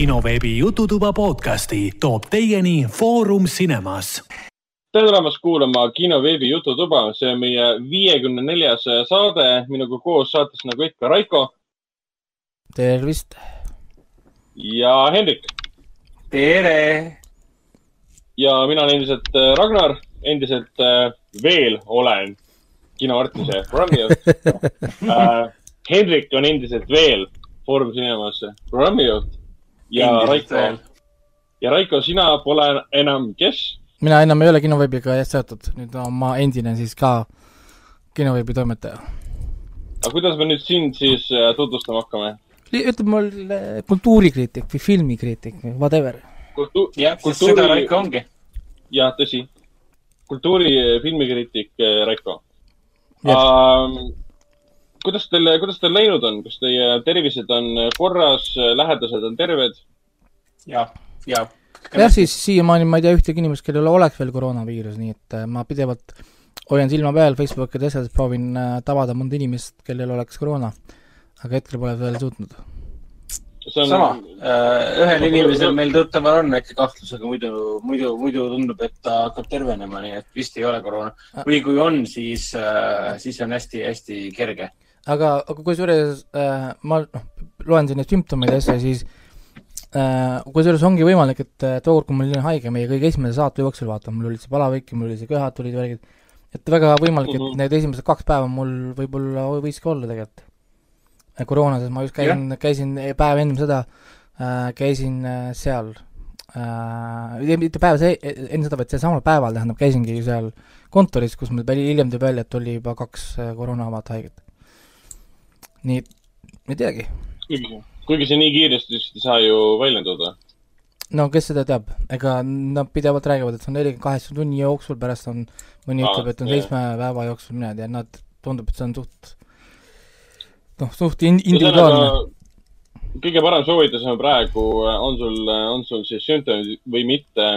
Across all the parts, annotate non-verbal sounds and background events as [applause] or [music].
kinoveebi Jututuba podcasti toob teieni Foorum Cinemas. tere tulemast kuulama kinoveebi Jututuba, see on meie viiekümne neljas saade, minuga koos saates nagu ikka Raiko tervist. ja Hendrik tere! ja mina olen endiselt äh, Ragnar, endiselt äh, veel olen kinoartise programmijuht [laughs] äh,. Hendrik on endiselt veel Foorum Cinemas programmijuht ja Raiko ja Raiko, sina pole enam kes? mina enam ei ole kinoveebiga seotud, nüüd olen ma endine siis ka kinoveebi toimetaja. aga kuidas me nüüd sind siis äh, tutvustama hakkame? ütleme mul eh, kultuurikriitik või filmikriitik või whatever. kultu-, jah, Kultuuri- seda Raiko ongi. jah, tõsi. kultuuri filmikriitik äh, Raiko um,. Kuidas teil, kuidas teil läinud on, kas teie tervised on korras, lähedased on terved? ja, ja. jah, siis siiamaani ma ei tea ühtegi inimest, kellel oleks veel koroonaviirus, nii et eh, ma pidevalt hoian silma peal Facebooki ja asjades, proovin eh, tabada mõnda inimest, kellel oleks koroona. aga hetkel pole veel suutnud. see on sama, ühel inimesel meil tuttaval on väike kahtlus, aga muidu, muidu, muidu tundub, et ta hakkab tervenema, nii et vist ei ole koroona. või kui on, siis, siis on hästi-hästi kerge. aga, aga kusjuures äh, ma noh, loen siin neid sümptomeid ja asju, siis äh, kusjuures ongi võimalik, et äh, tookord, kui ma olin haige, meie kõige esimese saate jooksul, vaata, mul olid see palavik ja mul oli see köhad tulid värgid, et väga võimalik, et Mhm. need esimesed kaks päeva mul võib-olla võiski olla tegelikult. Äh, koroona, sest ma just käisin, käisin päev ennem seda äh,, käisin äh, seal äh,, mitte päev see, enne seda, vaid sealsamal päeval, tähendab, käisingi seal kontoris, kus mul hiljem tuli välja, et oli juba kaks äh, koroonaavat haiget nii ei teagi, kuigi see nii kiiresti vist ei saa ju väljenduda. no kes seda teab, ega nad pidevalt räägivad, et see on nelikümmend kaheksa tunni jooksul, pärast on, mõni Aa, ütleb, et on jah. seitsme päeva jooksul, mina ei tea, nad, tundub, et see on suht, noh, suht in-, individuaalne. kõige parem soovitus on praegu, on sul, on sul siis sümptomid või mitte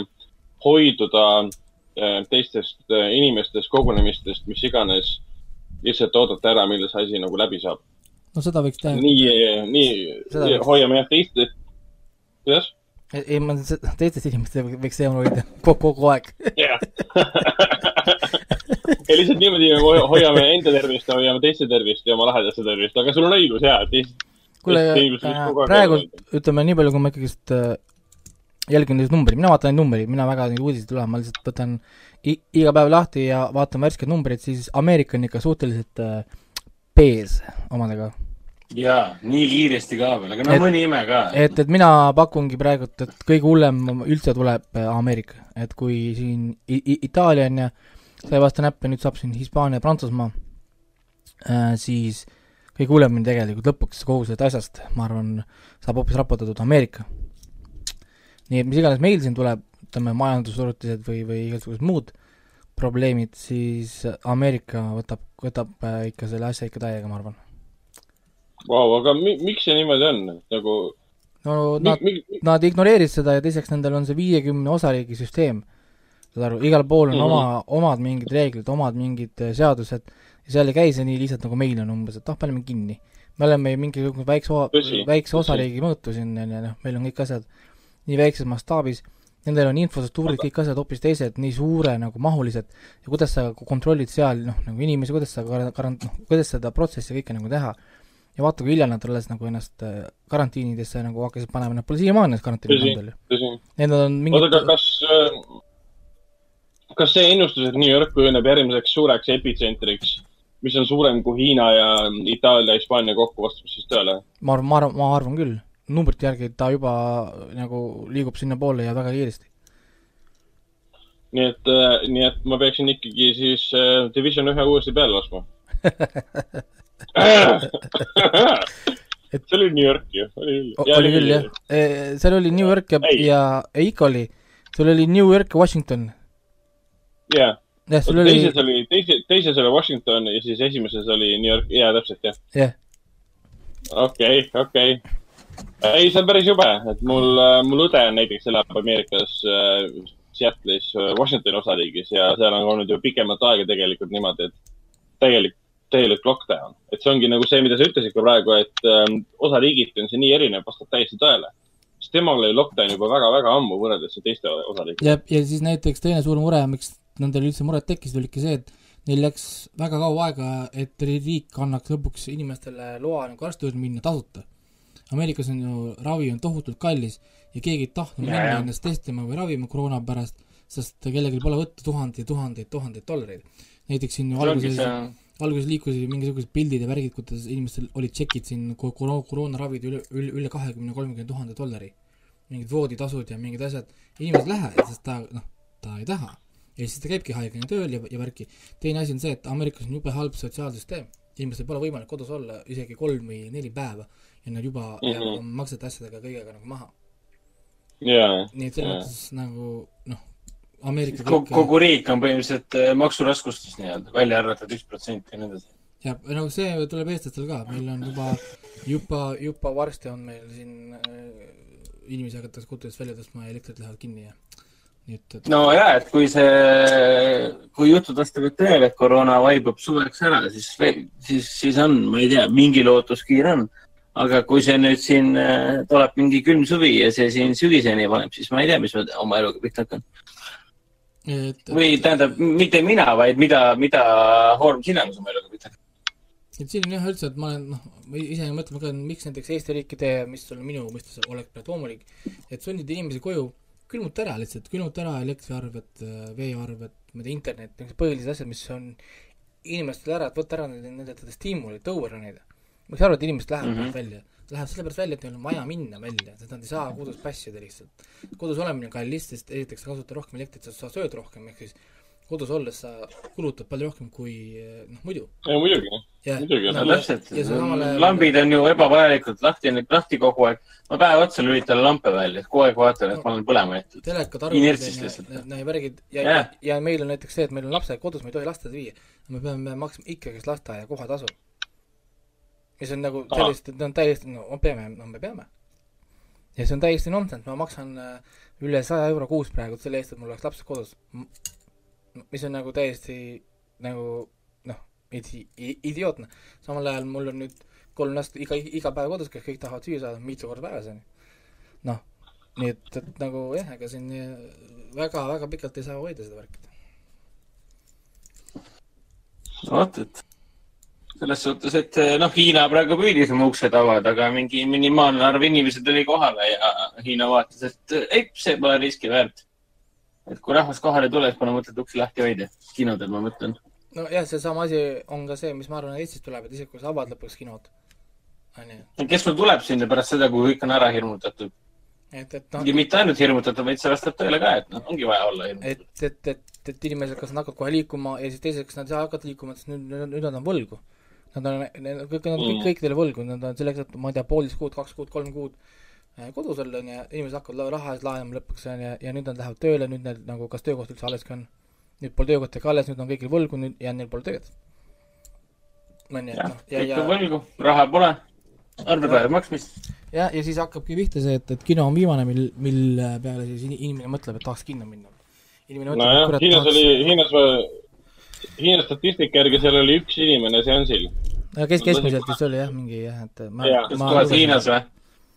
hoiduda eh, teistest inimestest, kogunemistest, mis iganes, lihtsalt oodata ära, millal see asi nagu läbi saab. No seda võiks teha, nii, nii hoiame jah teist, kuidas? ei ma se- teistest inimestest võiks eemal hoida [laughs] kogu, kogu aeg. jah. ja lihtsalt niimoodi me ho- hoiame enda tervist ja hoiame teiste tervist ja oma lähedaste tervist, aga sul on õigus ja, teist. kuule, praegu ütleme nii palju, kui ma ikkagist äh, jälgin neid numbreid, mina vaatan neid numbreid, mina väga neid uudiseid ei loe, ma lihtsalt võtan iga päev lahti ja vaatan värskeid numbreid, siis Ameerika on ikka suhteliselt äh, pees omadega ja, nii kiiresti ka veel, aga no Et- mõni ime ka. et, et mina pakungi praegult, et kõige hullem üldse tuleb äh, Ameerika, et kui siin I I Itaalia on ja sai vastu näppe, nüüd saab siin Hispaania ja Prantsusmaa äh,, siis kõige hullem on tegelikult lõpuks kogu sellest asjast, ma arvan, saab hoopis raputatud Ameerika. nii et mis iganes meil siin tuleb, ütleme majandussurutised või, või igasugused muud probleemid, siis Ameerika võtab, võtab äh, ikka selle asja ikka täiega, ma arvan. Vau, aga mi, miks see niimoodi on, nagu no nad, nad ignoreerisid seda ja teiseks nendel on see viiekümne osariigi süsteem. saad aru, igal pool on mm. -hmm. oma, omad mingid reeglid, omad mingid äh, seadused ja seal ei käi see nii lihtsalt nagu meil on umbes, et noh, paneme kinni. me oleme mingisugune väikse, väikse osariigi mõõtu siin on ju, noh, meil on kõik asjad nii väikses mastaabis, nendel on infrastruktuurid, kõik asjad hoopis teised, nii suure nagu mahulised ja kuidas sa kontrollid seal noh, nagu inimesi, kuidas sa kar-, karant-, noh, kuidas seda protsessi kõike nagu teha. Ja vaata, kui hilja nad alles nagu ennast äh, karantiinidesse nagu hakkasid panema, nad pole siiamaani ennast karantiini tõsi pandud ju.. Need on oota, mingid aga kas, kas see ennustus, et New York kujuneb järgmiseks suureks epitsentriks, mis on suurem kui Hiina ja Itaalia, Hispaania kokku, vastab siis tõele? ma arvan, ma arvan, ma arvan küll, numbrite järgi ta juba nagu liigub sinnapoole ja väga kiiresti. nii et, nii et ma peaksin ikkagi siis äh, Division ühe uuesti peale laskma. [laughs] [laughs] see oli New York ju, oli küll. oli küll jah, seal oli New York ja ja ei, ikka oli, sul oli New York ja Washington. jah, sul oli, teises oli, teise, teises oli Washington ja siis esimeses oli New York, jaa, täpselt jah. jah, okei, okei. ei, see on päris jube, et mul, mul õde näiteks elab Ameerikas äh, Seattle'is äh, Washingtoni osariigis ja seal on olnud ju pikemat aega tegelikult niimoodi, et täielik, täielik lockdown. et see ongi nagu see, mida sa ütlesid ka praegu, et ähm, osariigiti on see nii erinev, vastab täiesti tõele. sest temal oli lockdown juba väga-väga ammu võrreldes teiste osariikidega. ja, ja siis näiteks teine suur mure, miks nendel üldse mured tekkisid, olidki see, et neil läks väga kaua aega, et riik annaks lõpuks inimestele loa nagu arsti juurde minna tasuta. Ameerikas on ju, ravi on tohutult kallis ja keegi ei tahtnud Ja, minna ja. ennast testima või ravima koroona pärast, sest kellelgi pole võtta tuhandeid, tuhandeid, tuhandeid dollareid. näiteks siin ju alguses see, alguses liikusid mingisugused pildid ja värgid, kuidas inimestel olid tšekid siin ko- koro-, koroonaravid üle, üle, üle kahekümne, kolmekümne tuhande dollari. mingid vooditasud ja mingid asjad, inimesed lähevad, sest ta, noh, ta ei taha. ja siis ta käibki haigena tööl ja, ja värki. teine asi on see, et Ameerikas on jube halb sotsiaalsüsteem. inimestel pole võimalik kodus olla isegi kolm või neli päeva ja nad juba mm. -hmm. maksete asjadega kõigega nagu maha. jaa, nii et selles Jaa. mõttes nagu noh, Ameerika kogu, kogu riik on põhimõtteliselt äh, maksuraskustes nii-öelda, välja arvatud üks protsent ja nii edasi. ja no see tuleb eestlastel ka, meil on juba, juba, juba varsti on meil siin äh, inimesi hakatakse kodudest välja tõstma ja elektrid lähevad kinni ja nii et, et no ja, et kui see, kui jutud vastavad tõele, et koroona vaibub suveks ära, siis, siis, siis on, ma ei tea, mingi lootuskiir on. aga kui see nüüd siin äh, tuleb mingi külm suvi ja see siin sügiseni paneb, siis ma ei tea, mis ma oma eluga pihta hakkan. et, või tähendab, mitte mina, vaid mida, mida Horm sina eluga pihta hakkad. et siin on jah üldse, et ma olen noh, ise mõtlen ka, miks näiteks Eesti riik ei tee, mis on minu mõistes oleks loomulik, et sundida inimesi koju, külmuta ära lihtsalt, külmuta ära elektriarved, veearved, ma ei tea, internet, niisugused põhilised asjad, mis on inimestele ära, et võtta ära nende, nende seda stiimulit, tõuera neid. ma saan aru, et inimesed lähevad mm. -hmm. välja, lähevad sellepärast välja, et neil on vaja minna välja, sest nad ei saa kodus passida lihtsalt. kodus olemine on kallis, sest esiteks sa kasutad rohkem elektrit, sa sööd rohkem, ehk siis kodus olles sa kulutad palju rohkem kui noh, muidu. ja muidugi, ja Muidugi, no no, täpselt ja lambid on ju ebavajalikult lahti, lahti kogu aeg. ma päev otsa lülitan lampe välja, kogu aeg vaatan, et ma olen põlema jäetud. telekad, arvutid ja, ja värgid ja yeah., ja meil on näiteks see, et meil on lapsed kodus, me ei tohi lasteaeda viia. me peame maksma ikkagist lasteaia kohatasu. Mis on nagu Ahah. sellist, et on täiesti, no me peame, no me peame. ja see on täiesti nonsense, ma maksan äh, üle saja euro kuus praegu selle eest, et mul oleks lapsed kodus. mis on nagu täiesti nagu noh, idi-, idiootne. samal ajal mul on nüüd kolm last iga, iga päev kodus, kes kõik tahavad süüa saada mitu korda päevas, onju. noh, nii et, et nagu jah, ega siin väga-väga pikalt ei saa hoida seda värki. vot, et selles suhtes, et noh, Hiina praegu püüdis oma uksed avada, aga mingi minimaalne arv inimesi tuli kohale ja Hiina vaatas, et ei, see pole riski väärt. et kui rahvas kohale tuleb, pole mõtet uksi lahti hoida. kinodel ma mõtlen. nojah, seesama asi on ka see, mis ma arvan, Eestis tuleb, et isegi kui sa avad lõpuks kinod, onju, kes sul tuleb sinna pärast seda, kui kõik on ära hirmutatud? et, et noh ja, mitte ainult hirmutatud, vaid see vastab tõele ka, et noh, ongi vaja olla hirmutatud. et, et, et, et inimesed, kas nad hakkavad kohe liikuma ja siis teiseks nad ei hakata liikuma, sest nüüd, nüüd, nüüd nad on võlgu. Nad on, kõik, nad on kõik, Mm. kõik teile võlgu, nad on selleks, et ma ei tea, poolteist kuud, kaks kuud, kolm kuud äh, kodus olla, onju, inimesed hakkavad raha eest laenama lõpuks, onju, ja nüüd nad lähevad tööle, nüüd neil nagu, kas töökoht üldse alleski on. nüüd pole töökohta ka alles, nüüd on kõigil võlgu, nüüd ja neil pole tööd. onju, jah noh, kõik on, võlgu, raha pole, arved vajavad maksmist. ja, ja siis hakkabki pihta see, et, et kino on viimane, mil, mille peale siis in- inimene mõtleb, et tahaks kinno minna. nojah, Hiinas oli, tahaks, Hiinas, Hiina statistika järgi seal oli üks inimene seansil. Kes keskmiselt vist oli jah, mingi jah, et ma Jaa., kas lugesin- Hiinas või?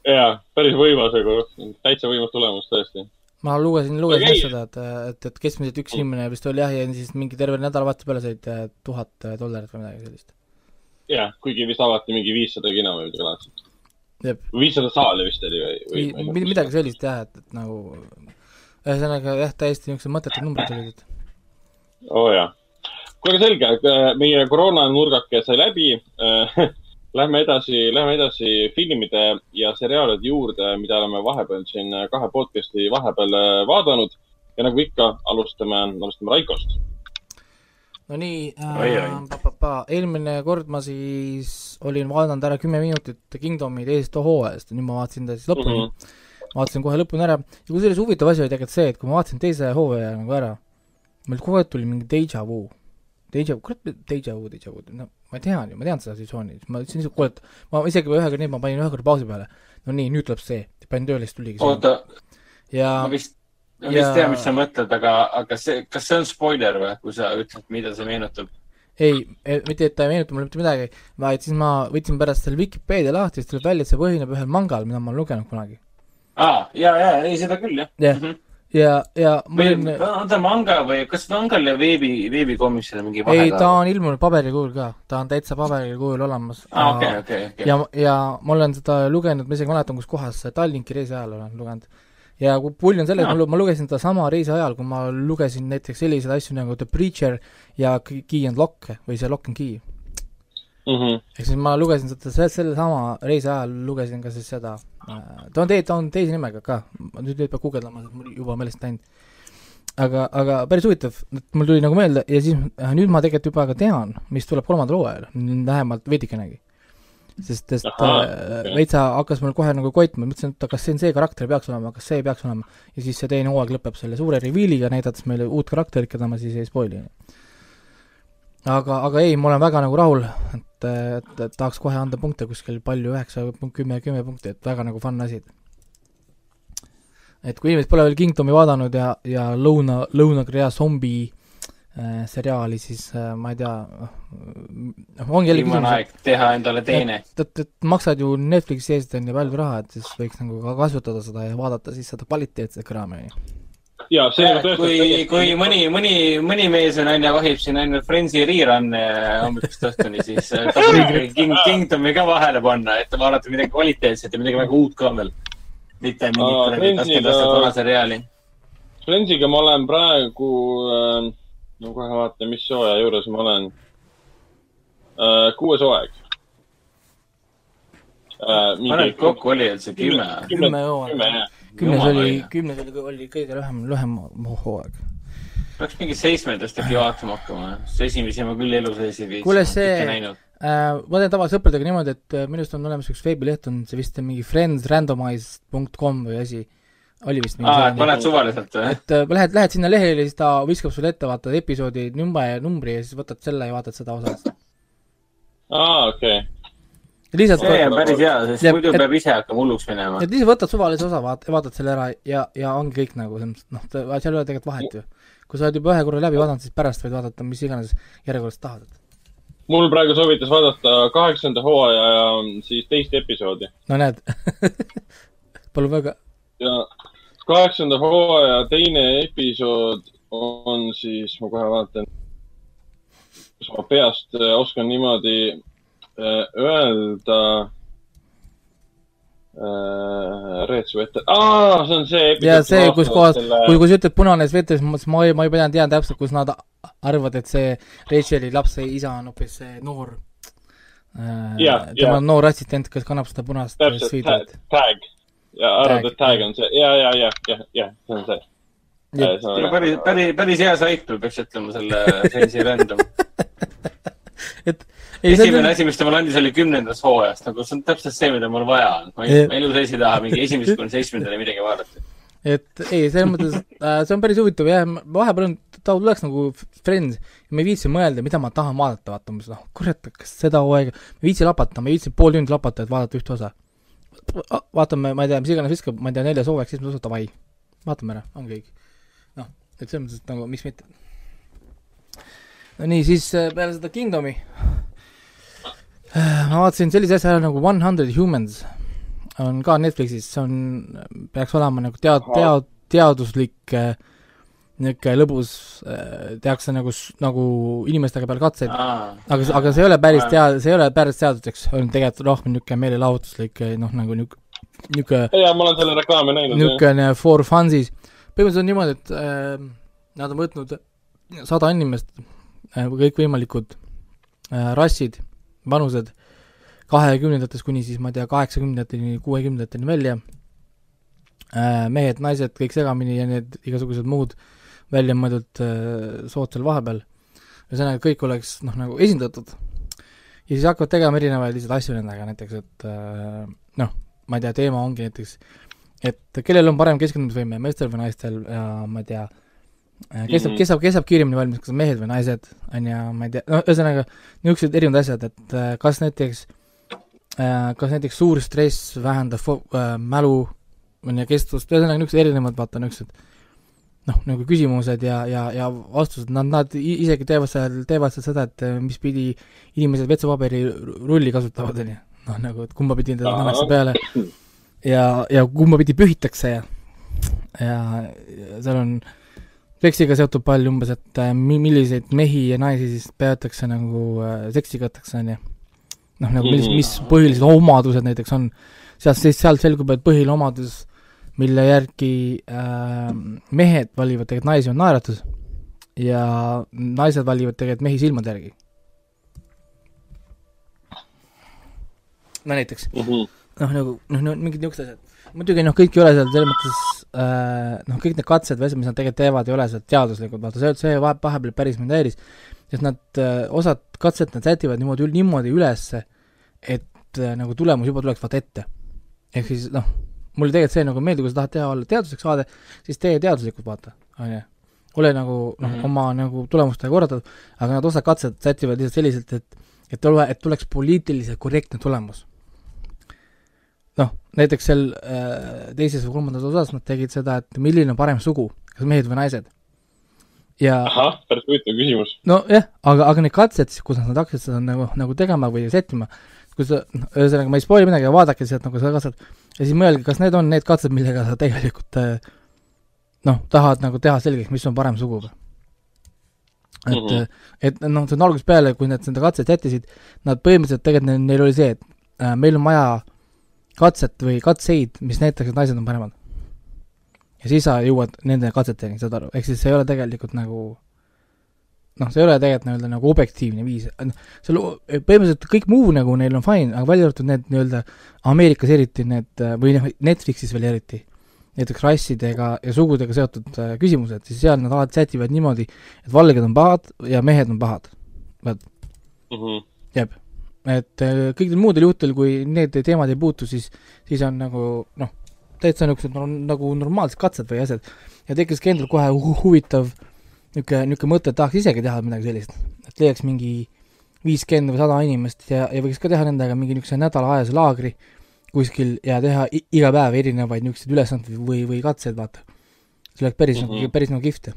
jaa, päris võimas nagu, täitsa võimas tulemus tõesti. ma lugesin, lugesin Aga ei- seda, et, et, et keskmiselt üks inimene vist oli jah, ja siis mingi terve nädalavahetuse peale said äh, tuhat äh, dollarit või midagi sellist. jah, kuigi vist avati mingi viissada kino või midagi laadset. Viissada saali vist oli või, või? Mid- midagi sellist jah, et, et nagu ühesõnaga jah, täiesti niisugused mõttetud numbrid olid, oo oh, jaa. kuule, selge, meie koroonanurgake sai läbi. [laughs] Lähme edasi, lähme edasi filmide ja seriaalide juurde, mida oleme vahepeal siin kahe podcast'i vahepeal äh, vaadanud. ja nagu ikka, alustame, alustame Raikost. no nii äh,, eelmine kord ma siis olin vaadanud ära kümme minutit Kingdomi teisest hooajast ja nüüd ma vaatasin ta siis lõpuni mm. -hmm. vaatasin kohe lõpuni ära ja kusjuures huvitav asi oli tegelikult see, et kui ma vaatasin teise hooaja nagu ära, meil kogu aeg tuli mingi deja vu. Deja, kurat, deja vu, deja vu, no ma tean ju, ma tean seda situatsiooni, ma ütlesin lihtsalt, kuule, et ma isegi ühe nii, ma panin ühe korra pausi peale. no nii, nüüd tuleb see, panin tööle, siis tuligi see. oota, ja ma vist, ma ja- vist tean, mis sa mõtled, aga, aga see, kas see on spoiler või, kui sa ütled, mida see meenutab? ei, mitte, et ta ei meenuta mulle mitte midagi, vaid siis ma võtsin pärast selle Vikipeedia lahti, siis tuleb välja, et see põhineb ühel mangal, mida ma olen lugenud kunagi. aa, ja, ja, ei seda küll jah Jah. mm. -hmm. ja, ja ma olin, on ta manga või kas mangal ja veebi, veebikomisjonil mingi vahe ei, ta on ilmunud paberil kujul ka, ta on täitsa paberil kujul olemas. aa, okei, okei, okei. ja, ja ma olen seda lugenud, ma isegi mäletan, kus kohas, Tallinki reisi ajal olen lugenud. ja kui pull on selles, Jaa. ma lugesin seda sama reisi ajal, kui ma lugesin näiteks selliseid asju nagu The Preacher ja Key and Lock või see Lock and Key. -hmm. ehk siis ma lugesin seda se- selle sama reisi ajal lugesin ka siis seda, ta on tei-, ta on teise nimega ka, nüüd nüüd peab guugeldama, mul juba meelest läinud. aga, aga päris huvitav, et mul tuli nagu meelde ja siis äh, nüüd ma tegelikult juba ka tean, mis tuleb kolmandal hooajal, vähemalt veidikenegi. sest, sest äh, veitsa hakkas mul kohe nagu koitma, mõtlesin, et kas see on see karakter peaks olema, kas see peaks olema ja siis see teine hooaeg lõpeb selle suure reveal'iga, näidates meile uut karakterit, keda ma siis ei spoil'i. aga, aga ei, ma olen väga nagu rahul, et, et, et tahaks kohe anda punkte kuskil palju, üheksa, kümme, kümme punkti, et väga nagu fun asi. et kui inimesed pole veel Kingdomi vaadanud ja, ja Lõuna, Lõuna-Korea zombi äh, seriaali, siis äh, ma ei tea, noh, ongi jälle viimane aeg teha endale teine. et, et, et maksad ju Netflixi eest on ju palju raha, et siis võiks nagu ka kasutada seda ja vaadata siis seda kvaliteetset kraami, on ju. Ja see nagu kui, kui mõni, mõni, mõni mees või naine vahib siin ainult Friendsi rerun'e hommikust õhtuni, siis äh, tasub King, Kingdomi ka vahele panna, et vaadata midagi kvaliteetset ja midagi väga uut ka veel. mitte mingit kuradi kakskümmend aastat vana seriaali. Friendsiga ma olen praegu äh,, no kohe vaatan, mis hooaja juures ma olen äh,. kuues hooaeg äh,. paned kokku, oli üldse? Kümme kümme, hooaega. Kümnes oli kümnes oli, oli kõige lühem, lühem hooaeg. peaks mingi seitsmendast äkki vaatama hakkama, esimesi ma küll elu sees ei viitsinud. Kuule, see-. Äh, ma teen tavaliselt sõpradega niimoodi, et äh, minu arust on olemas üks veebileht, on see vist mingi friendsrandomize.com või asi, oli vist mingi aa, et paned suvaliselt või? et äh, lähed, lähed sinna lehele ja siis ta viskab sulle ette, vaatad episoodi number ja numbri ja siis võtad selle ja vaatad seda osa. aa, okei. Lihtsalt see on päris hea, sest Ja- muidu et- peab ise hakkama hulluks minema et. lihtsalt võtad suvalise osa, vaat-, vaatad selle ära ja, ja ongi kõik nagu selles mõttes, noh, seal ei ole tegelikult vahet ju. kui sa oled juba ühe korra läbi vaadanud, siis pärast võid vaadata mis iganes järjekorras tahad. mul praegu soovitas vaadata kaheksanda hooaja ja siis teist episoodi no näed, [laughs] palun väga, ja kaheksanda hooaja teine episood on siis, ma kohe vaatan, kas ma peast äh, oskan niimoodi öelda äh, Reetsu ette, aa, see on see ja see, kus kohas, selle... kui, kui sa ütled punane sveter, siis ma mõtlesin, ma ei, juba tean, täpselt, kus nad arvavad, et see Racheli lapse isa on hoopis see noor äh, Jah, tema jah. noor assistent, kes kannab seda punast äh, täpselt, sviidrit. tag ja arvad, Tag, et tag on see ja, ja, ja, ja, ja see on see. päris, päris, päris hea sait, ma peaks ütlema selle Sensi Random. [laughs] et esimene on, asi, mis ta mulle andis, oli kümnendast hooajast, nagu see on täpselt see, mida mul vaja on. ma Jah. ei, ma elu sees ei taha mingi esimesest kuni seitsmendani midagi vaadata. et ei, selles mõttes äh, see on päris huvitav jah, vahepeal on, ta tuleks nagu Friends ja ma ei viitsi mõelda, mida ma tahan vaadata, vaata umbes noh, kurat, kas seda hooaega, ma ei viitsi lapata, ma ei viitsi pool tundi lapata, et vaadata ühte osa. vaatame, ma ei tea, mis iganes viskab, ma ei tea, neljas hooaeg, siis ma ütlen davai, vaatame ära, ongi kõik. noh, et selles mõttes, et nagu miks mitte. No nii, siis äh, peale seda Kingdomi. Äh, ma vaatasin sellise asja nagu One Hundred Humans. On ka Netflixis, see on, peaks olema nagu tead-, tead-, teaduslik äh, niisugune lõbus tehakse nagu, nagu inimestega peal katseid, aga, aga see ei ole päris tea-, see ei ole päris teaduslik, see on tegelikult rohkem niisugune meelelahutuslik noh, nagu niisugune, niisugune ja ma olen selle reklaami näinud. niisugune for fun'is. põhimõtteliselt on niimoodi, et äh, nad on võtnud sada inimest kõikvõimalikud äh, rassid, vanused, kahekümnendatest kuni siis ma ei tea, kaheksakümnendateni, kuuekümnendateni välja äh,, mehed, naised, kõik segamini ja need igasugused muud väljamõeldud äh, sood seal vahepeal. ühesõnaga, kõik oleks noh, nagu esindatud. ja siis hakkavad tegema erinevaid lihtsalt asju nendega, näiteks et äh, noh, ma ei tea, teema ongi näiteks et kellel on parem keskendumisvõime, meestel või naistel ja ma ei tea, kes saab, Mhm. kes saab, kes saab kiiremini valmis, kas mehed või naised, on ju, ma ei tea, no ühesõnaga niisugused erinevad asjad, et äh, kas näiteks, kas näiteks suur stress vähendab fo- äh, mälu on ju kestvust, ühesõnaga niisugused erinevad, vaata niisugused noh, nagu küsimused ja, ja, ja vastused, nad, nad isegi teevad seal, teevad seal seda, et äh, mis pidi inimesed vetsupaberi rulli kasutavad, on ju. noh, nagu, et kumba pidi teda pannakse peale. ja, ja kumba pidi pühitakse ja, ja seal on seksiga seotud palju umbes, et äh, mi-, milliseid mehi ja naisi siis peetakse nagu äh, seksikateks, on ju. noh, nagu mis, mis põhilised omadused näiteks on, sealt siis, sealt selgub, et põhiline omadus, mille järgi äh, mehed valivad tegelikult naisi, on naeratus ja naised valivad tegelikult mehi silmade järgi. no näiteks, Mhm. noh nagu, noh no, mingid niisugused asjad. muidugi noh, kõik ei ole seal selles mõttes noh, kõik need katsed või asjad, mis nad tegelikult teevad, ei ole seal teaduslikud, vaata see, see vahe- vahepeal päris mind häiris, sest nad äh,, osad katset nad sätivad niimoodi, niimoodi ülesse, et äh, nagu tulemus juba tuleks vaata ette. ehk siis noh, mulle tegelikult see nagu meeldib, kui sa tahad teha olla teaduslik saade, siis tee teaduslikult, vaata, on ju. ole nagu noh mm. -hmm. oma nagu tulemustega korraldatud, aga nad osad katsed sätivad lihtsalt selliselt, et et tule, et tuleks poliitiliselt korrektne tulemus näiteks seal äh, teises või kolmandas osas nad tegid seda, et milline on parem sugu, kas mehed või naised. ja ahah, päris huvitav küsimus. nojah, aga, aga need katsed kus nad hakkasid seda nagu, nagu tegema või sättima, kui sa, noh, ühesõnaga ma ei spoil'i midagi, vaadake sealt nagu seda katset ja siis mõelge, kas need on need katsed, millega sa tegelikult äh, noh, tahad nagu teha selgeks, mis on parem sugu või? et mm. -hmm. et noh, see on algusest peale, kui nad seda katset sättisid, nad põhimõtteliselt tegelikult neil, oli see, et äh, meil on vaja katset või katseid, mis näitaks, et naised on paremad. ja siis sa jõuad nende katseteni, saad aru, ehk siis see ei ole tegelikult nagu noh, see ei ole tegelikult nii-öelda nagu objektiivne viis, seal o- põhimõtteliselt kõik muu nagu neil on fine, aga välja arvatud need nii-öelda Ameerikas eriti need või noh, Netflixis veel eriti, näiteks rassidega ja sugudega seotud äh, küsimused, siis seal nad alati sätivad niimoodi, et valged on pahad ja mehed on pahad. Mhm. jääb. Et äh, kõikidel muudel juhtudel, kui need teemad ei puutu, siis, siis on nagu noh, täitsa niisugused nagu normaalsed katsed või asjad. ja tekkiski endal kohe hu huvitav niisugune, niisugune mõte, et tahaks isegi teha midagi sellist. et leiaks mingi viiskümmend või sada inimest ja, ja võiks ka teha nendega mingi niisuguse nädalaajase laagri kuskil ja teha iga päev erinevaid niisuguseid ülesandeid või, või katseid, vaata. see oleks päris mm. -hmm. päris nagu kihvt.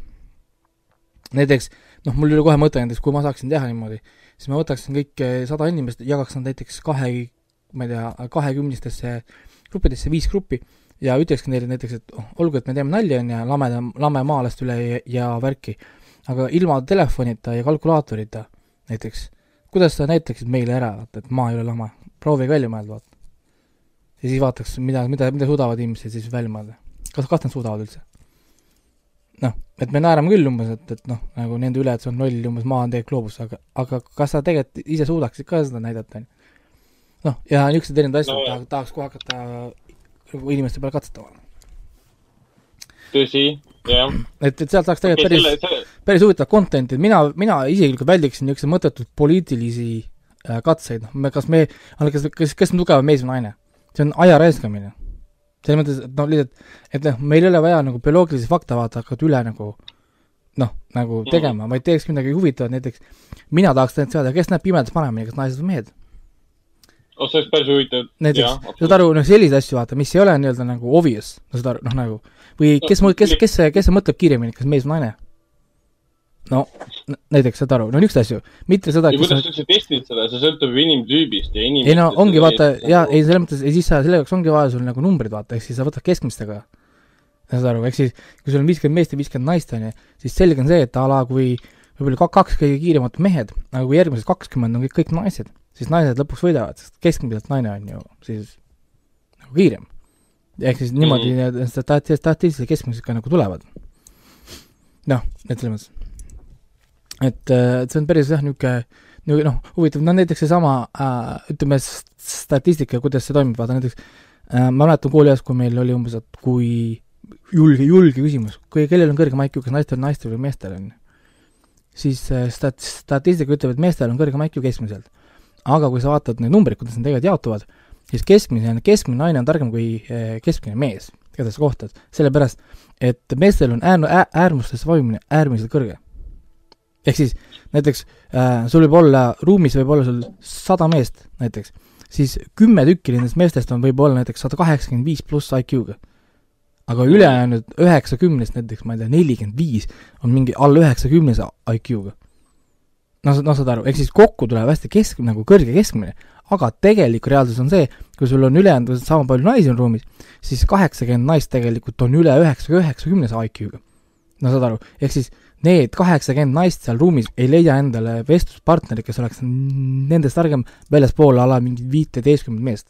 näiteks noh, mul tuli kohe mõte näiteks, kui ma saaksin teha niimoodi, siis ma võtaksin kõik eh, sada inimest, jagaks nad näiteks kahe, ma ei tea, kahekümnistesse gruppidesse, viis gruppi ja ütlekski neile näiteks, et oh, olgu, et me teeme nalja, on ju, lameda, lame maalast üle ja, ja värki, aga ilma telefonita ja kalkulaatorita näiteks, kuidas sa näitaksid meile ära, vaata, et maa ei ole lama, proovige välja mõelda, vaata. ja siis vaataks, mida, mida, mida suudavad inimesed siis välja mõelda. kas, kas nad suudavad üldse? noh, et me naerame küll umbes, et, et noh, nagu nende üle, et see on loll umbes maa on tegelikult gloobus, aga, aga kas sa tegelikult ise suudaksid ka seda näidata, on ju. noh, ja niisuguseid erinevaid asju No tahaks, tahaks kohe hakata nagu inimeste peal katsetama. tõsi, jah. et, et sealt saaks tegelikult selle, päris, selle, päris huvitavat content'i, mina, mina isiklikult väldiksin niisuguseid mõttetuid poliitilisi äh, katseid, noh, me, kas me, kas, kas, kes on tugevam mees või naine? see on aja raiskamine. Selles mõttes, et noh, lihtsalt, et noh, meil ei ole vaja nagu bioloogilisi fakte vaata hakata üle nagu noh, nagu Mhm. tegema, vaid teeks midagi huvitavat, näiteks mina tahaks tegelikult teada, kes näeb pimedas paremini, kas naised või mehed. oh, see oleks päris huvitav. näiteks, saad aru, noh, selliseid asju vaata, mis ei ole nii-öelda nagu obvious, no saad aru, noh nagu või No, kes, kes, kes kes mõtleb kiiremini, kas mees või naine? No näiteks saad aru, no niisuguseid asju, mitte seda, ja kuidas sa üldse testid seda, see sõltub ju inimtüübist ja inimestest. ei no ongi vaata, jaa, ei selles mõttes, ei siis sa, selle jaoks ongi vaja sul nagu numbrid vaata, ehk siis sa võtad keskmistega. saad aru, ehk siis kui sul on viiskümmend meest ja viiskümmend naist, on ju, siis selge on see, et a la kui võib-olla ka- kaks kõige kiiremat mehed, aga kui järgmised kakskümmend on kõik, kõik naised, siis naised lõpuks võidavad, sest keskmiselt naine on ju siis nagu kiirem. ehk siis niimoodi Mhm. need stati-, statistiliselt keskmised ka nagu tulevad. noh, et selles mõttes. et, et see on päris jah, niisugune niisugune noh, huvitav, no näiteks seesama äh, ütleme, statistika, kuidas see toimib, vaata näiteks äh, ma mäletan kooliajast, kui meil oli umbes, et kui julge, julge küsimus, kui kellel on kõrgem IQ, kas naistel, naistel või meestel on ju, siis äh, stat-, statistika ütleb, et meestel on kõrgem IQ keskmiselt. aga kui sa vaatad neid numbreid, kuidas need tegelikult jaotuvad, siis keskmine, keskmine naine on targem kui äh, keskmine mees, keda sa kohtad, sellepärast et meestel on äär-, äärmustesse vajumine äärmiselt kõrge ehk siis näiteks äh, sul võib olla, ruumis võib olla sul sada meest näiteks, siis kümme tükki nendest meestest on võib-olla näiteks sada kaheksakümmend viis pluss IQ-ga. aga ülejäänud üheksakümnest näiteks, ma ei tea, nelikümmend viis on mingi alla üheksakümnese IQ-ga. noh, noh, saad aru, ehk siis kokku tuleb hästi kesk-, nagu kõrge keskmine, aga tegelik reaalsus on see, kui sul on ülejäänud sama palju naisi on ruumis, siis kaheksakümmend naist tegelikult on üle üheksaga üheksakümnese IQ-ga. no saad aru, ehk siis need kaheksakümmend naist seal ruumis ei leia endale vestluspartnerit, kes oleks nendest targem väljaspool ala mingit viiteistkümmet meest.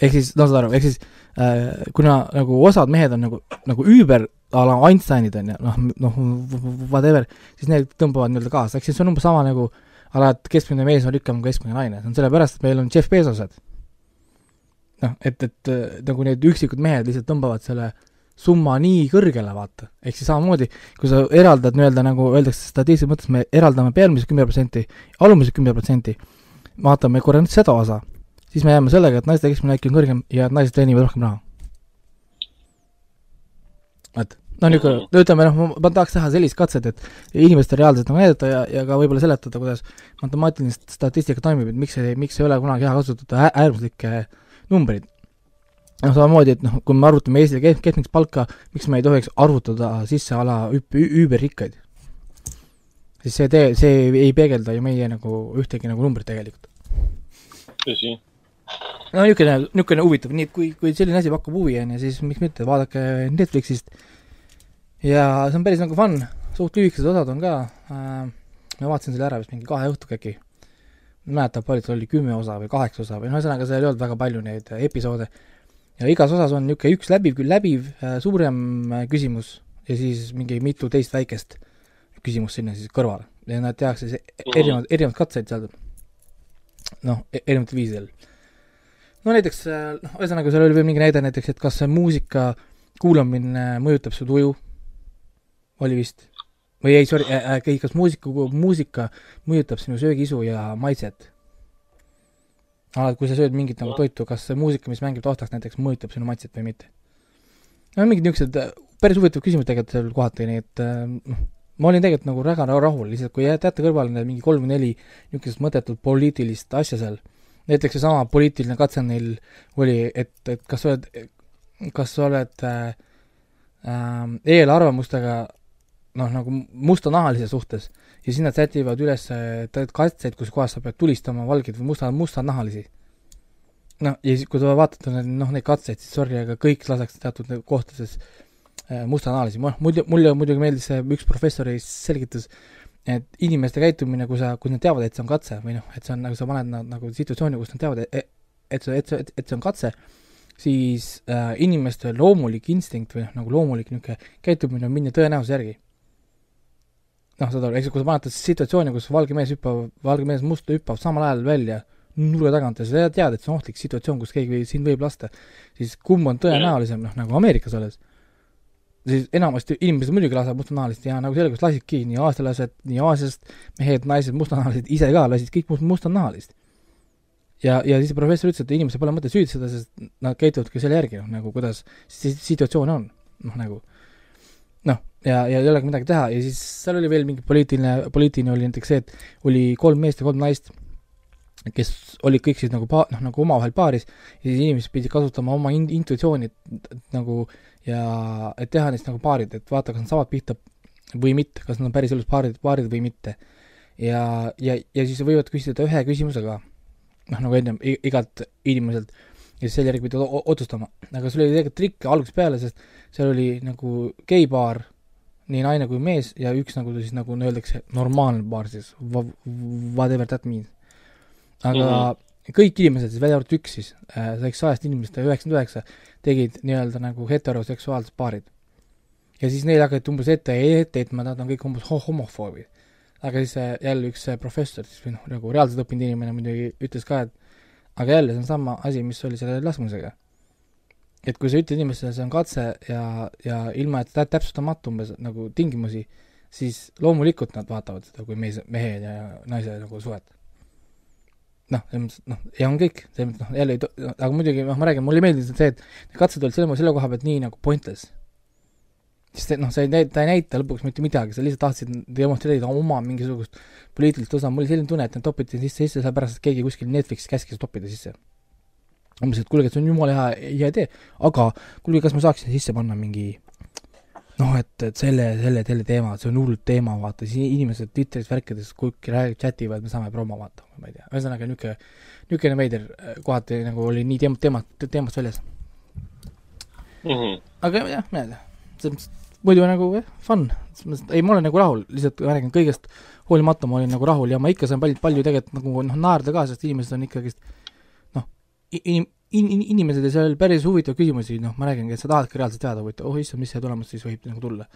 ehk siis, no saad aru, ehk siis äh, kuna nagu osad mehed on nagu, nagu üüber a la Einsteinid on ju, noh, noh, whatever, siis need tõmbavad nii-öelda kaasa, ehk siis see on umbes sama nagu a la, et keskmine mees on rikkam kui keskmine naine, see on sellepärast, et meil on Jeff Bezosed. noh, et, et nagu need üksikud mehed lihtsalt tõmbavad selle summa nii kõrgele, vaata. ehk siis samamoodi, kui sa eraldad nii-öelda nagu öeldakse statistilises mõttes, me eraldame pealmised kümme protsenti, alumised kümme protsenti, vaatame korra nüüd seda osa, siis me jääme sellega, et naiste keskmine IQ on kõrgem ja naised teenivad rohkem raha. et no niisugune, no ütleme noh, ma tahaks teha sellist katset, et inimestele reaalselt nagu näidata ja, ja ka võib-olla seletada, kuidas matemaatiline statistika toimib, et miks ei, miks ei ole kunagi hea kasutada äärmuslikke numbreid. Noh, samamoodi, et noh, kui me arvutame Eestile kesk-, keskmist palka, miks me ei tohiks arvutada sisse ala üüberrikkaid? siis see tee, see ei peegelda ju meie nagu ühtegi nagu numbrit tegelikult. tõsi. no niisugune, niisugune huvitav, nii et kui, kui selline asi pakub huvi, on ju, siis miks mitte, vaadake Netflixist ja see on päris nagu fun, suht lühikesed osad on ka äh,, ma vaatasin selle ära vist mingi kahe õhtuga äkki, ma ei mäleta, palju seal oli, kümme osa või kaheksa osa või no ühesõnaga, seal ei olnud väga palju neid episoode, ja igas osas on niisugune üks läbiv, küll läbiv äh, suurem äh, küsimus ja siis mingi mitu teist väikest küsimust sinna siis kõrvale. ja nad tehakse siis erinevad, erinevad katseid seal, noh, erinevatel viisidel. no näiteks, noh, ühesõnaga seal oli veel mingi näide näiteks, et kas muusika kuulamine mõjutab su tuju, oli vist. või ei, sorry äh,, äh, kas muusika, muusika mõjutab sinu söögiisu ja maitset? Alati, kui sa sööd mingit nagu toitu, kas see muusika, mis mängib taustaks näiteks, mõjutab sinu maitset või mitte? no mingid niisugused äh, päris huvitavad küsimused tegelikult seal kohati, nii et äh, noh, ma olin tegelikult nagu väga rahul, lihtsalt kui jätta kõrvale need mingi kolm või neli niisugust mõttetut poliitilist asja seal, näiteks seesama poliitiline katse neil oli, et, et kas sa oled, kas sa oled äh, äh, eelarvamustega noh, nagu mustanahalise suhtes ja siis nad sätivad üles katseid, kus kohas sa pead tulistama valgeid või musta, mustanahalisi. noh, ja siis, kui te vaatate neid, noh, neid katseid, siis sorry, aga kõik laseks teatud kohtades äh, mustanahalisi, noh, muidu, mulle muidugi meeldis see, üks professor selgitas, et inimeste käitumine, kui sa, kui nad teavad, et see on katse või noh, et see on nagu sa paned nad nagu situatsiooni, kus nad teavad, et, et see, et see, et see on katse, siis äh, inimeste loomulik instinkt või noh, nagu loomulik niisugune käitumine on minna tõenäosuse järgi noh, saad aru, eks kui sa ta situatsiooni, kus valge mees hüppab, valge mees must hüppab samal ajal välja nurga tagant ja sa tead, et see on ohtlik situatsioon, kus keegi või, sind võib lasta, siis kumb on tõenäolisem, noh, nagu Ameerikas olles, siis enamasti inimesed muidugi lasevad mustanahalist ja nagu selgus lasidki nii aastalased, nii Aasiast mehed, naised, mustanahalised ise ka lasid kõik must, mustanahalist. ja, ja siis professor ütles, et inimesel pole mõtet süüdistada, sest nad käituvadki selle järgi, noh, nagu kuidas situatsioon on, noh, nagu ja, ja ei olegi midagi teha ja siis seal oli veel mingi poliitiline, poliitiline oli näiteks see, et oli kolm meest ja kolm naist, kes olid kõik siis nagu pa-, noh, nagu omavahel paaris ja siis inimesed pidid kasutama oma in-, intuitsiooni nagu ja et teha neist nagu paarid, et vaata, kas nad saavad pihta või mitte, kas nad on päriselus paarid, paarid või mitte. ja, ja, ja siis võivad küsida ühe küsimuse ka, noh, nagu ennem igalt inimeselt, ja siis selle järgi pidi otsustama. aga see oli tegelikult trikk algusest peale, sest seal oli nagu geipaar, nii naine kui mees ja üks nagu siis nagu öeldakse, normaalne paar siis, whatever that means. aga mm -hmm. kõik inimesed siis, välja arvatud üks siis äh,, selleks sajast inimesest üheksakümmend üheksa tegid nii-öelda nagu heteroseksuaalsed paarid. ja siis neile hakati umbes ette, ette heitma, nad on kõik umbes homofoobid. aga siis äh, jälle üks äh, professor siis või noh, nagu reaalselt õppinud inimene muidugi ütles ka, et aga jälle, see on sama asi, mis oli selle laskmisega et kui sa ütled inimestele, see on katse ja, ja ilma, et täpsustamata umbes nagu tingimusi, siis loomulikult nad vaatavad seda kui mees, mehe ja naise nagu suhet. noh, selles mõttes, noh, ja on kõik, selles mõttes, noh, jälle ei to-, aga muidugi, noh, ma räägin, mulle ei meeldinud see, et need katsed olid selle, selle koha pealt nii nagu pointless. sest et noh, sa ei näita, ta ei näita lõpuks mitte midagi, sa lihtsalt tahtsid demonstreerida oma mingisugust poliitilist osa, mul oli selline tunne, et need topiti sisse, sisse sellepärast, et keegi kuskil Netflixis käskis toppida sisse umbes, et kuulge, et see on jumala hea, hea idee, aga kuulge, kas ma saaksin sisse panna mingi noh, et, et selle, selle, selle teema, see on hull teema, vaata, siis inimesed Twitteris värkides kuhugi räägivad, chat ivad, me saame promo vaata, ma ei tea, ühesõnaga niisugune, niisugune veider kohati nagu oli nii teem-, teema, teemast väljas. Mhm. aga jah, ma ei tea, selles mõttes muidu nagu jah, fun, ei, ma olen nagu rahul, lihtsalt räägin kõigest hoolimata ma olin nagu rahul ja ma ikka saan palju, palju tegelikult nagu noh, naerda ka, sest inimesed on ikkagist inim-, in-, inimesed ja seal päris huvitavaid küsimusi, noh, ma räägingi, et sa tahadki reaalselt teada, huvitav, oh issand, mis see tulemus siis võib nagu tulla.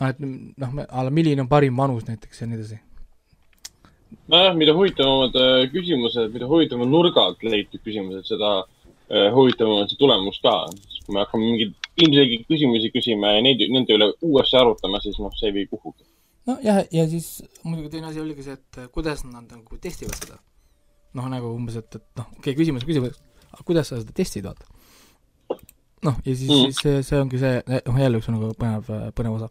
noh, et noh, a la milline on parim vanus näiteks ja nii edasi. nojah, mida huvitavamad äh, küsimused, mida huvitavamad nurga alt leitud küsimused, seda äh, huvitavam on see tulemus ka. kui me hakkame mingeid ilmselgeid küsimusi küsima ja neid, nende üle uuesti arutama, siis noh, see ei vii kuhugi. nojah, ja siis muidugi teine asi oligi see, et kuidas nad nagu testivad seda. noh, nagu umbes, et, et noh, okei okay,, küsimus, küsimus, kuidas sa seda testid, vaata. noh, ja siis Mm. siis see, see ongi see, noh jälle üks nagu põnev, põnev osa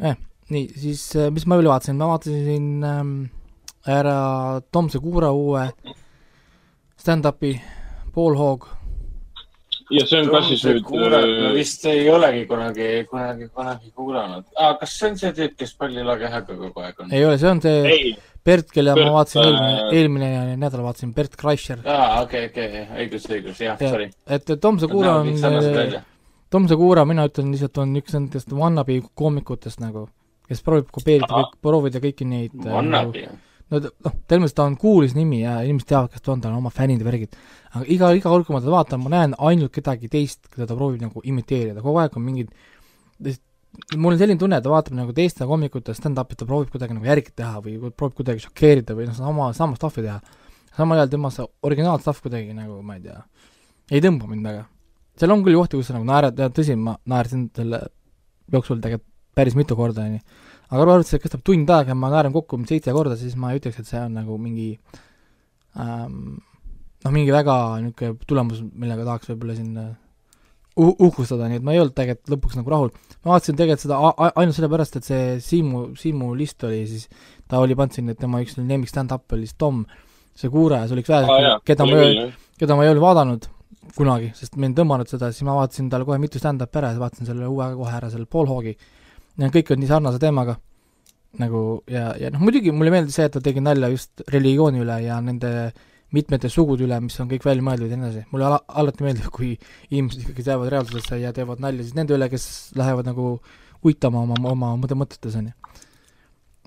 eh,. nii, siis äh, mis ma üle vaatasin, ma vaatasin ähm, ära Tom Segura uue stand-up'i, Paul Hogg, ja see on ka siis nüüd ma äh, vist ei olegi kunagi, kunagi, kunagi kuulanud ah,. kas see on see tüüp, kes palli lage häga kogu aeg on? ei ole, see on see Bert, kelle Bert, ma vaatasin äh, eelmine, eelmine nädal vaatasin, Bert Kreischer. aa, okei, okei, õigus, õigus, jah, Jah. sorry. et Tom Segura on äh, Tom Segura, mina ütlen lihtsalt, on üks nendest wannabe koomikutest nagu, kes proovib kopeerida proovida kõiki neid äh, nagu, Vannabi. no noh, selles mõttes ta on kuulis nimi ja inimesed teavad, kes ta on, tal on oma fännid ja värgid, aga iga, iga kord, kui ma teda vaatan, ma näen ainult kedagi teist, keda ta proovib nagu imiteerida, kogu aeg on mingid mul on selline tunne, et ta vaatab nagu teiste koomikute stand-up'i, ta proovib kuidagi nagu järgi teha või proovib kuidagi šokeerida või noh, sama, sama stuff'i teha. samal ajal tema see originaal stuff kuidagi nagu, ma ei tea, ei tõmba mind väga. seal on küll kohti, kus sa nagu naerad, tõsi, ma naersin selle jooksul tegelikult päris mitu korda, onju. aga arvates see kestab tund aega ja ma naeran kokku seitse korda, siis ma ei ütleks, et see on nagu mingi ähm, noh, mingi väga niisugune tulemus, millega tahaks võib-olla siin äh, uhkustada, nii et ma ei olnud tegelikult lõpuks nagu rahul. ma vaatasin tegelikult seda ainult sellepärast, et see Siimu, Siimu list oli siis, ta oli pannud sinna, et tema üks lemmik stand-up oli siis Tom Segura ja see oli üks väheseid jaa, keda ma küll, jah. keda ma ei olnud vaadanud kunagi, sest mind tõmmanud seda, siis ma vaatasin talle kohe mitu stand-up'i ära ja vaatasin selle uue kohe ära, selle Paul Hoggi. ja kõik on nii sarnase teemaga nagu ja, ja noh, muidugi mulle meeldis see, et ta tegi nalja just religiooni üle ja nende mitmete sugude üle, mis on kõik välja mõeldud ja nii edasi. mulle ala, alati meeldib, kui inimesed ikkagi jäävad reaalsusesse ja teevad nalja siis nende üle, kes lähevad nagu uitama oma, oma mõte mõtetes, on ju.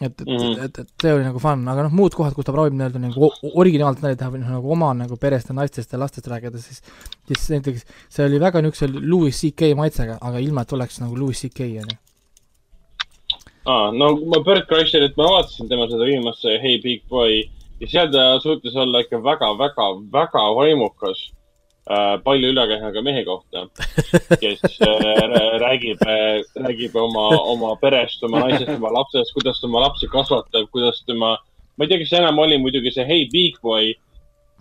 et, et mm. -hmm. et, et see oli nagu fun, aga noh, muud kohad, kus ta proovib nii-öelda nagu originaalselt nalja teha või noh, nagu oma nagu perest ja naistest ja lastest rääkida, siis siis näiteks see oli väga niisuguse Louis CK maitsega, aga ilma, et oleks nagu Louis CK, on ju. aa, no ma Bert Kreischerit, ma vaatasin tema seda viimast, Hey Big Boy ja seal ta suutis olla ikka väga, väga, väga vaimukas äh, palju ülekäigaga mehe kohta, kes äh, räägib äh,, räägib oma, oma perest, oma naisest, oma lapsest, kuidas ta oma lapsi kasvatab, kuidas tema, ma ei tea, kes enam oli muidugi see Hey Big Boy,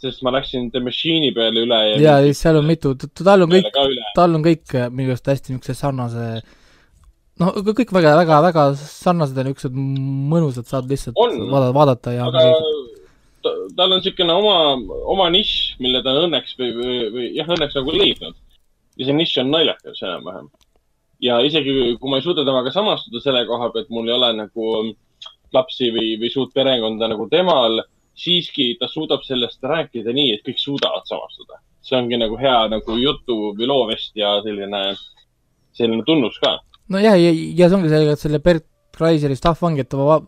sest ma läksin The Machine'i peale üle ja, ja siis seal on mitu, tal on kõik tal on kõik minu arust hästi niisuguse sarnase no kõik väga, väga, väga sarnased ja niisugused mõnusad, saad lihtsalt On. vaadata, vaadata ja aga ta, tal on niisugune oma, oma nišš, mille ta õnneks või, või, või jah, õnneks nagu leidnud. ja see nišš on naljakas enam-vähem. ja isegi kui ma ei suuda temaga samastuda selle koha pealt, mul ei ole nagu lapsi või, või suurt perekonda nagu temal, siiski ta suudab sellest rääkida nii, et kõik suudavad samastuda. see ongi nagu hea nagu jutu või loovest ja selline, selline tunnus ka. nojah, ja, ja see ongi sellega, et selle Bert Kreiseri stuff ongi, et ta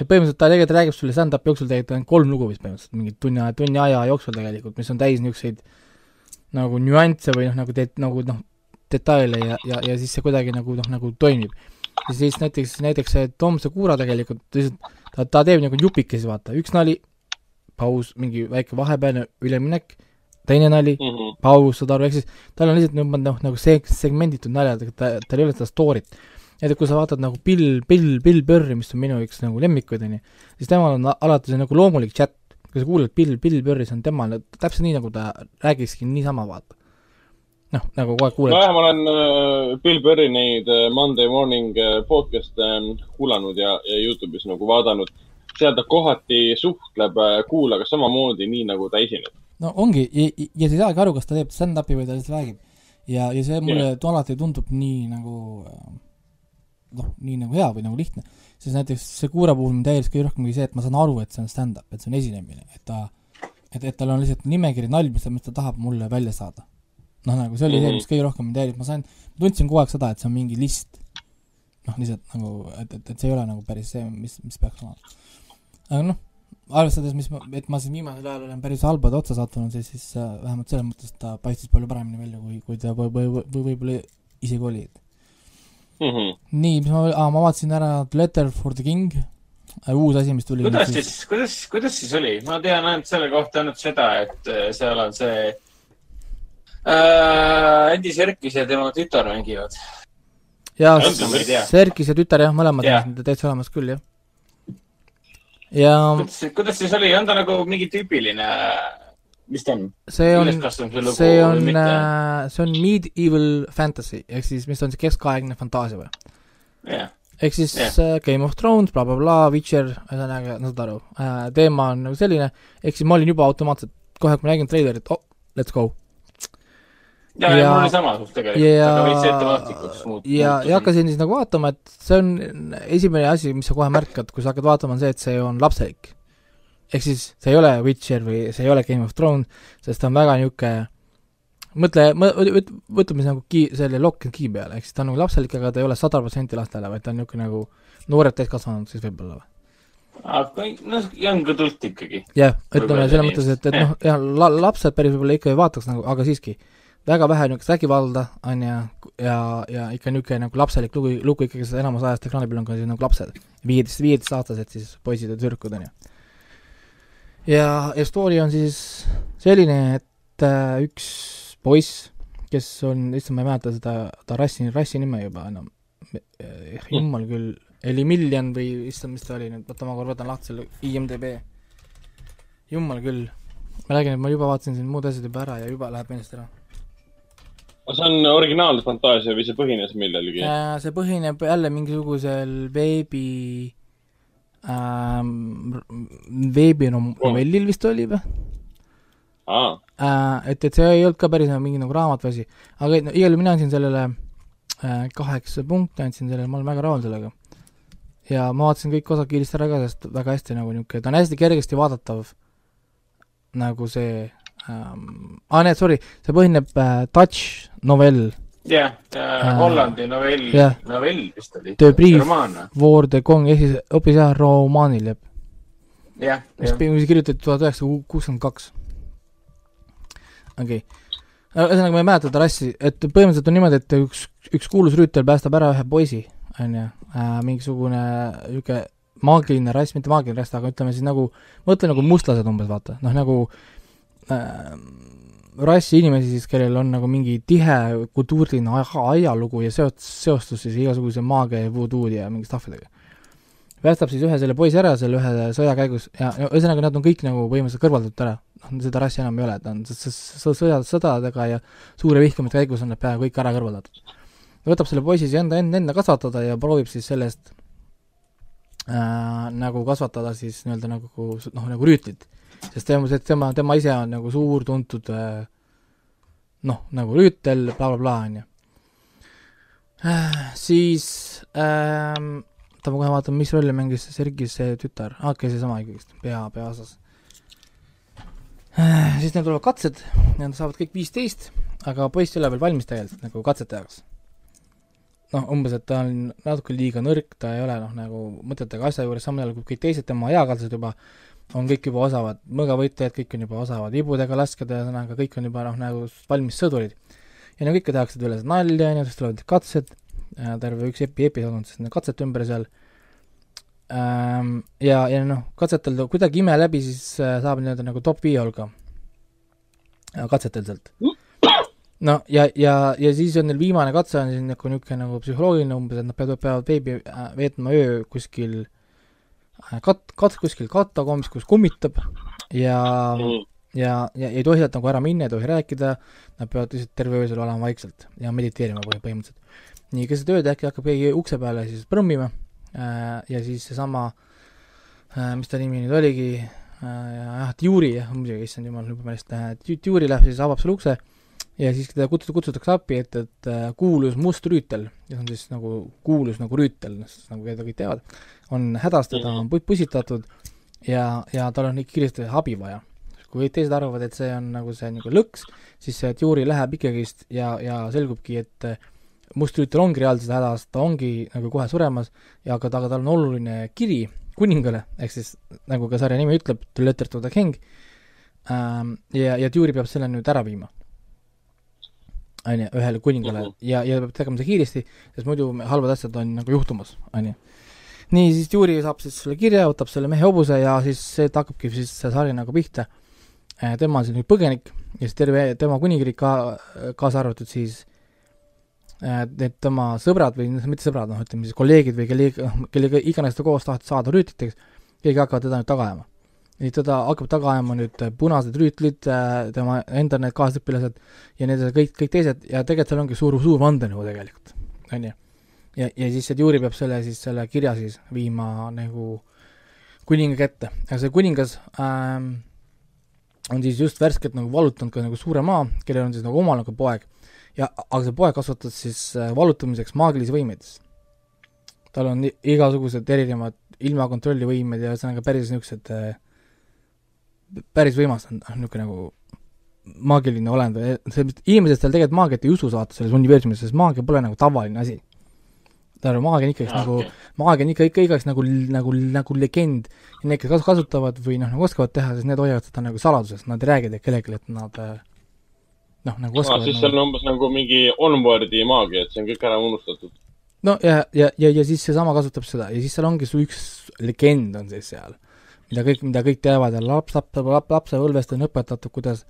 et põhimõtteliselt ta tegelikult räägib sulle stand-up'i jooksul tegelikult ainult kolm lugu vist põhimõtteliselt, mingi tunni aja, tunni aja jooksul tegelikult, mis on täis niisuguseid nagu nüansse või noh, nagu det-, nagu noh, detaile ja, ja, ja siis see kuidagi nagu noh, nagu toimib. ja siis näiteks, näiteks see Tom Segura tegelikult lihtsalt, ta, ta teeb nagu jupikesi, vaata, üks nali, paus, mingi väike vahepealne üleminek, teine nali, Mm -hmm. paus, saad aru, ehk siis tal on lihtsalt noh, noh nagu see segmenditud naljad, ta, tal ei ole seda story't. Näiteks kui sa vaatad nagu Bill, Bill, Bill Burri, mis on minu üks nagu lemmikuid, on ju, siis temal on alati see nagu loomulik chat, kui sa kuulad Bill, Bill Burri, see on temal täpselt nii, nagu ta räägikski niisama, vaata. noh, nagu kogu aeg kuuled. nojah, ma olen äh, Bill Burri neid äh, Monday morning äh, podcast'e äh, kuulanud ja, ja Youtube'is nagu vaadanud. seal ta kohati suhtleb äh, kuulajaga samamoodi, nii nagu ta esineb. no ongi ja, ja sa ei saagi aru, kas ta teeb stand-up'i või ta lihtsalt räägib. ja, ja see mulle yeah. alati tundub nii nagu äh, noh, nii nagu hea või nagu lihtne, siis näiteks Segura puhul mind häiris kõige rohkem see, et ma saan aru, et see on stand-up, et see on esinemine, et ta et, et tal on lihtsalt nimekiri nalju, mis ta, tahab mulle välja saada. noh, nagu see oli see, Mhm. mis kõige rohkem mind häirib, ma sain, tundsin kogu aeg seda, et see on mingi list. noh, lihtsalt nagu, et, et, et see ei ole nagu päris see, mis, mis peaks olema. aga noh, arvestades, mis ma, et ma siin viimasel ajal olen päris halbade otsa sattunud, siis, siis äh, vähemalt selles mõttes ta paistis palju paremini välja, kui, kui ta või, või, või võib-olla isegi oli. Mhm. nii, mis ma, aa, ma vaatasin ära Letter for the King, uus asi, mis tuli. kuidas siis, kuidas, kuidas siis oli? ma tean ainult selle kohta ainult seda, et äh, seal on see äh, Andy Serkis ja tema tütar mängivad. jaa. Serkis ja tütar jah, mõlemad on täitsa olemas küll, jah. ja kuidas, kuidas siis oli, on ta nagu mingi tüüpiline, mis ta on? see on, lugu see on see on medieval fantasy ehk siis, mis on see keskaegne fantaasia või? jah, ehk siis yeah. Game of Thrones bla,, blablabla, Witcher, ühesõnaga, no saad aru äh,, teema on nagu selline, ehk siis ma olin juba automaatselt, kohe kui ma nägin treilerit, oh, let's go. ja, ja Ja- mul oli samasugust tegelikult, ja aga veits ettevaatlikuks muut-. ja, ja hakkasin siis nagu vaatama, et see on esimene asi, mis sa kohe märkad, kui sa hakkad vaatama, on see, et see on lapselik. Ehk siis see ei ole Witcher või see ei ole Game of Thrones, sest ta on väga niisugune mõtle, võtame siis nagu ki-, selle lock and key peale, ehk siis ta on nagu lapselik, aga ta ei ole sada protsenti lastele, vaid ta on niisugune nagu noored täiskasvanud siis võib-olla või? aga noh, young adult ikkagi. jah, ütleme selles mõttes, et, et [laughs] noh, jah, la-, lapsed päris võib-olla ikka ei vaataks nagu, aga siiski, väga vähe niisugust vägivalda on ja, ja, ja ikka niisugune nagu lapselik lugu, lugu ikkagi seda enamus ajast ekraani peal on ka siis nagu lapsed. viieteist, viieteistaastased siis poisid ja tüdrukud on ju. ja, ja story on siis selline, et äh, üks poiss, kes on, issand, ma ei mäleta seda, ta rassi, rassi nime juba enam, jumal küll, Elimillion või issand, mis ta oli nüüd, oota ma korra võtan lahti selle IMDB jumal küll, ma räägin, et ma juba vaatasin siin muud asjad juba ära ja juba läheb meelest ära. see on originaalne fantaasia või see põhines millelgi? see põhineb jälle mingisugusel veebi ähm,, veebinovellil vist oli või äh,? et, et see ei olnud ka päris nagu mingi nagu raamat või asi, aga no, igal juhul mina andsin sellele äh, kaheksa punkti andsin sellele, ma olen väga rahul sellega. ja ma vaatasin kõik osad kiiresti ära ka, sest väga hästi nagu niisugune, ta on hästi kergesti vaadatav, nagu see ähm,, aa nee, sorry, see põhineb äh, Dutch novell jah, Hollandi novell jah., novell vist oli. The Brief. War the Kong, ehk siis hoopis jah, romaanil jääb, jah, mis jah. mis kirjutati tuhat üheksasada kuuskümmend kaks. okei okay., ühesõnaga ma ei mäleta seda rassi, et põhimõtteliselt on niimoodi, et üks, üks kuulus rüütel päästab ära ühe poisi, on ju äh,, mingisugune niisugune maagiline rass, mitte maagiline rass, aga ütleme siis nagu, mõtle nagu mustlased umbes, vaata, noh nagu äh, rassi inimesi siis, kellel on nagu mingi tihe kultuuriline aja- ajalugu ja seot-, seostus siis igasuguse maagia ja voodoo'd ja mingi stuffidega päästab siis ühe selle poisi ära selle ühe sõja käigus ja ühesõnaga nad on kõik nagu põhimõtteliselt kõrvaldatud ära. noh, seda rassi enam ei ole, ta on sõja, sõdadega ja suure vihkamiste käigus on nad peaaegu kõik ära kõrvaldatud. ta võtab selle poisi siis enda, enda, enda kasvatada ja proovib siis sellest äh, nagu kasvatada siis nii-öelda nagu noh, nagu rüütlit. Sest tema, tema, tema ise on nagu suur tuntud äh, noh, nagu rüütel bla,, blablabla, on ju. siis ähm, oota, ma kohe vaatan, mis rolli mängis Sergis see tütar, aa, okei, seesama ikkagist, pea, peaosas. siis neil tulevad katsed, nad saavad kõik viisteist, aga poiss ei ole veel valmis tegelikult nagu katsete jaoks. noh, umbes, et ta on natuke liiga nõrk, ta ei ole noh, nagu mõtetega asja juures, samal ajal kui kõik teised tema eakatsed juba on kõik juba osavad mõõgavõitlejad, kõik on juba osavad ibudega laskeda, ühesõnaga kõik on juba noh, nagu valmis sõdurid. ja no kõike tehakse üle nalja, onju, siis tulevad katsed, terve üks epi-, episood on siis nende katsete ümber seal ähm,. ja, ja noh, katsetel kuidagi ime läbi, siis äh, saab nii-öelda nagu top viie hulka äh, katsetel sealt. no ja, ja, ja siis on neil viimane katse on siis nagu niisugune nagu psühholoogiline umbes, et nad peavad, peavad veebi äh, veetma öö kuskil äh, kat-, kat-, kuskil katakombis, kus kummitab ja Mhm. ja, ja ei tohi sealt nagu ära minna, ei tohi rääkida, nad peavad lihtsalt terve öö seal olema vaikselt ja mediteerima põhi- põhimõtteliselt. nii, keset ööd äkki hakkab keegi ukse peale siis prõmmima äh, ja siis seesama äh,, mis ta nimi nüüd oligi äh,, jah, Tjuri jah, muidugi, issand jumal, juba meelest äh,, Tjuri läheb siis, avab selle ukse ja siis teda kutsutakse, kutsutakse appi, et, et äh, kuulus must rüütel, kes on siis nagu kuulus nagu rüütel, nagu keda kõik teavad, on hädas, teda on pu-, pusitatud ja, ja tal on kiiresti abi vaja. kui teised arvavad, et see on nagu see nagu lõks, siis see Tjuri läheb ikkagist ja, ja selgubki, et äh, must rüütel ongi reaalselt hädas, ta ongi nagu kohe suremas ja aga ta, aga tal on oluline kiri kuningale, ehk siis nagu ka sarja nimi ütleb, The Letter to the King ähm,, ja, ja Tjuri peab selle nüüd ära viima on ju, ühele kuningale uh -huh. ja, ja peab tegema seda kiiresti, sest muidu halvad asjad on nagu juhtumas, on ju. nii, siis Juri saab siis selle kirja, võtab selle mehe hobuse ja siis see hakkabki siis see sari nagu pihta. Äh, tema on siis nüüd põgenik ja siis terve tema kuningriik ka, kaasa arvatud siis äh, need tema sõbrad või mitte sõbrad, noh, ütleme siis kolleegid või kelle, kellega iganes ta koos tahtis saada rüütliteks, keegi hakkavad teda nüüd taga ajama nii teda hakkab taga ajama nüüd äh, punased rüütlid, äh, tema enda need kaasõpilased ja need kõik, kõik teised ja tegelikult seal ongi suur, suur vandenõu tegelikult, on ju. ja, ja siis see Djuri peab selle siis, selle kirja siis viima nagu kuninga kätte, aga see kuningas ähm, on siis just värskelt nagu vallutanud ka nagu suure maa, kellel on siis nagu omal nagu poeg. ja, aga see poeg kasvatas siis äh, vallutamiseks maagilisi võimeid. tal on igasugused erinevad ilmakontrolli võimed ja ühesõnaga päris niisugused äh, päris võimas on, noh, niisugune nagu maagiline olend või see, inimesed seal tegelikult maagiat ei usu saata selles universumis, sest maagia pole nagu tavaline asi. tähendab, nagu maagia on ikkagi nagu okay., maagia on ikka, ikka igaks nagu, nagu, nagu legend ja need, kes kas-, kasutavad või noh, nagu oskavad teha, siis need hoiavad seda nagu saladuses, nad ei räägi kellelegi, et nad äh, noh, nagu oskavad ah, siis see on umbes nagu mingi onboard'i maagia, et see on kõik ära unustatud. no ja, ja, ja, ja siis seesama kasutab seda ja siis seal ongi su üks legend on siis seal mida kõik, mida kõik teavad ja laps, laps, laps, lapsepõlvest on õpetatud, kuidas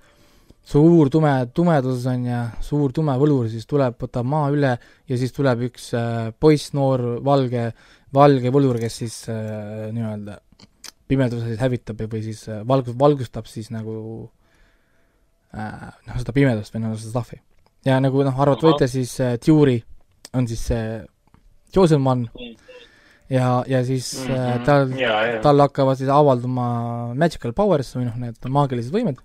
suur tume, tumedus on ja suur tume võlur siis tuleb, võtab maa üle ja siis tuleb üks äh, poiss, noor, valge, valge võlur, kes siis äh, nii-öelda pimeduse siis hävitab või siis äh, valgus, valgustab siis nagu äh, noh, seda pimedust või noh, seda stuff'i. ja nagu noh, arvata võite, siis äh, Tjuri on siis see chosen one mm ja, ja siis mm -hmm. tal, tal hakkavad siis avalduma magical powers või noh, need maagilised võimed.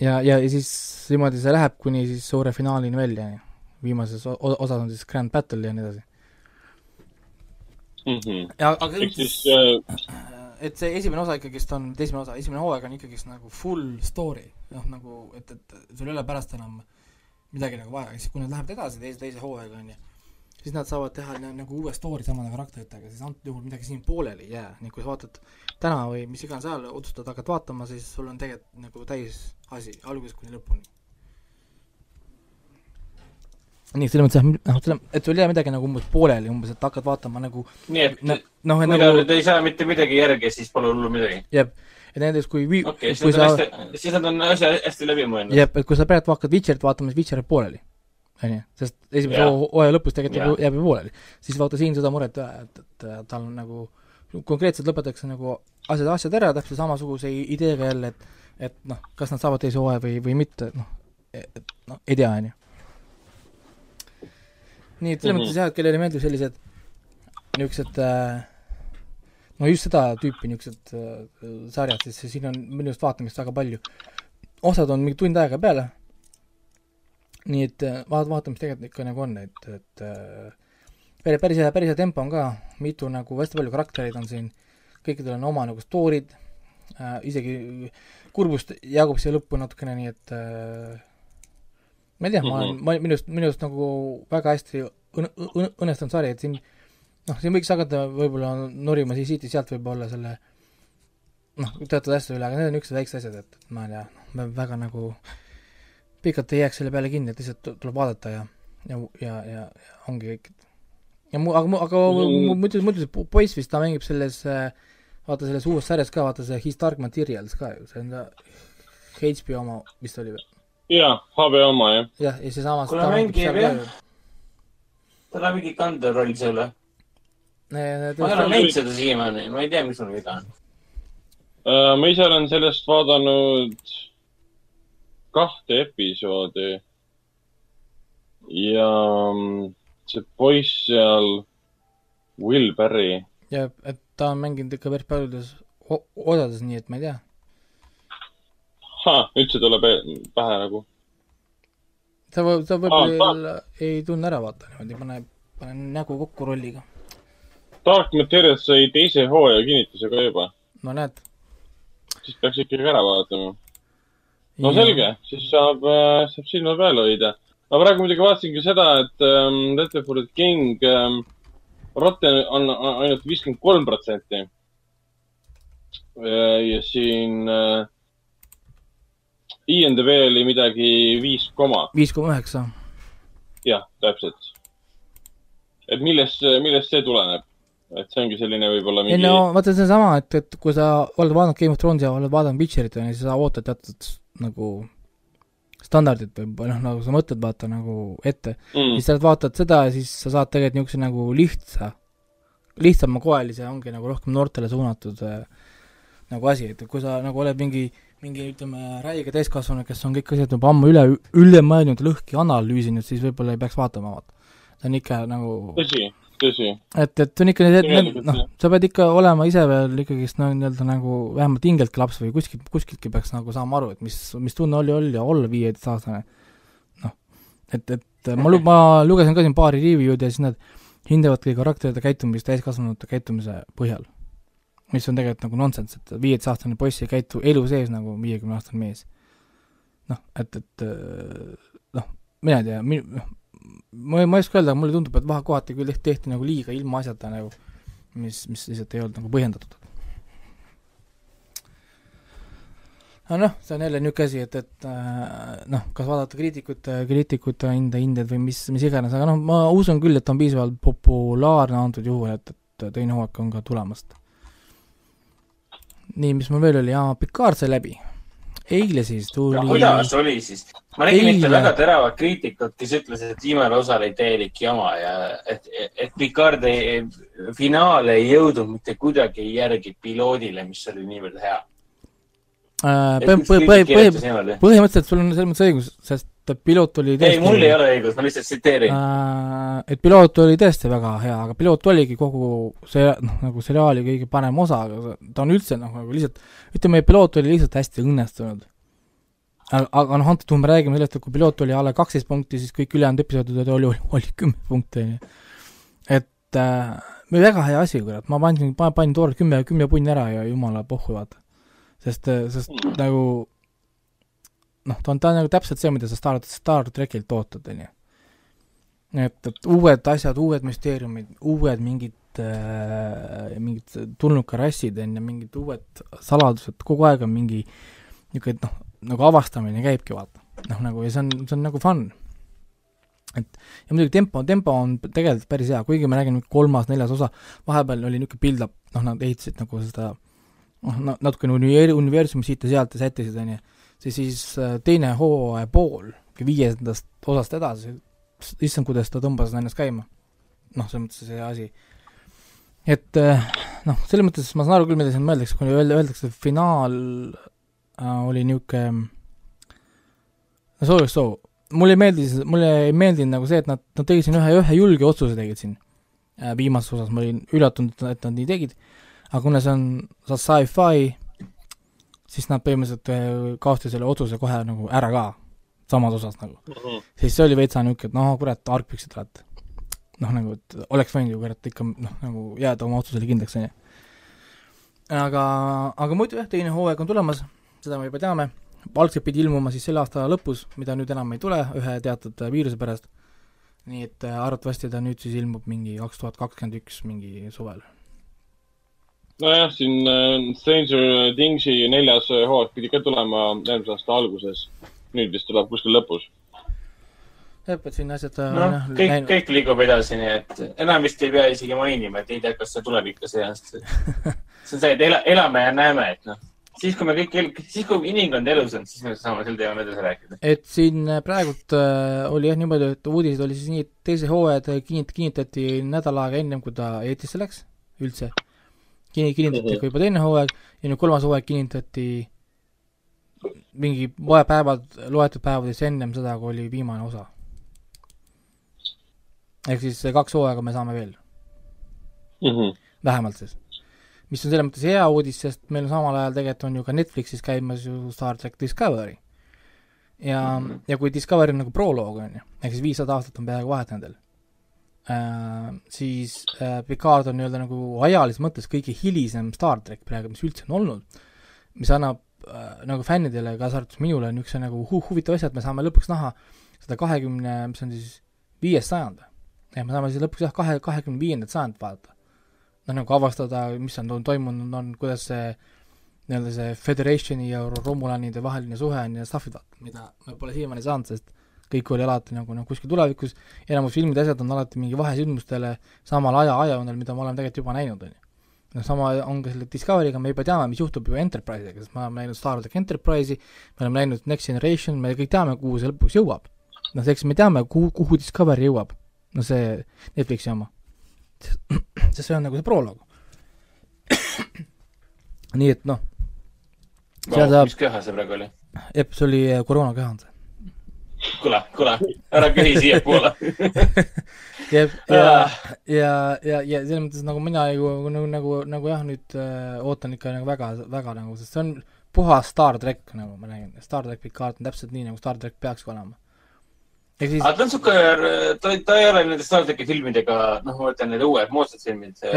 ja, ja, ja siis niimoodi see läheb kuni siis suure finaalini välja, viimases osas on siis grand battle ja nii edasi mm. -hmm. ja, aga Eks siis äh... et see esimene osa ikkagist on, esimene osa, esimene hooaeg on ikkagist nagu full story, noh nagu, et, et sul ei ole pärast enam midagi nagu vaja, siis kui nad lähevad edasi teise, teise hooaega, on ju siis nad saavad teha nagu uue story samade karakteritega, siis antud juhul midagi siin pooleli ei jää, nii kui sa vaatad täna või mis iganes ajal otsustad hakata vaatama, siis sul on tegelikult nagu täis asi algusest kuni lõpuni. nii, selles mõttes jah, noh, selle, et sul ei jää midagi nagu umbes pooleli, umbes, et hakkad vaatama nagu nii et noh, kui nagu, nad ei saa mitte midagi järgi, siis pole hullu midagi? jah, et näiteks kui okei okay,, siis, sa... siis nad on asja hästi läbi mõelnud. jah, et kui sa praegu hakkad Witcherit vaatama, siis Witcher jääb pooleli on ju, sest esimese hooaja lõpus tegelikult jääb ju pooleli. siis vaata siin seda muret, et, et tal on nagu, konkreetselt lõpetatakse nagu asjad, asjad ära täpselt samasuguse ideega jälle, et et noh, kas nad saavad teise hooaja või, või mitte, noh, et noh, ei tea, on ju. nii et selles -hmm. mõttes jah, et kellele meeldib sellised niisugused äh, no just seda tüüpi niisugused äh, sarjad, siis siin on minu arust vaatamist väga palju. osad on mingi tund aega peale nii et äh, vaat-, vaatame, mis tegelikult ikka nagu on, et, et äh, päris, päris hea, päris hea tempo on ka, mitu nagu, hästi palju karaktereid on siin, kõikidel on oma nagu story'd. Äh,, isegi kurbust jagub siia lõppu natukene, nii et äh, ma ei tea, ma olen, ma, minu arust, minu arust nagu väga hästi õn-, õn-, õnnestunud sari, et siin noh, siin võiks hakata võib-olla norima siit-siit-sealt võib-olla selle noh, teatud asjade üle, aga need on niisugused väiksed asjad, et ma ei tea, väga nagu äh, pikalt ei jääks selle peale kinni, et lihtsalt tuleb vaadata ja, ja, ja, ja, ja ongi kõik. ja mu, aga, aga mm. muidu, muidu see poiss vist, ta mängib selles, vaata selles uues sarjas ka, vaata see His Dark Materials ka ju, see on ka HBO oma vist oli või? jaa, HBO oma, jah. jah, ja seesama kuule, mängib jah. tal on mingi kandev roll seal või? ma ei ole näinud seda siiamaani, ma ei tea, mis sul viga on ma ise olen sellest vaadanud kahte episoodi. ja mm, see poiss seal, Will Berry. ja, et ta on mänginud ikka päris paljudes osades, nii et ma ei tea. üldse tuleb pähe nagu. sa võib-, sa võib-olla ei tunne ära vaata niimoodi, pane, pane nägu kokku rolliga. Dark Materials sai teise hooaja kinnituse ka juba, no näed. siis peaks ikkagi ära vaatama. No selge, siis saab, saab silma peal hoida. ma praegu muidugi vaatasin ka seda, et ähm, Rutherford King ähm, Rotten on on ainult viiskümmend kolm protsenti. ja siin äh, INDV oli midagi viis koma, viis koma üheksa. jah, täpselt. et millest, millest see tuleneb? Et see ongi selline võib-olla ei mingi no vaata, see on sama, et, et kui sa oled vaadanud Game of Thrones'i ja oled vaadanud Witcherit, on ju, siis sa ootad teatud nagu standardit või noh, nagu sa mõtled vaata nagu ette mm, siis sa vaatad seda ja siis sa saad tegelikult niisuguse nagu lihtsa, lihtsamakoelise, ongi nagu rohkem noortele suunatud äh, nagu asi, et kui sa nagu oled mingi, mingi ütleme, räige täiskasvanu, kes on kõik asjad juba ammu üle, üle mõelnud, lõhki analüüsinud, siis võib-olla ei peaks vaatama, vaata. see on ikka nagu, tõsi. et, et on ikka noh sa pead ikka olema ise veel ikkagist no nii-öelda nagu vähemalt hingeltki laps või kuskilt, kuskiltki peaks nagu saama aru, et mis, mis tunne oli, oli olla viieteistaastane. noh, et, et ma lu-, ma lugesin ka siin paari review'd ja siis nad hindavadki karakterite käitumist täiskasvanute käitumise põhjal. mis on tegelikult nagu nonsense, et viieteistaastane poiss ei käitu elu sees nagu viiekümneaastane mees. noh, et, et noh, mina ei tea, mi-, noh, ma ei, ma ei oska öelda, mulle tundub, et vahe kohati küll tehti, tehti nagu liiga ilmaasjata nagu, mis, mis lihtsalt ei olnud nagu põhjendatud. aga noh, see on jälle niisugune asi, et, et äh, noh, kas vaadata kriitikute, kriitikute hinde, hindeid või mis, mis iganes, aga noh, ma usun küll, et on piisavalt populaarne antud juhul, et, et teine hooaeg on ka tulemas. nii, mis mul veel oli, aa, Picard sai läbi. Eile siis tuli no kuidas oli siis? ma nägin ühte Eile. väga teravat kriitikut, kes ütles, et viimane osa oli täielik jama ja et, et Picard ei, finaal ei jõudnud mitte kuidagi järgi piloodile, mis oli niivõrd hea. põh- põh- põh- põhimõtteliselt sul on selles mõttes õigus, sest piloot oli ei, mul ei ole õigus, ma lihtsalt tsiteerin. äh, et piloot oli tõesti väga hea, aga piloot oligi kogu see, noh, nagu seriaali kõige parem osa, aga ta on üldse noh, nagu lihtsalt, ütleme, piloot oli lihtsalt hästi õnnestunud. aga, aga noh, antud juhul me räägime sellest, et kui piloot oli alla kaksteist punkti, siis kõik ülejäänud episoodid oli, oli, oli kümme punkti, on ju. et äh, väga hea asi, kurat, ma panin, ma panin tookord kümme, kümme punni ära ja jumala pohhu, vaata. sest, sest Mm. nagu noh, ta on, ta on nagu täpselt see, mida sa Star, Star trackilt ootad, on ju. et, et uued asjad, uued müsteeriumid, uued mingid äh,, mingid tulnukarassid on ju, mingid uued saladused, kogu aeg on mingi niisugune noh, nagu avastamine käibki, vaata. noh, nagu ja see on, see on nagu fun. et ja muidugi tempo, tempo on tegelikult päris hea, kuigi ma räägin nüüd kolmas, neljas osa, vahepeal oli niisugune build-up, noh, nad ehitasid nagu seda noh, univer-, universumi siit ja sealt ja sättisid, on ju siis, siis äh, teine hooaja pool, viiendast osast edasi, issand, kuidas ta tõmbas ennast käima. noh, selles mõttes see asi. et äh, noh, selles mõttes ma saan aru küll, mida siin mõeldakse, kui öelda, öeldakse, et finaal äh, oli niisugune no so is so, mulle ei meeldi, mulle ei meeldinud nagu see, et nad, nad tegid siin ühe, ühe julge otsuse tegid siin. Viimases osas, ma olin üllatunud, et nad nii tegid, aga kuna see on see sci-fi, siis nad põhimõtteliselt äh, kaotasid selle otsuse kohe nagu ära ka, samas osas nagu. siis see oli veitsa niisugune, et noh, kurat, argpüksid olete. noh, nagu, et oleks võinud ju kurat ikka noh, nagu jääda oma otsusele kindlaks, on ju. aga, aga muidu jah, teine hooaeg on tulemas, seda me juba teame, algselt pidi ilmuma siis selle aasta lõpus, mida nüüd enam ei tule ühe teatud viiruse pärast, nii et äh, arvatavasti ta nüüd siis ilmub mingi kaks tuhat kakskümmend üks mingi suvel. nojah, siin äh, Stranger Thingsi neljas äh, hooaeg pidi ka tulema eelmise aasta alguses. nüüd vist tuleb kuskil lõpus. siin asjad noh kõik, kõik liigub edasi, nii et enam vist ei pea isegi mainima, et ei tea, kas see tuleb ikka see aasta. [laughs] see on see, et ela, elame ja näeme, et noh, siis kui me kõik, siis kui inimkond elus on, siis me saame sel teemal edasi rääkida. et siin praegult äh, oli jah niimoodi, et uudised oli siis nii, et teise hooaja ta kinnit-, kinnitati nädal aega ennem, kui ta eetrisse läks, üldse. Kinni-, kinnitati ka juba teine hooaeg ja nüüd kolmas hooaeg kinnitati mingi poe päevad, loetud päevades ennem seda, kui oli viimane osa. ehk siis kaks hooaega me saame veel, vähemalt siis. mis on selles mõttes hea uudis, sest meil on samal ajal tegelikult on ju ka Netflixis käimas ju Star track Discovery. ja mm, -hmm. ja kui Discovery on nagu proloog, on ju, ehk siis viissada aastat on peaaegu vahet nendel äh,, siis äh, Picard on nii-öelda nagu ajalises mõttes kõige hilisem Star track praegu, mis üldse on olnud, mis annab äh, nagu fännidele, kaasa arvatud minule, niisuguse nagu hu huvitava asja, et me saame lõpuks näha seda kahekümne, mis on siis viies sajand. ja me saame siis lõpuks jah, kahe, kahekümne viiendat sajandit vaadata. noh, nagu avastada, mis on toimunud, on, kuidas see nii-öelda see Federationi ja Romulanide vaheline suhe on ja stuff'id, vaata, mida me pole siiamaani saanud, sest kõik oli alati nagu, nagu kuskil tulevikus, enamus filmide asjad on alati mingi vahesündmustele samal aja, ajajoonel, mida me oleme tegelikult juba näinud, on ju. noh, sama on ka selle Discovery'ga, me juba teame, mis juhtub ju Enterprise'iga, sest me oleme näinud Star track Enterprise'i, me oleme näinud Next Generation, me kõik teame, kuhu see lõpuks jõuab. noh, eks me teame, kuhu, kuhu Discovery jõuab. no see Netflixi oma. [clears throat] sest see on nagu see proloog. [clears throat] nii et noh, mis köha see praegu oli? jep, see oli äh, koroonaköha on see. Kuule, kuule, ära köhi siiapoole. [laughs] Jep, ja, ja, ja, ja selles mõttes nagu mina nagu, nagu, nagu, nagu jah, nüüd äh, ootan ikka nagu väga, väga nagu, sest see on puhas Star track, nagu ma räägin, Star track Picard on täpselt nii, nagu Star track peakski olema. Siis aga ta on siuke, ta, ta ei ole nende Star tracki filmidega, noh, ma mõtlen need uued moodsad filmid. ta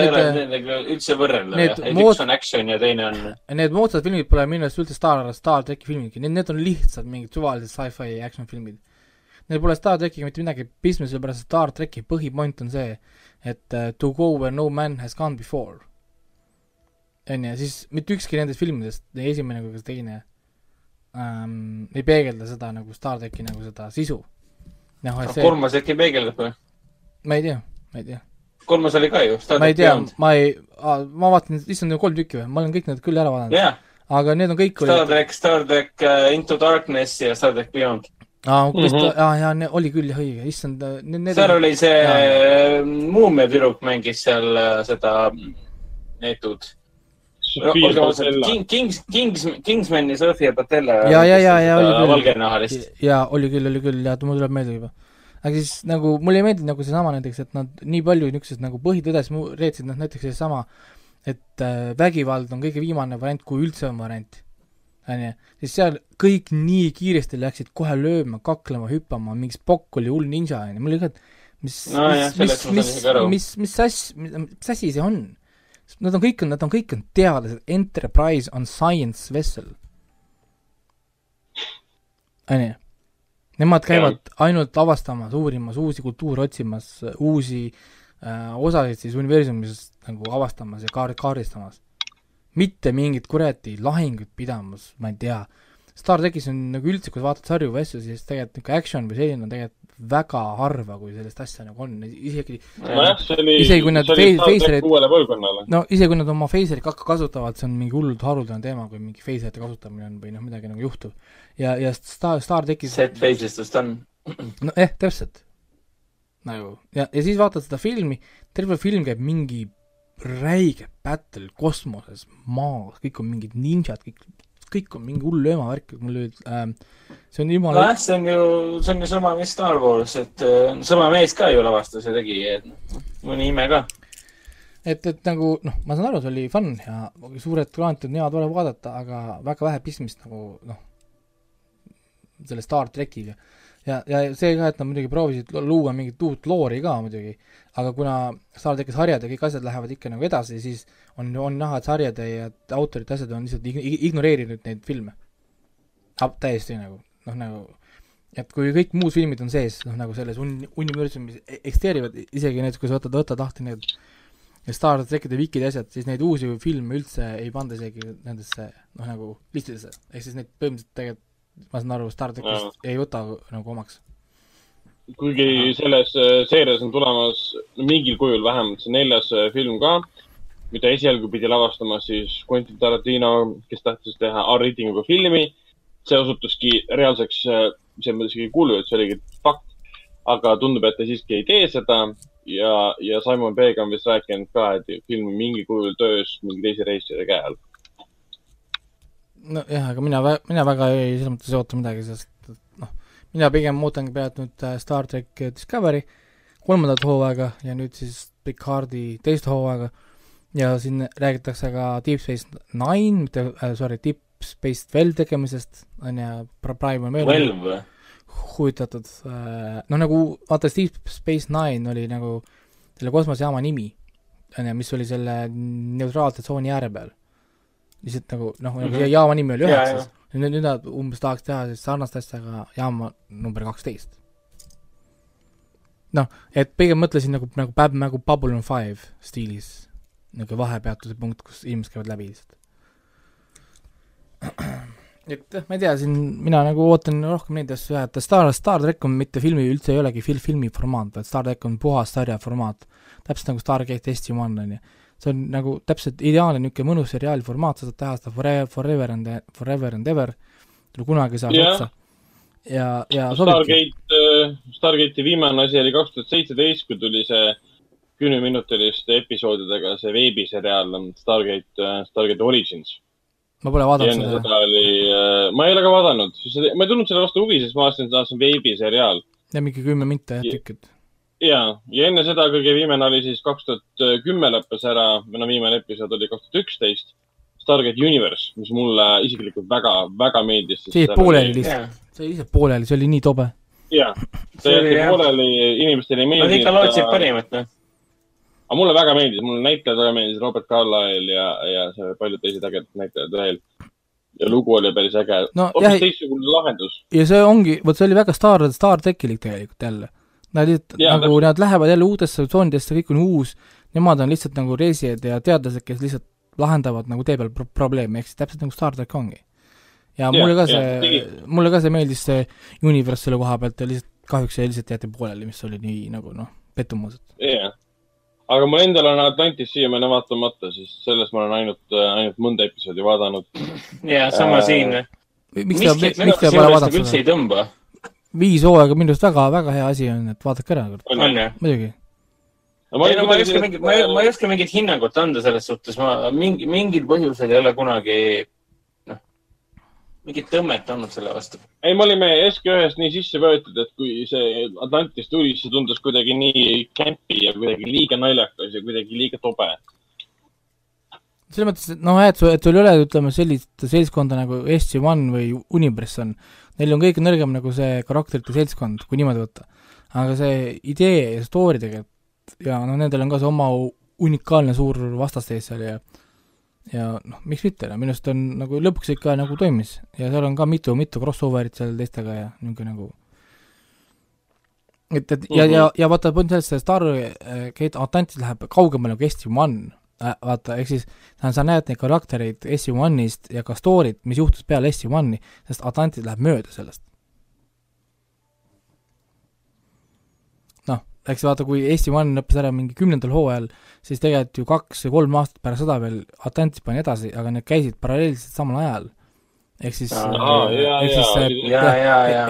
ei ole need- nendega üldse võrrelda. need et mood- üks on action ja teine on need moodsad filmid pole minu arust üldse Star, Star tracki filmidki, need, need on lihtsalt mingid suvalised sci-fi action filmid. Neil pole Star trackiga mitte midagi pistmist, sellepärast Star tracki põhipoint on see, et uh, to go where no man has gone before. on ju, siis mitte ükski nendest filmidest, nii esimene kui ka teine ähm,, ei peegelda seda nagu Star tracki nagu seda sisu. noh, et see, kolmas äkki peegeldab või? ma ei tea, ma ei tea. kolmas oli ka ju. ma ei tea, ma ei, ma vaatan, issand, kolm tükki või, ma olen kõik need küll ära vaadanud, jah, aga need on kõik Star track, Star track uh, Into Darkness ja Star track Beyond. aa, kuidas Mhm. ta, aa jaa, oli küll jah õige, issand, need, need seal oli see jaa. muumiatüdruk mängis seal äh, seda neetud. Olgem ausad, King, Kings, Kings, Kingsmani Sofia Patella. ja, ja, ja, ja oli küll. valgenahalist. jaa, oli küll, oli küll, jaa, mul tuleb meelde juba. aga siis nagu, mulle ei meeldinud nagu seesama näiteks, et nad nii palju niisugusest nagu põhitõdes mu- reetsid, noh näiteks seesama, et äh, vägivald on kõige viimane variant, kui üldse on variant. on ju, siis seal kõik nii kiiresti läksid kohe lööma, kaklema, hüppama, mingi Spock oli hull ninja, on ju, mul oli ka, et mis No jah, mis, mis, isegi aru. mis, mis asj, mis asi see on? Nad on kõik, nad on kõik on teadlased, Enterprise on science vessel. on ju? Nemad käivad ainult avastamas, uurimas, uusi kultuure otsimas, uusi äh, osasid siis universumis nagu avastamas ja kaar-, kaardistamas. mitte mingit kuradi lahingut pidamas, ma ei tea. Star trackis on nagu üldse, kui vaatad sarju või asju, siis tegelikult niisugune action või selline on tegelikult väga harva, kui sellist asja nagu on, isegi nojah, see oli, Isegi kui nad see oli Star uuele põlvkonnale. no isegi kui nad oma phaserit ka kasutavad, see on mingi hullult haruldane teema, kui mingi phaserite kasutamine on või noh, midagi nagu juhtub. ja, ja Star, Star trackis set face'istust on. [clears throat] no jah eh,, täpselt. nagu ja, ja siis vaatad seda filmi, terve film käib mingi räige battle kosmoses, maas, kõik on mingid ninjad, kõik, kõik on mingi hull löömavärk, mul oli ähm,, see on jumala nojah, see on ju, see on ju sama mis Star Wars, et äh, sama mees ka ju lavastas ja tegi, et noh, mõni ime ka. et, et nagu noh, ma saan aru, see oli fun ja suured kraanid on hea tore vaadata, aga väga vähe pistmist nagu noh, selle Star trackiga. ja, ja see ka, et nad muidugi proovisid luua mingit uut loori ka muidugi, aga kuna Star trackis harjad ja kõik asjad lähevad ikka nagu edasi, siis on, on näha, et sarjade ja autorite asjad on lihtsalt ig- ig- ignoreerinud neid filme. täiesti nagu, noh nagu et kui kõik muud filmid on sees, noh nagu selles un-, universumis e- eksisteerivad, isegi need, kui sa võtad, võtad lahti need ja Star trackide vikid ja asjad, siis neid uusi filme üldse ei panda isegi nendesse noh, nagu listidesse, ehk siis neid põhimõtteliselt tegelikult ma saan aru, Star trackist ei võta nagu omaks. Kuigi selles äh, seerias on tulemas mingil kujul vähemalt see neljas äh, film ka, mida esialgu pidi lavastama siis Quentin Tarantino, kes tahtis teha R-reitinguga filmi. see osutuski reaalseks, selles mõttes isegi ei kuulu, et see oligi fakt. aga tundub, et ta siiski ei tee seda ja, ja Simon Pegg on vist rääkinud ka, et film on mingil kujul töös mingi teise režissööri käe all. nojah, aga mina, mina väga ei, selles mõttes ei oota midagi, noh, mina pigem ootangi praegu nüüd äh, Star track Discovery kolmandat hooaega ja nüüd siis Picardi teist hooaega ja siin räägitakse ka Deep Space Nine, mitte äh, sorry, Deep Space Twelve tegemisest, on ju, Prime on veel huvitatud, noh nagu vaata Deep Space Nine oli nagu selle kosmosejaama nimi, on ju, mis oli selle neutraalse tsooni ääre peal. lihtsalt nagu noh, Mhm. ja jaama nimi oli üheksas, nüüd, nüüd nad umbes tahaks teha siis sarnast asja ka jaama number kaksteist. noh, et pigem mõtlesin nagu, nagu Bab-, nagu Babylon Five stiilis, niisugune vahepeatuse punkt, kus inimesed käivad läbi lihtsalt. et jah, ma ei tea, siin mina nagu ootan rohkem neid asju jah, et Star, Star track on mitte filmi, üldse ei olegi fil-, filmi formaat, vaid Star track on puhas sarja formaat. täpselt nagu Stargate SG-1 on ju. See on nagu täpselt ideaalne niisugune mõnus seriaali formaat, sa saad teha seda forever, forever and, forever and ever, kunagi ei saa Jah. otsa. ja, ja sobibki. Stargate, Stargate'i viimane asi oli kaks tuhat seitseteist, kui tuli see kümneminutiliste episoodidega see veebiseriaal Stargate, Stargate Origins. ma pole vaadanud seda. seda oli, ma ei ole ka vaadanud, ma ei tulnud selle vastu huvi, sest ma vaatasin, et see on veebiseriaal. ja mingi kümme minta jah, Ja- tükid. ja, ja enne seda kõige viimane oli siis kaks tuhat kümme lõppes ära, no viimane episood oli kaks tuhat üksteist. Stargate Universe, mis mulle isiklikult väga, väga meeldis. see jäi pooleli lihtsalt, see jäi lihtsalt pooleli, see oli nii tobe. jaa, See jah. pooleli, inimestele ei Nad meeldinud. ikka lootsid parimat, noh. aga mulle väga meeldis, mulle näitlejad väga meeldis, Robert Carlyle ja, ja see paljud teised ägedad näitlejad veel. ja lugu oli päris äge No hoopis teistsugune lahendus. ja see ongi, vot see oli väga Star, Star tekilik tegelikult jälle. Nad lihtsalt Jaa, nagu nad lähevad jälle uutesse tsoonidesse, kõik on uus, nemad on lihtsalt nagu reisijad ja teadlased, kes lihtsalt lahendavad nagu tee peal pro probleeme, ehk siis täpselt nagu Star track ongi. ja mulle ka see mulle ka see meeldis, see universe selle koha pealt ja lihtsalt kahjuks see lihtsalt jäeti pooleli, mis oli nii nagu noh, pettumus, et jah. aga mul endal on Atlantis siiamaani vaatamata, sest sellest ma olen ainult, ainult mõnda episoodi vaadanud. jaa, sama Äh, siin. miks miskit miks minu pole vaadanud üldse ei seda? tõmba, viis hooaega minu arust väga, väga hea asi on, et vaadake ära, on ju? muidugi. ei no ma ei oska mingit, ma ei, ma ei oska mingit hinnangut anda selles suhtes, ma mingi, mingil põhjusel ei ole kunagi, noh, mingit tõmmet olnud selle vastu. ei, me olime SK1-st nii sisse võetud, et kui see Atlantis tuli, siis see tundus kuidagi nii kämpi ja kuidagi liiga naljakas ja kuidagi liiga tobe. Selles mõttes, et noh, et, et sul ei ole, ütleme, sellist seltskonda nagu SG-1 või Unipress on, neil on kõige nõrgem nagu see karakterite seltskond, kui niimoodi võtta. aga see idee ja story tegelikult ja noh, nendel on ka see oma unikaalne suur vastasteis seal ja ja noh, miks mitte, no minu arust on nagu lõpuks ikka nagu toimis. Ja seal on ka mitu, mitu crossover'it seal teistega ja niisugune nagu et, et ja, ja, ja vaata, point selles, see Stargate Atlantis läheb kaugemale kui SG-1 äh, vaata, ehk siis sa, sa näed neid karaktereid SG-1-ist ja ka story't, mis juhtus peale SG-1-i, sest Atlantis läheb mööda sellest. noh, eks vaata, kui SG-1 lõppes ära mingi kümnendal hooajal, siis tegelikult ju kaks või kolm aastat pärast seda veel Atlantis pani edasi, aga need käisid paralleelselt samal ajal. ehk siis ehk siis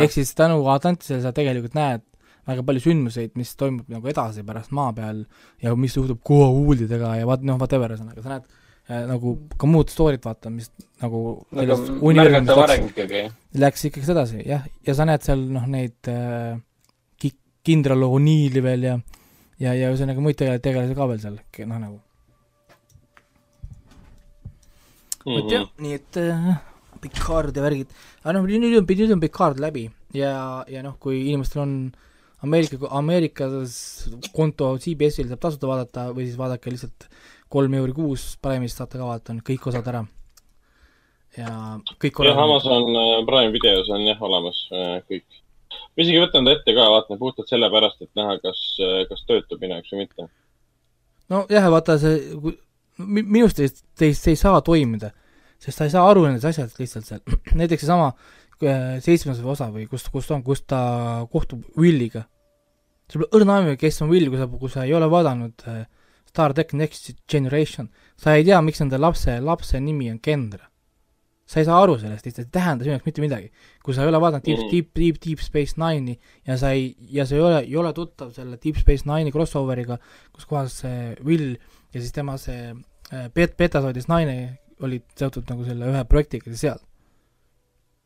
ehk siis tänu Atlantisele sa tegelikult näed väga palju sündmuseid, mis toimub nagu edasi pärast maa peal ja mis juhtub Goa'uldidega ja vaat noh, whatever ühesõnaga, sa näed äh, nagu ka muud story't vaata, mis nagu sellest märgatav areng läks, ikkagi. läks ikkagi edasi, jah, ja sa näed seal noh, neid äh, ki-, kindral O'Neill'i veel ja ja, ja ühesõnaga muid tegel-, tegelasi ka veel seal, noh nagu Mhm. vot jah, nii et äh, Picard ja värgid, aga noh, nüüd on, nüüd on Picard läbi ja, ja noh, kui inimestel on Ameerika, Ameerikas konto CBS-il saab tasuta vaadata või siis vaadake lihtsalt kolm euri kuus, Prime'ist saate ka vaadata, on kõik osad ära. ja kõik jah, Amazon äh, Prime videos on jah olemas äh, kõik. ma isegi võtan ta ette ka, vaatan puhtalt sellepärast, et näha, kas, kas töötab minu jaoks või mitte. nojah, vaata see, mi- minu arust teist, teist ei saa toimida, sest sa ei saa aru nendest asjadest lihtsalt seal, [clears throat] näiteks seesama äh, seitsmes osa või kus, kus ta on, kus ta kohtub Williga. sul pole õrna aimu, kes on Will, kui sa, kui sa ei ole vaadanud äh, Star track Next Generation, sa ei tea, miks nende lapse, lapse nimi on Kendra. sa ei saa aru sellest, ei tähenda sinu jaoks mitte midagi. kui sa ei ole vaadanud Deep Mhm., Deep, Deep, Deep Space Nine'i ja sa ei, ja sa ei ole, ei ole tuttav selle Deep Space Nine'i crossoveriga, kus kohas see Will ja siis tema see äh, bet-, betasoodis naine olid seotud nagu selle ühe projektiga seal.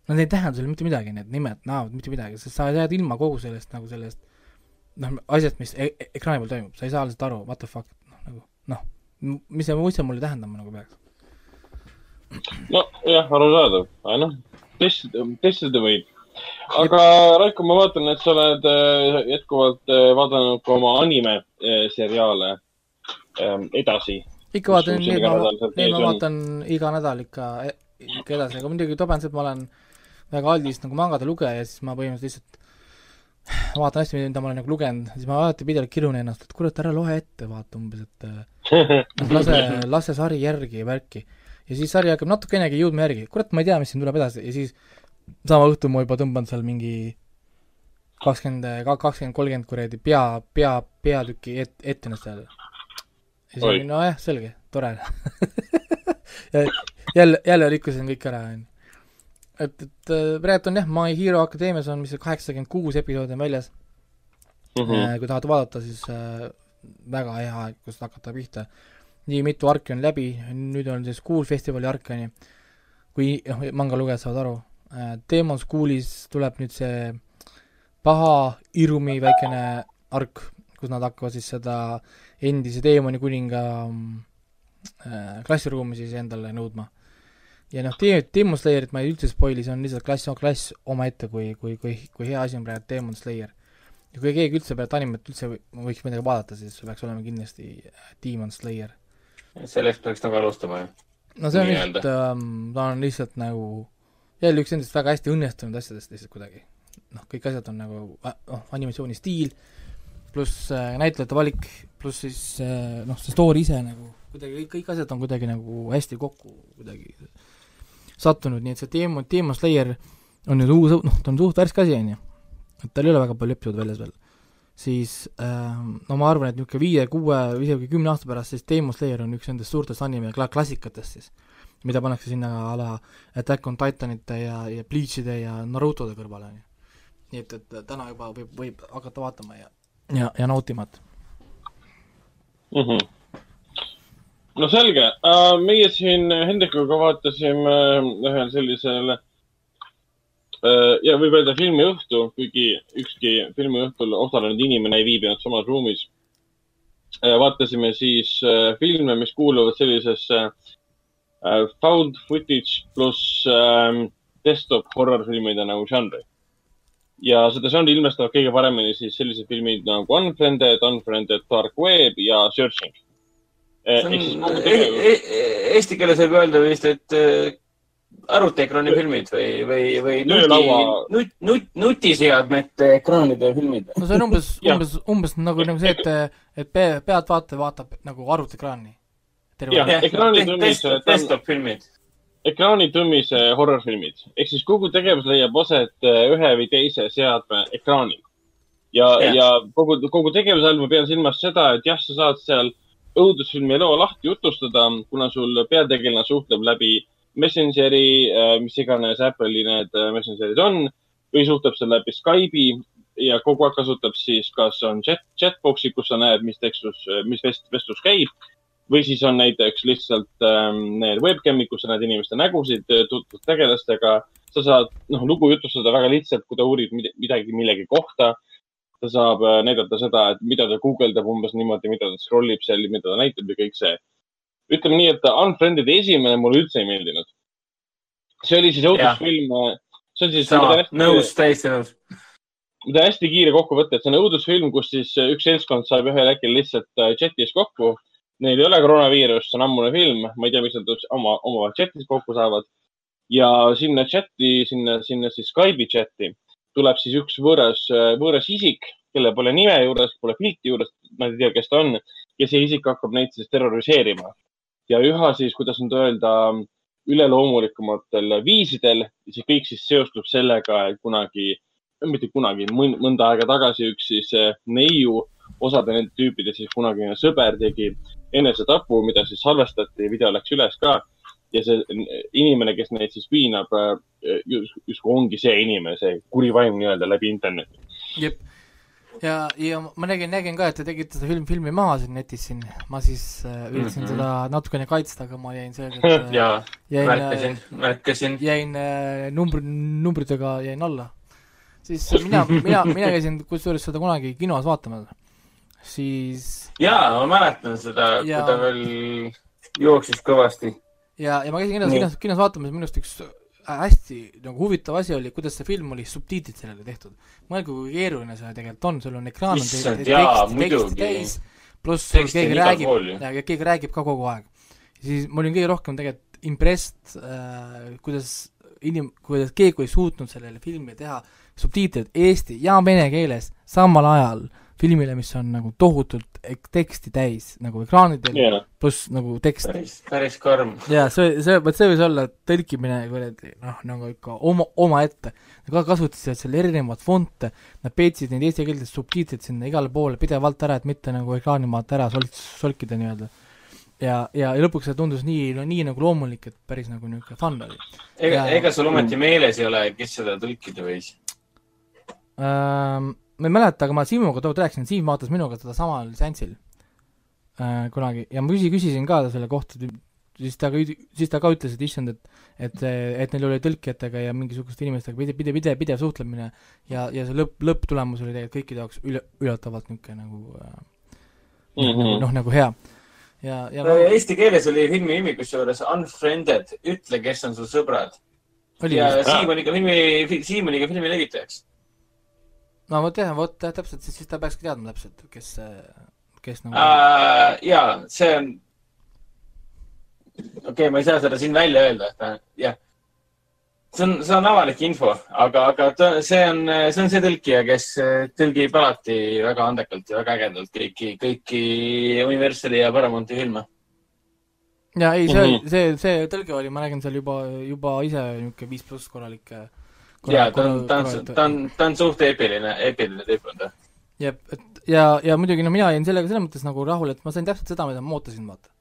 Nad ei tähenda sulle mitte midagi, need nimed, näod, mitte midagi, sest sa jääd ilma kogu sellest nagu sellest noh, asjast, mis e e ekraani peal toimub, sa ei saa lihtsalt aru, what the fuck, noh nagu noh, mis see, mis see mulle tähendama nagu peaks. nojah, arusaadav, aga noh, testida, testida võib. aga Raiko, ma vaatan, et sa oled äh, jätkuvalt äh, vaadanud ka oma anime äh, seriaale ähm, edasi. ikka vaatan, neid ma neid ma vaatan iga nädal ikka, ikka edasi, aga muidugi tobe on see, et ma olen väga aldis nagu mangade lugeja ja siis ma põhimõtteliselt lihtsalt [sighs] vaatan hästi, mida ma olen nagu lugenud, siis ma alati pidevalt kirun ennast, et kurat, ära loe ette, vaata umbes, et äh, lase, [laughs] lase sari järgi ja värki. ja siis sari hakkab natukenegi jõudma järgi, kurat, ma ei tea, mis siin tuleb edasi ja siis sama õhtul ma juba tõmban seal mingi kakskümmend, kakskümmend, kolmkümmend kuradi pea, pea, peatüki et, ette ennast seal. ja siis olin, nojah, selge, tore [laughs] jälle, jälle rikkusin kõik ära, onju. et, et äh, praegu on jah, My Hero Academias on, mis see kaheksakümmend kuus episoodi on väljas mm. -hmm. kui tahate vaadata, siis äh, väga hea aeg, kust hakata pihta. nii mitu arki on läbi, nüüd on see School festivali ark, on ju, kui noh, manga lugejad saavad aru. Demon Schoolis tuleb nüüd see paha Irumi väikene ark, kus nad hakkavad siis seda endise teemani kuninga klassiruumi siis endale nõudma. Ja noh, Demon Slayerit ma ei üldse spoil'i, see on lihtsalt klass, klass omaette, kui, kui, kui, kui hea asi on praegu Demon Slayer ja kui keegi üldse peale animet üldse või- võiks midagi vaadata, siis peaks olema kindlasti äh, Demon Slayer. sellest peaks nagu alustama ju. no see on Nii-öelda. lihtsalt ähm,, ta on lihtsalt nagu jälle üks nendest väga hästi õnnestunud asjadest lihtsalt kuidagi. noh, kõik asjad on nagu äh, noh, animatsiooni stiil, pluss äh, näitlejate valik, pluss siis äh, noh, see story ise nagu kuidagi kõik, kõik asjad on kuidagi nagu hästi kokku kuidagi sattunud, nii et see Demon, Demon Slayer on nüüd uus, noh, ta on suht värske asi, on ju. et tal ei ole väga palju episoode väljas veel. siis ähm, no ma arvan, et niisugune viie, kuue, isegi kümne aasta pärast siis Demon Slayer on üks nendest suurtest anime kla- klassikatest siis, mida pannakse sinna a la Attack on Titanite ja, ja Bleachide ja Narutode kõrvale, on ju. nii et, et täna juba võib, võib hakata vaatama ja ja, ja nautima, et Mhm. No selge uh,, meie siin Hendrikuga vaatasime ühel sellisel uh, ja võib öelda filmiõhtu, kuigi ükski filmiõhtul osalenud inimene ei viibinud samas ruumis uh,. vaatasime siis uh, filme, mis kuuluvad sellisesse uh, found footage pluss uh, desktop horror filmide nagu žanri. ja seda žanri ilmestavad kõige paremini siis sellised filmid nagu Unfriended, Unfriended Dark Web ja Searching. See on, eesti keeles võib öelda vist, et äh, arvutiekraani filmid või, või, või nuti Töölaua-, nut-, nut-, nutiseadmete ekraanide filmid. no see on umbes [laughs] umbes, umbes nagu, nagu see, et, et pe-, pealtvaataja vaatab nagu arvutiekraani. Jah, ekraanitõmmis- ta on- desktop filmid. ekraanitõmmise horror-filmid ehk siis kogu tegevus leiab aset äh, ühe või teise seadme ekraanil. ja ja kogu, kogu tegevuse all ma pean silmas seda, et jah, sa saad seal õudusfilmi loo lahti jutustada, kuna sul peategelane suhtleb läbi Messengeri, mis iganes Apple'i need äh, Messengerid on või suhtleb seal läbi Skype'i ja kogu aeg kasutab siis, kas on chat, chatbox'i, kus sa näed, mis tekstus, mis vest-, vestlus käib või siis on näiteks lihtsalt ähm, need webcam'id, kus sa näed inimeste nägusid, tutvud tegelastega. sa saad noh, lugu jutustada väga lihtsalt, kui ta uurib mid- midagi millegi kohta. Ta saab äh, näidata seda, et mida ta guugeldab umbes niimoodi, mida ta scroll ib seal, mida ta näitab ja kõik see. ütleme nii, et Unfriended esimene mulle üldse ei meeldinud. see oli siis õudusfilm, see on siis. nõus, täiesti nõus. teen hästi kiire kokkuvõtte, et see on õudusfilm, kus siis äh, üks seltskond saab ühel hetkel lihtsalt äh, chatis kokku. Neil ei ole koroonaviirust, see on ammune film, ma ei tea, miks nad oma, omavahel chatis kokku saavad. ja sinna chati, sinna, sinna siis Skype'i chati tuleb siis üks võõras, võõras isik, kellel pole nime juures, pole pilti juures, nad ei tea, kes ta on ja see isik hakkab neid siis terroriseerima. ja üha siis, kuidas nüüd öelda, üleloomulikumatel viisidel, siis kõik siis seostub sellega, et kunagi, mitte kunagi, mõnda aega tagasi üks siis eh, neiu, osade nende tüüpide siis kunagine sõber tegi enesetapu, mida siis salvestati, video läks üles ka. Ja see inimene, kes neid siis piinab, justkui ongi see inimene, see kuri vaim nii-öelda läbi interneti. jep. ja, ja ma nägin, nägin ka, et te tegite seda film, filmi maha siin netis siin, ma siis äh, üritasin mm. -hmm. seda natukene kaitsta, aga ma jäin selgelt [laughs] äh, jaa, märkasin, märkasin. jäin äh, numbri, numbritega jäin alla. siis mina, mina, mina käisin kusjuures seda kunagi kinos vaatamas, siis jaa, ma mäletan seda, kui ta veel jooksis kõvasti. ja, ja ma käisin kinos, kinos, kinos vaatamas, minu arust üks hästi nagu huvitav asi oli, kuidas see film oli subtiitrid sellele tehtud. mõelge, kui keeruline see tegelikult on, sul on ekraan on tekst, tekst täis, pluss sul keegi räägib keegi räägib ka kogu aeg. siis ma olin kõige rohkem tegelikult impressed äh,, kuidas inim-, kuidas keegi oli suutnud sellele filmile teha subtiitrid eesti ja vene keeles samal ajal filmile, mis on nagu tohutult ek- teksti täis nagu ekraanidel jaa, pluss nagu tekst. päris, päris karm. jaa, see, see, vot see võis olla tõlkimine kuradi noh, nagu ikka oma, omaette. Nad ka kasutasid seal erinevaid fonte, nad peetsid neid eesti keeltes subtiitreid sinna igale poole pidevalt ära, et mitte nagu ekraanimaalt ära sol-, solkida nii-öelda. ja, ja, ja lõpuks see tundus nii, no nii nagu loomulik, et päris nagu niisugune fun oli ega Jaa., ega sul ometi meeles ei ole, kes seda tõlkida võis? ähm,. Ma ei mäleta, aga ma Siimuga tookord rääkisin, Siim vaatas minuga seda samal seansil äh, kunagi ja ma küsi-, küsisin ka selle kohta, siis ta ka, siis ta ka ütles, et issand, et et, et neil oli tõlkijatega ja mingisuguste inimestega pidev, pidev, pidev, pidev suhtlemine ja, ja see lõpp, lõpptulemus oli tegelikult kõikide jaoks üle, üllatavalt niisugune nagu äh, Mhm. nagu noh, nagu hea. ja, ja Eesti keeles oli filmi nimi kusjuures Unfriended, ütle, kes on su sõbrad. oli ja Siim oli ka filmi, Siim oli ka filmi levitajaks. No vot jah, vot jah, täpselt, siis, siis ta peakski teadma täpselt, kes, kes nagu Uh, ja see on, okei okay,, ma ei saa seda siin välja öelda, et ta- jah. see on, see on avalik info, aga, aga ta, see on, see on see tõlkija, kes äh, tõlgib alati väga andekalt ja väga ägedalt kõiki, kõiki Universali ja Paramonti filme. ja ei, see mm, -hmm. see, see tõlge oli, ma nägin seal juba, juba ise niisugune viis pluss korralik. Ja ta on, ta on, ta on, ta on suht eepiline, eepiline tüüp on ta. jah, et ja, ja muidugi no mina jäin sellega selles mõttes nagu rahule, et ma sain täpselt seda, mida ma ootasin, vaata.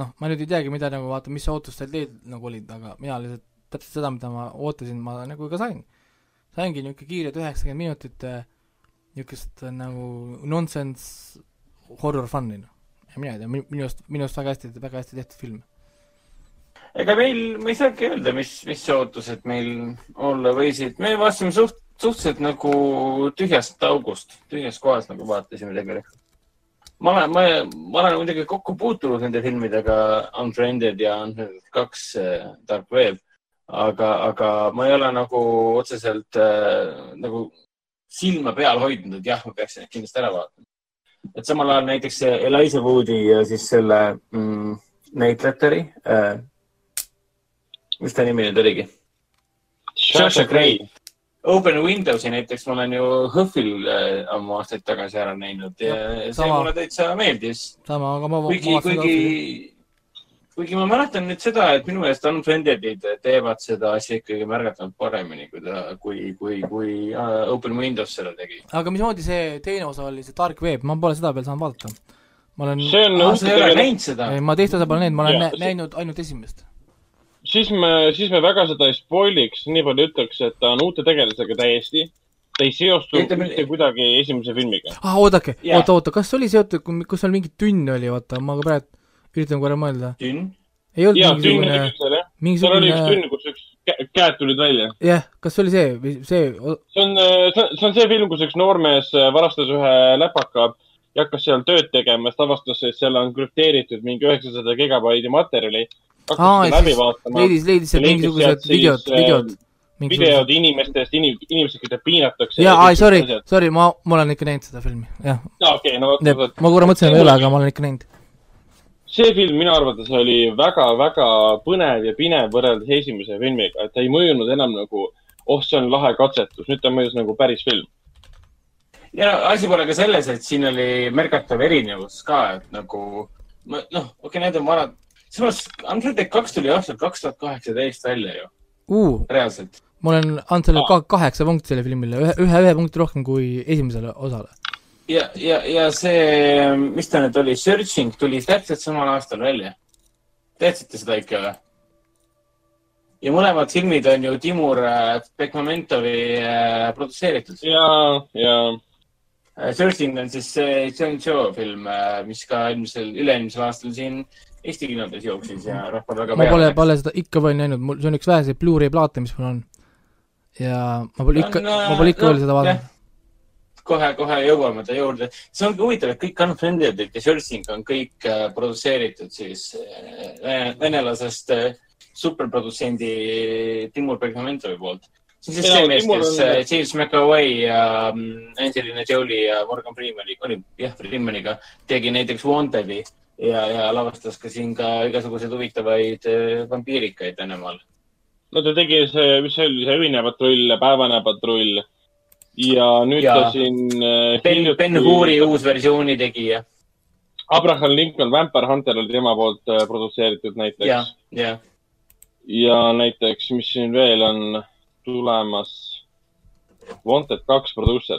noh, ma nüüd ei teagi, mida nagu vaata, mis ootustel teil nagu olid, aga mina lihtsalt täpselt seda, mida ma ootasin, ma nagu ka sain. saingi niisugune kiired üheksakümmend minutit äh, niisugust äh, nagu nonsense horror fun'i, noh. ja mina ei tea, minu arust, minu arust väga hästi, väga hästi tehtud film. Ega meil, ma ei saagi öelda, mis, mis ootused meil olla võisid. me vaatasime suht, suhteliselt nagu tühjast august, tühjast kohast nagu vaatasime tegelikult. ma olen, ma, ma olen muidugi kokku puutunud nende filmidega Unfriended ja Unfriended kaks äh, Dark Web, aga, aga ma ei ole nagu otseselt äh, nagu silma peal hoidnud, et jah, ma peaksin kindlasti ära vaatama. et samal ajal näiteks Eliza Woodi ja siis selle mm, näitlejateri äh, mis ta nimi nüüd oligi? Sasha Grey. Open Windowsi näiteks ma olen ju HÖFFil äh, ammu aastaid tagasi ära näinud ja see sama. mulle täitsa meeldis. sama, aga ma kuigi, kuigi, kuigi ma mäletan nüüd seda, et minu meelest Unfriended'id teevad seda asja ikkagi märgatavalt paremini, kui ta, kui, kui, kui äh, Open Windows seda tegi. aga mismoodi see teine osa oli, see Dark Web, ma pole seda veel saanud vaadata. ma olen, see on aa, sa ei ole näinud seda? ma teist osa pole näinud, ma olen see- näinud ainult esimest. Siis me, siis me väga seda ei spoiliks, nii palju ütleks, et ta on uute tegelasega täiesti. ta ei seostu Ütleme- mitte kuidagi esimese filmiga. ah, oodake, Jaa. oota, oota, kas oli seotud, kus seal mingi tünn oli, vaata, ma ka praegu üritan korra mõelda. Tünn? ei olnud ja mingisugune, küll seal oli üks mingisugune, tünn, kus üks kä- käed tulid välja. jah, kas see oli see või see, see on, see on, see on see film, kus üks noormees äh, varastas ühe läpaka ja hakkas seal tööd tegema, siis avastas, et seal on krüpteeritud mingi üheksasada gigabaidi materjali. Hakkas Aa, seda ja läbi vaatama. leidis, leidis sealt leidis mingisugused videod, äh, videod. videod inimestest, inim-, inimesed, keda piinatakse. jaa, ai, sorry, sorry, ma, ma olen ikka näinud seda filmi, jah. okei, no vot, ma korra mõtlesin, et ei ole, aga ma olen ikka näinud. see film minu arvates oli väga-väga põnev ja pinev võrreldes esimese filmiga, et ta ei mõjunud enam nagu, oh, see on lahe katsetus, nüüd ta mõjus nagu päris film. ja asi pole ka selles, et siin oli märgatav erinevus ka, et nagu ma- noh, okei okay,, need on vanad. Samas Unfriended kaks tuli aastal kaks tuhat kaheksateist välja ju, Uh, reaalselt. ma olen andnud selle ka kaheksa punkti sellele filmile, ühe, ühe, ühe punkti rohkem kui esimesele osale. ja, ja, ja see, mis ta nüüd oli, Searching tuli täpselt samal aastal välja. teadsite seda ikka või? ja mõlemad filmid on ju Timur äh, Bekmamentovi äh, produtseeritud. ja, ja Searching on siis see John Cho film, mis ka eelmisel, üle-eelmisel aastal siin Eesti kinodes jooksis ja rahval väga ma pole, pole seda ikka veel näinud, mul, see on üks väheseid Blu-ray plaate, mis mul on. ja ma pole ikka, äh, ma pole ikka noh, veel seda vaadanud. kohe-kohe jõuame ta juurde. see ongi huvitav, et kõik Unfriended ja Searching on kõik äh, produtseeritud siis äh, venelasest äh, superprodutsendi Timur Bergamentovi poolt. see on siis see mees, kes on... James McAvoy ja mm, Angelina Jolie ja Morgan Freemani, oli jah, Freemaniga tegi näiteks Wanted'i ja, ja lavastas ka siin ka igasuguseid huvitavaid vampiirikaid Venemaal. no ta tegi see, mis see oli, see öine patrull, päevane patrull ja nüüd ja. ta siin äh,. Ben, Ben Huri uus versiooni tegija. Abraham Lincoln Vampire Hunter oli tema poolt äh, produtseeritud näiteks. ja, ja. ja näiteks, mis siin veel on tulemas? Wanted kaks produusser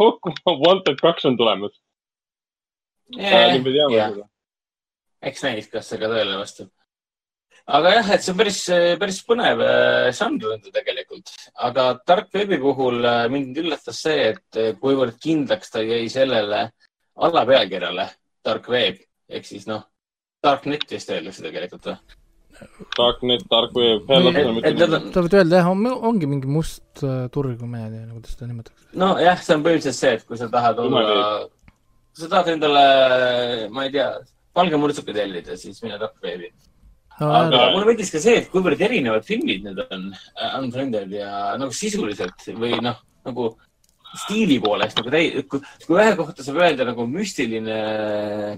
[laughs] Wanted kaks on tulemas yeah,. Yeah. Eks näis, kas see ka tõele vastab aga jah, et see on päris, päris põnev äh, žanr on ta tegelikult, aga tark veebi puhul äh, mind üllatas see, et äh, kuivõrd kindlaks ta jäi sellele allapealkirjale tark veeb ehk siis noh, darknet vist öeldakse tegelikult või? Darknet, dark web. sa võid öelda jah, ongi mingi must turg või ma ei tea, kuidas seda nimetatakse. nojah, see on põhimõtteliselt see, et kui sa tahad olla, sa tahad endale, ma ei tea, valge murtsuka tellida, siis mine dark veebi no, aga mulle meeldis ka see, et kuivõrd erinevad filmid need on, äh, Unfriended ja nagu sisuliselt või noh, nagu stiili poolest nagu täi-, kui, kui ühe kohta saab öelda nagu müstiline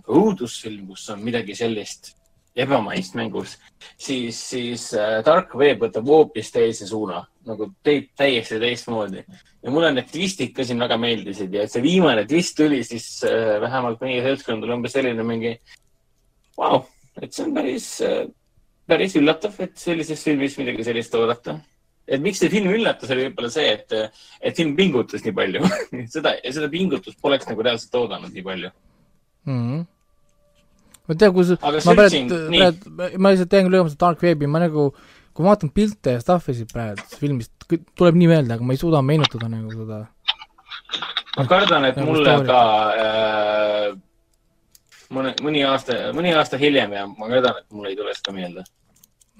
õudusfilm, kus on midagi sellist ebamaist mängus, siis, siis äh, Dark Web võtab hoopis teise suuna, nagu teeb täiesti teistmoodi. ja mulle need twistid ka siin väga meeldisid ja see viimane twist tuli siis äh, vähemalt meie seltskondadel umbes selline mingi, vau, et see on päris äh, päris üllatav, et sellises filmis midagi sellist oodata. et miks see film üllatas, oli võib-olla see, et, et film pingutas nii palju [laughs] seda, seda pingutust poleks nagu reaalselt oodanud nii palju mm. -hmm. ma ei tea, kus, ma praegu, praegu, ma lihtsalt teen küll lõõmast Dark Webi, ma nagu, kui ma vaatan pilte ja stuff'i siit praegu filmist, tuleb nii meelde, aga ma ei suuda meenutada nagu seda. ma kardan, et nagu mulle ka äh, mõne, mõni aasta, mõni aasta hiljem ja ma kardan, et mul ei tule seda meelde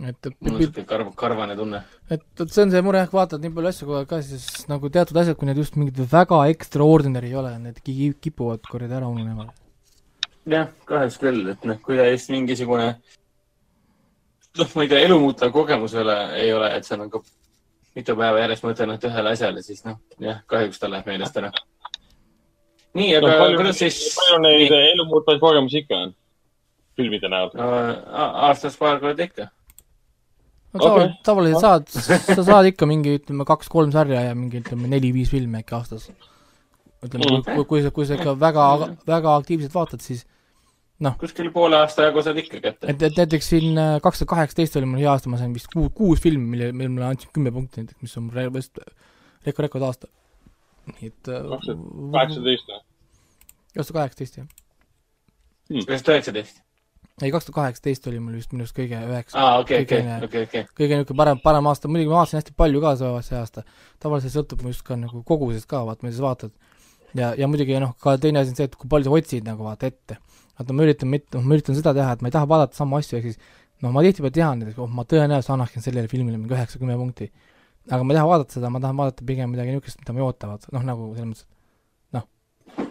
et, et mul on niisugune karv, karvane tunne. et, et see on see mure, jah, vaatad nii palju asju kogu aeg ka, siis nagu teatud asjad, kui need just mingid väga extraordinary ei ole, need kipuvad kuradi ära ununema. jah, kahjuks küll, et noh, kui ta just mingisugune noh, ma ei tea, elumuutev kogemus ei ole, ei ole, et sa nagu mitu päeva järjest mõtelnud ühele asjale, siis noh, jah, kahjuks ta läheb meelest ära. Nii, aga no, kuidas siis? palju neid elumuutvaid kogemusi ikka on? filmide näol no,? aastas paar korda ikka no okay. tavaliselt saad, sa [laughs] saad ikka mingi, ütleme, kaks-kolm sarja ja mingi, ütleme, neli-viis filmi äkki aastas. ütleme mm, kui, kui sa, kui sa ikka väga mm, väga aktiivselt vaatad, siis noh. kuskil poole aasta jagu saad ikka kätte. et, et näiteks siin äh, kaks tuhat kaheksateist oli mul hea aasta, ma sain vist kuus, kuus filmi, mille, mille ma andsin kümme punkti näiteks, mis on vist rekord, rekordaasta. Nii et. Äh, kaheksateist või? kaks tuhat kaheksateist, jah. Kaks tuhat üheksateist ei, kaks tuhat kaheksateist oli mul vist minu arust kõige üheksa. aa, okei, okei, okei, okei. kõige niisugune parem, parem aasta, muidugi ma vaatasin hästi palju ka see, see aasta. tavaliselt sõltub just ka nagu kogusest ka, vaata, mida sa vaatad. ja, ja muidugi noh, ka teine asi on see, et kui palju sa otsid nagu vaata ette. vaata, ma üritan mitte, ma üritan seda teha, et ma ei taha vaadata samu asju, ehk siis noh, ma tihtipeale tean, et oh, ma tõenäoliselt annaksin sellele filmile mingi üheksa-kümme punkti. Aga ma ei taha vaadata seda, ma tahan vaadata pigem midagi niisugust, mida ma ei oota, vaata, noh, nagu selles mõttes, noh,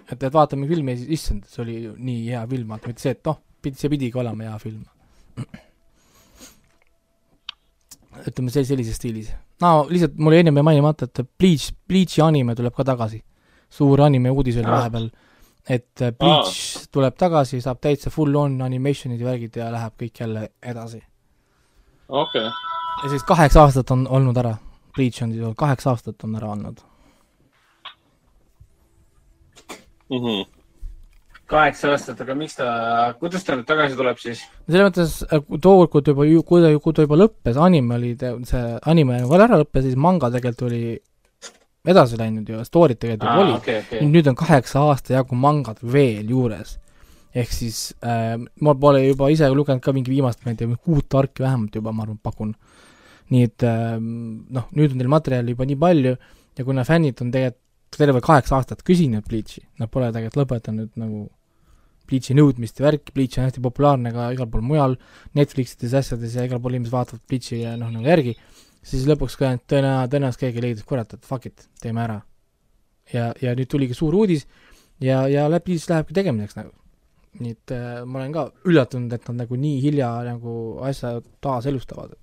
et, et vaatame filmi ja siis, issand, see oli nii hea film, vaata, mitte see, et noh, pidi, see pidigi olema hea film ütleme sel-, sellises stiilis. no lihtsalt mul jäi ennem mainimata, et Bleach, Bleachi anime tuleb ka tagasi. suur anime uudis oli vahepeal, et äh, Bleach Aa. tuleb tagasi, saab täitsa full-on animation'id ja värgid ja läheb kõik jälle edasi. okei okay.. ja siis kaheksa aastat on olnud ära. Bleach on siis, kaheksa aastat on ära olnud mm. -hmm kaheksa aastat, aga miks ta, kuidas ta nüüd tagasi tuleb siis? selles mõttes, äh, tookord, kui ta juba, kui ta, kui ta juba lõppes, anime oli, see anime nagu ära lõppes, siis manga tegelikult oli edasi läinud ju, story'd tegelikult juba oli okay,. Okay. nüüd on kaheksa aasta jagu mangat veel juures. ehk siis äh, ma pole juba ise lugenud ka mingi viimast, ma ei tea, kuut arki vähemalt juba, ma arvan, pakun. Nii et äh, noh, nüüd on teil materjali juba nii palju ja kuna fännid on tegelikult terve kaheksa aastat küsinud Bleachi, nad pole tegelikult lõpetanud nagu Bleachi nõudmist ja värki, Bleach on hästi populaarne ka igal pool mujal, Netflixides asjades ja igal pool inimesed vaatavad Bleachi ja noh, nagu järgi, siis lõpuks ka tõenäoliselt, tõenäoliselt keegi leidis, kurat, et fuck it, teeme ära. ja, ja nüüd tuligi suur uudis ja, ja läbi siis lähebki tegemiseks nagu. nii et äh, ma olen ka üllatunud, et nad nagu nii hilja nagu asja taaselustavad.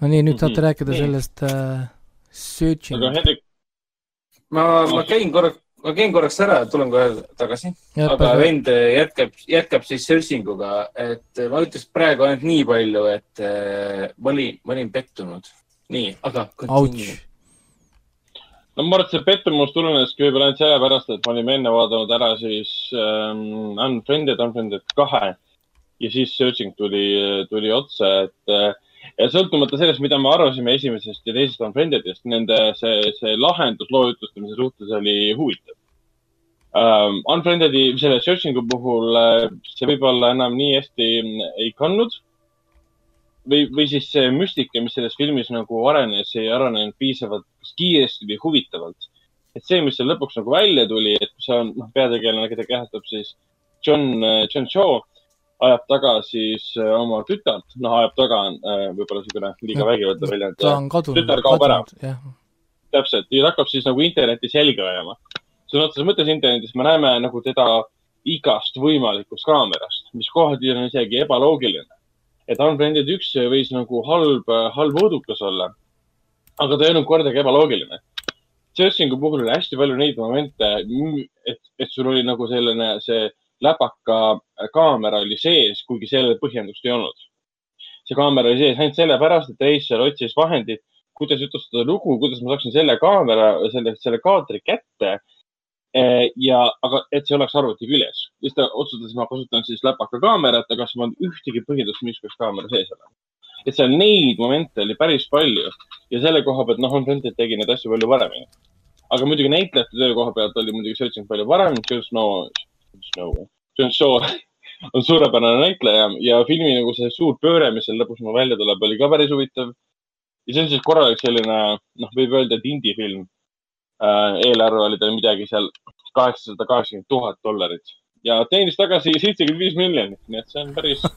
No nii, nüüd saate rääkida Nii. sellest äh, searching aga Hendrik, ma, ma käin korraks, ma käin korraks ära, tulen kohe tagasi. Aga vend jätkab, jätkab siis searching uga, et ma ütleks praegu ainult nii palju, et äh, ma olin, ma olin pettunud. nii, aga. No ma arvan, et see pettumus tuleneski võib-olla ainult sellepärast, et me olime enne vaadanud ära siis ähm, Unfriended, Unfriended kahe ja siis Searching tuli, tuli otsa, et äh, ja sõltumata sellest, mida me arvasime esimesest ja teisest Unfriendedest, nende see, see lahendus loo jutlustamise suhtes oli huvitav um,. Unfriendedi, selle Searching'u puhul äh, see võib-olla enam nii hästi ei kandnud või, või siis see müstika, mis selles filmis nagu arenes, ei arenenud piisavalt kiiresti või huvitavalt. et see, mis seal lõpuks nagu välja tuli, et see on, noh, peategelane, keda kehastab siis John, John Shaw, ajab taga siis äh, oma tütart, noh, ajab taga on äh, võib-olla niisugune liiga vägivaldne väljend. ta on kadunud. tütar kaob ära.. jah, täpselt ja ta hakkab siis nagu internetis jälge ajama. sõna otseses mõttes internetis me näeme nagu teda igast võimalikust kaamerast, mis kohati on isegi ebaloogiline. et Unfriended üks võis nagu halb, halb õudukas olla, aga ta ei olnud kordagi ebaloogiline. Searchingu puhul oli hästi palju neid momente, et, et sul oli nagu selline, see läpaka kaamera oli sees, kuigi sellele põhjendust ei olnud. see kaamera oli sees ainult sellepärast, et reisijal otsis vahendit, kuidas jutustada lugu, kuidas ma saaksin selle kaamera, selle, selle kaadri kätte. ja, aga et see oleks arvuti küljes, siis ta otsustas, ma kasutan siis läpaka kaamerat, aga mul on ühtegi põhjendust, miks peaks kaamera sees olema. et seal neid momente oli päris palju ja selle koha pealt, noh, on Fented tegi neid asju palju paremini. aga muidugi näitlejate töö koha pealt oli muidugi Searching palju parem, Jon Snow, Snow, Jon Shaw [laughs] on suurepärane näitleja ja filmi nagu see suur pööre, mis seal lõpuks nagu välja tuleb, oli ka päris huvitav. ja see on siis korralik selline, noh, võib öelda, et indie-film äh,. eelarve oli tal midagi seal kaheksasada kaheksakümmend tuhat dollarit ja teenis tagasi seitsekümmend viis miljonit, nii et see on päris [laughs]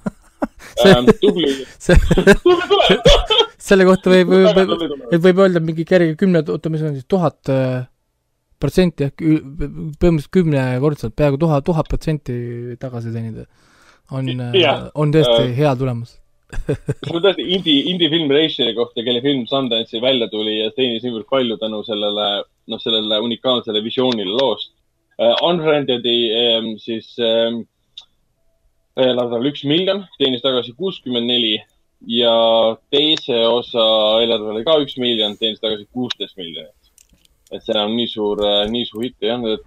See- äh, tubli, [laughs] see, tubli tulemus. selle kohta võib, võib, võib, võib öelda mingi kerge kümne, oota, mis on siis tuhat äh, protsenti ü- põhimõtteliselt kümnekordselt, peaaegu tuhat, tuhat protsenti tagasi teenida. on Jah., on tõesti Äh, hea tulemus. [laughs] kas ma tõesti indie, indie-film Rationi kohta, kelle film Sundance'i välja tuli ja teenis niivõrd palju tänu sellele, noh, sellele unikaalsele visioonile loost uh,. Unfriended'i um, siis um, eelarve oli üks miljon, teenis tagasi kuuskümmend neli ja teise osa eelarve oli ka üks miljon, teenis tagasi kuusteist miljonit. Et see enam nii suur, nii suur hitt ei olnud, et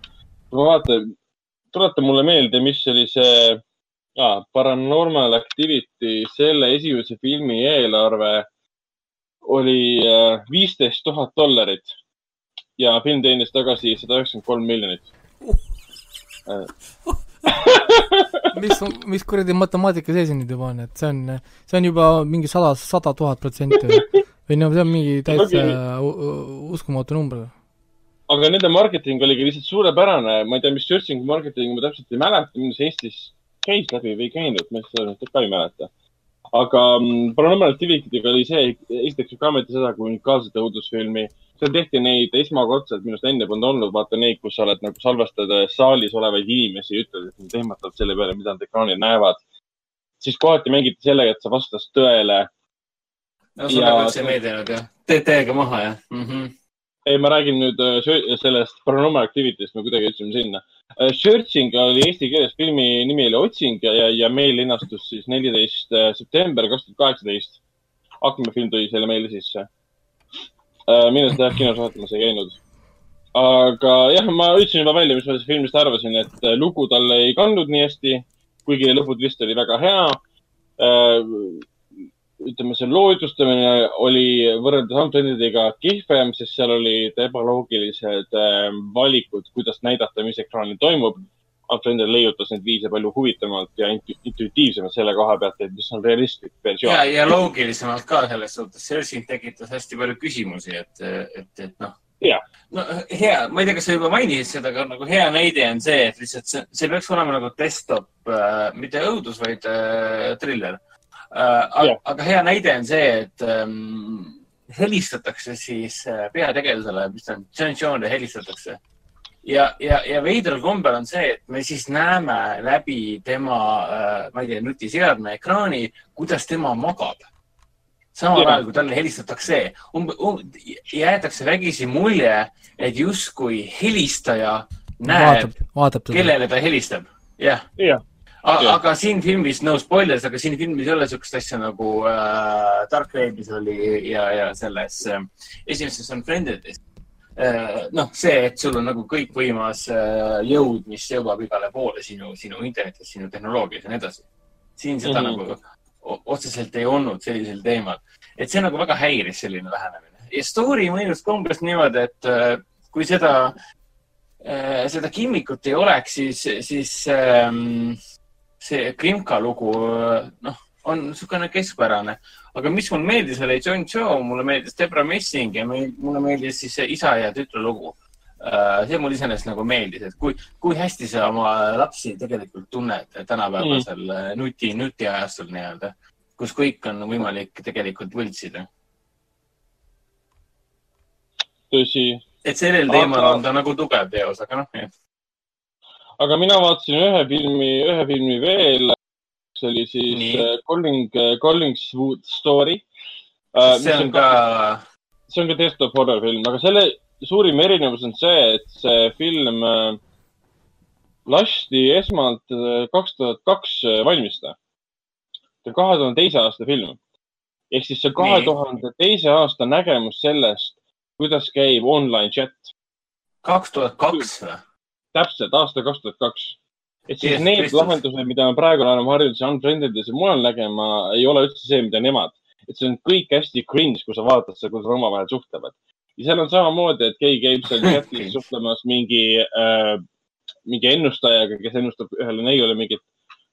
ma vaatan, tuleta mulle meelde, mis oli see ah, Paranormal Activity, selle esimese filmi eelarve oli viisteist tuhat dollarit ja film teenis tagasi sada üheksakümmend kolm miljonit. [laughs] mis, mis kuradi matemaatika see siin nüüd juba on, et see on, see on juba mingi sada, sada tuhat protsenti või? või no see on mingi täitsa [laughs] uskumatu number. Aga nende marketing oligi lihtsalt suurepärane, ma ei tea, mis searching marketing ma täpselt ei mäleta, arust Eestis käis läbi või ei käinud, ma seda ka ei mäleta. aga mm, Paranormal Activity'ga oli see, esiteks mõelda seda kui unikaalset õudusfilmi. seal tehti neid esmakordselt, minu arust enne polnud olnud, vaata neid, kus sa oled nagu salvestades saalis olevaid inimesi ütled, et nad ehmatavad selle peale, mida nad ekraanil näevad. siis kohati mängiti sellega, et see vastas tõele no sulle Ja- peaks see meeldinud jah? teed täiega maha jah mm? -hmm. ei, ma räägin nüüd äh, sellest Paranormal Activity'st, me kuidagi jõudsime sinna. Searching oli eesti keeles filmi nimi oli Otsing ja, ja, meil linastus siis neliteist september kaks tuhat kaheksateist. aknafilm tõi selle meile sisse. mina seda kinos vaatamas ei käinud. aga jah, ma ütlesin juba välja, mis ma sellest filmist arvasin, et äh, lugu talle ei kandnud nii hästi, kuigi lõputvist oli väga hea ütleme, see loo jutustamine oli võrreldes Unfriendediga kihvem, sest seal olid ebaloogilised äh, valikud, kuidas näidata, mis ekraanil toimub. Unfriended leiutas neid viise palju huvitavamalt ja intu- intuitiivsemalt selle koha pealt, et mis on realistlik ja, versioon. ja loogilisemalt ka selles suhtes, Searching tekitas hästi palju küsimusi, et, et, et noh. Jah. no hea, ma ei tea, kas sa juba mainisid seda, aga nagu hea näide on see, et lihtsalt see, see peaks olema nagu desktop äh,, mitte õudus, vaid äh, triller äh,. Jah. aga hea näide on see, et ähm, helistatakse siis äh, peategelasele, mis on, John Jones'ile helistatakse. ja, ja, ja veidral kombel on see, et me siis näeme läbi tema, ma ei tea, nutiseadme ekraani, kuidas tema magab. samal ajal, kui talle helistatakse um,, um, jäetakse vägisi mulje, et justkui helistaja näeb, kellele ta helistab. jah jah aga, aga siin filmis, no spoilers, aga siin filmis ei ole niisugust asja nagu äh, Dark Raidis oli ja, ja selles äh, esimeses on Friended'is äh,. noh, see, et sul on nagu kõikvõimas äh, jõud, mis jõuab igale poole sinu, sinu internetis, sinu tehnoloogias ja nii edasi. siin seda mm -hmm. nagu otseselt ei olnud sellisel teemal, et see nagu väga häiris, selline lähenemine. ja story mõjus kombes niimoodi, et äh, kui seda äh,, seda kimmikut ei oleks, siis, siis ähm, see Krimka lugu, noh, on niisugune keskpärane, aga mis mulle meeldis, oli John Joe, mulle meeldis Debra Messing ja mulle meeldis siis see isa ja tütre lugu. Äh, see mulle iseenesest nagu meeldis, et kui, kui hästi sa oma lapsi tegelikult tunned tänapäevasel mm. nuti, nutiajastul nii-öelda, kus kõik on võimalik tegelikult võltsida. tõsi. et sellel teemal aga... on ta nagu tugev teos, aga noh, jah aga mina vaatasin ühe filmi, ühe filmi veel. see oli siis Nii. Äh, Calling, äh, Collingswood Story. Äh, see on ka. see on ka desktop horror film, aga selle suurim erinevus on see, et see film lasti esmalt kaks tuhat kaks valmista. see on kahe tuhande teise aasta film. ehk siis see kahe tuhande teise aasta nägemus sellest, kuidas käib online chat. kaks tuhat kaks või? Täpselt aasta kaks tuhat kaks. et siis yes, need Christus. lahendused, mida me praegu oleme harjunud Unfriended'is ja mujal nägema, ei ole üldse see, mida nemad. et see on kõik hästi cringe, kui sa vaatad seda, kuidas nad omavahel suhtlevad. ja seal on samamoodi, et keegi käib seal chatis suhtlemas mingi äh,, mingi ennustajaga, kes ennustab ühele neiule mingit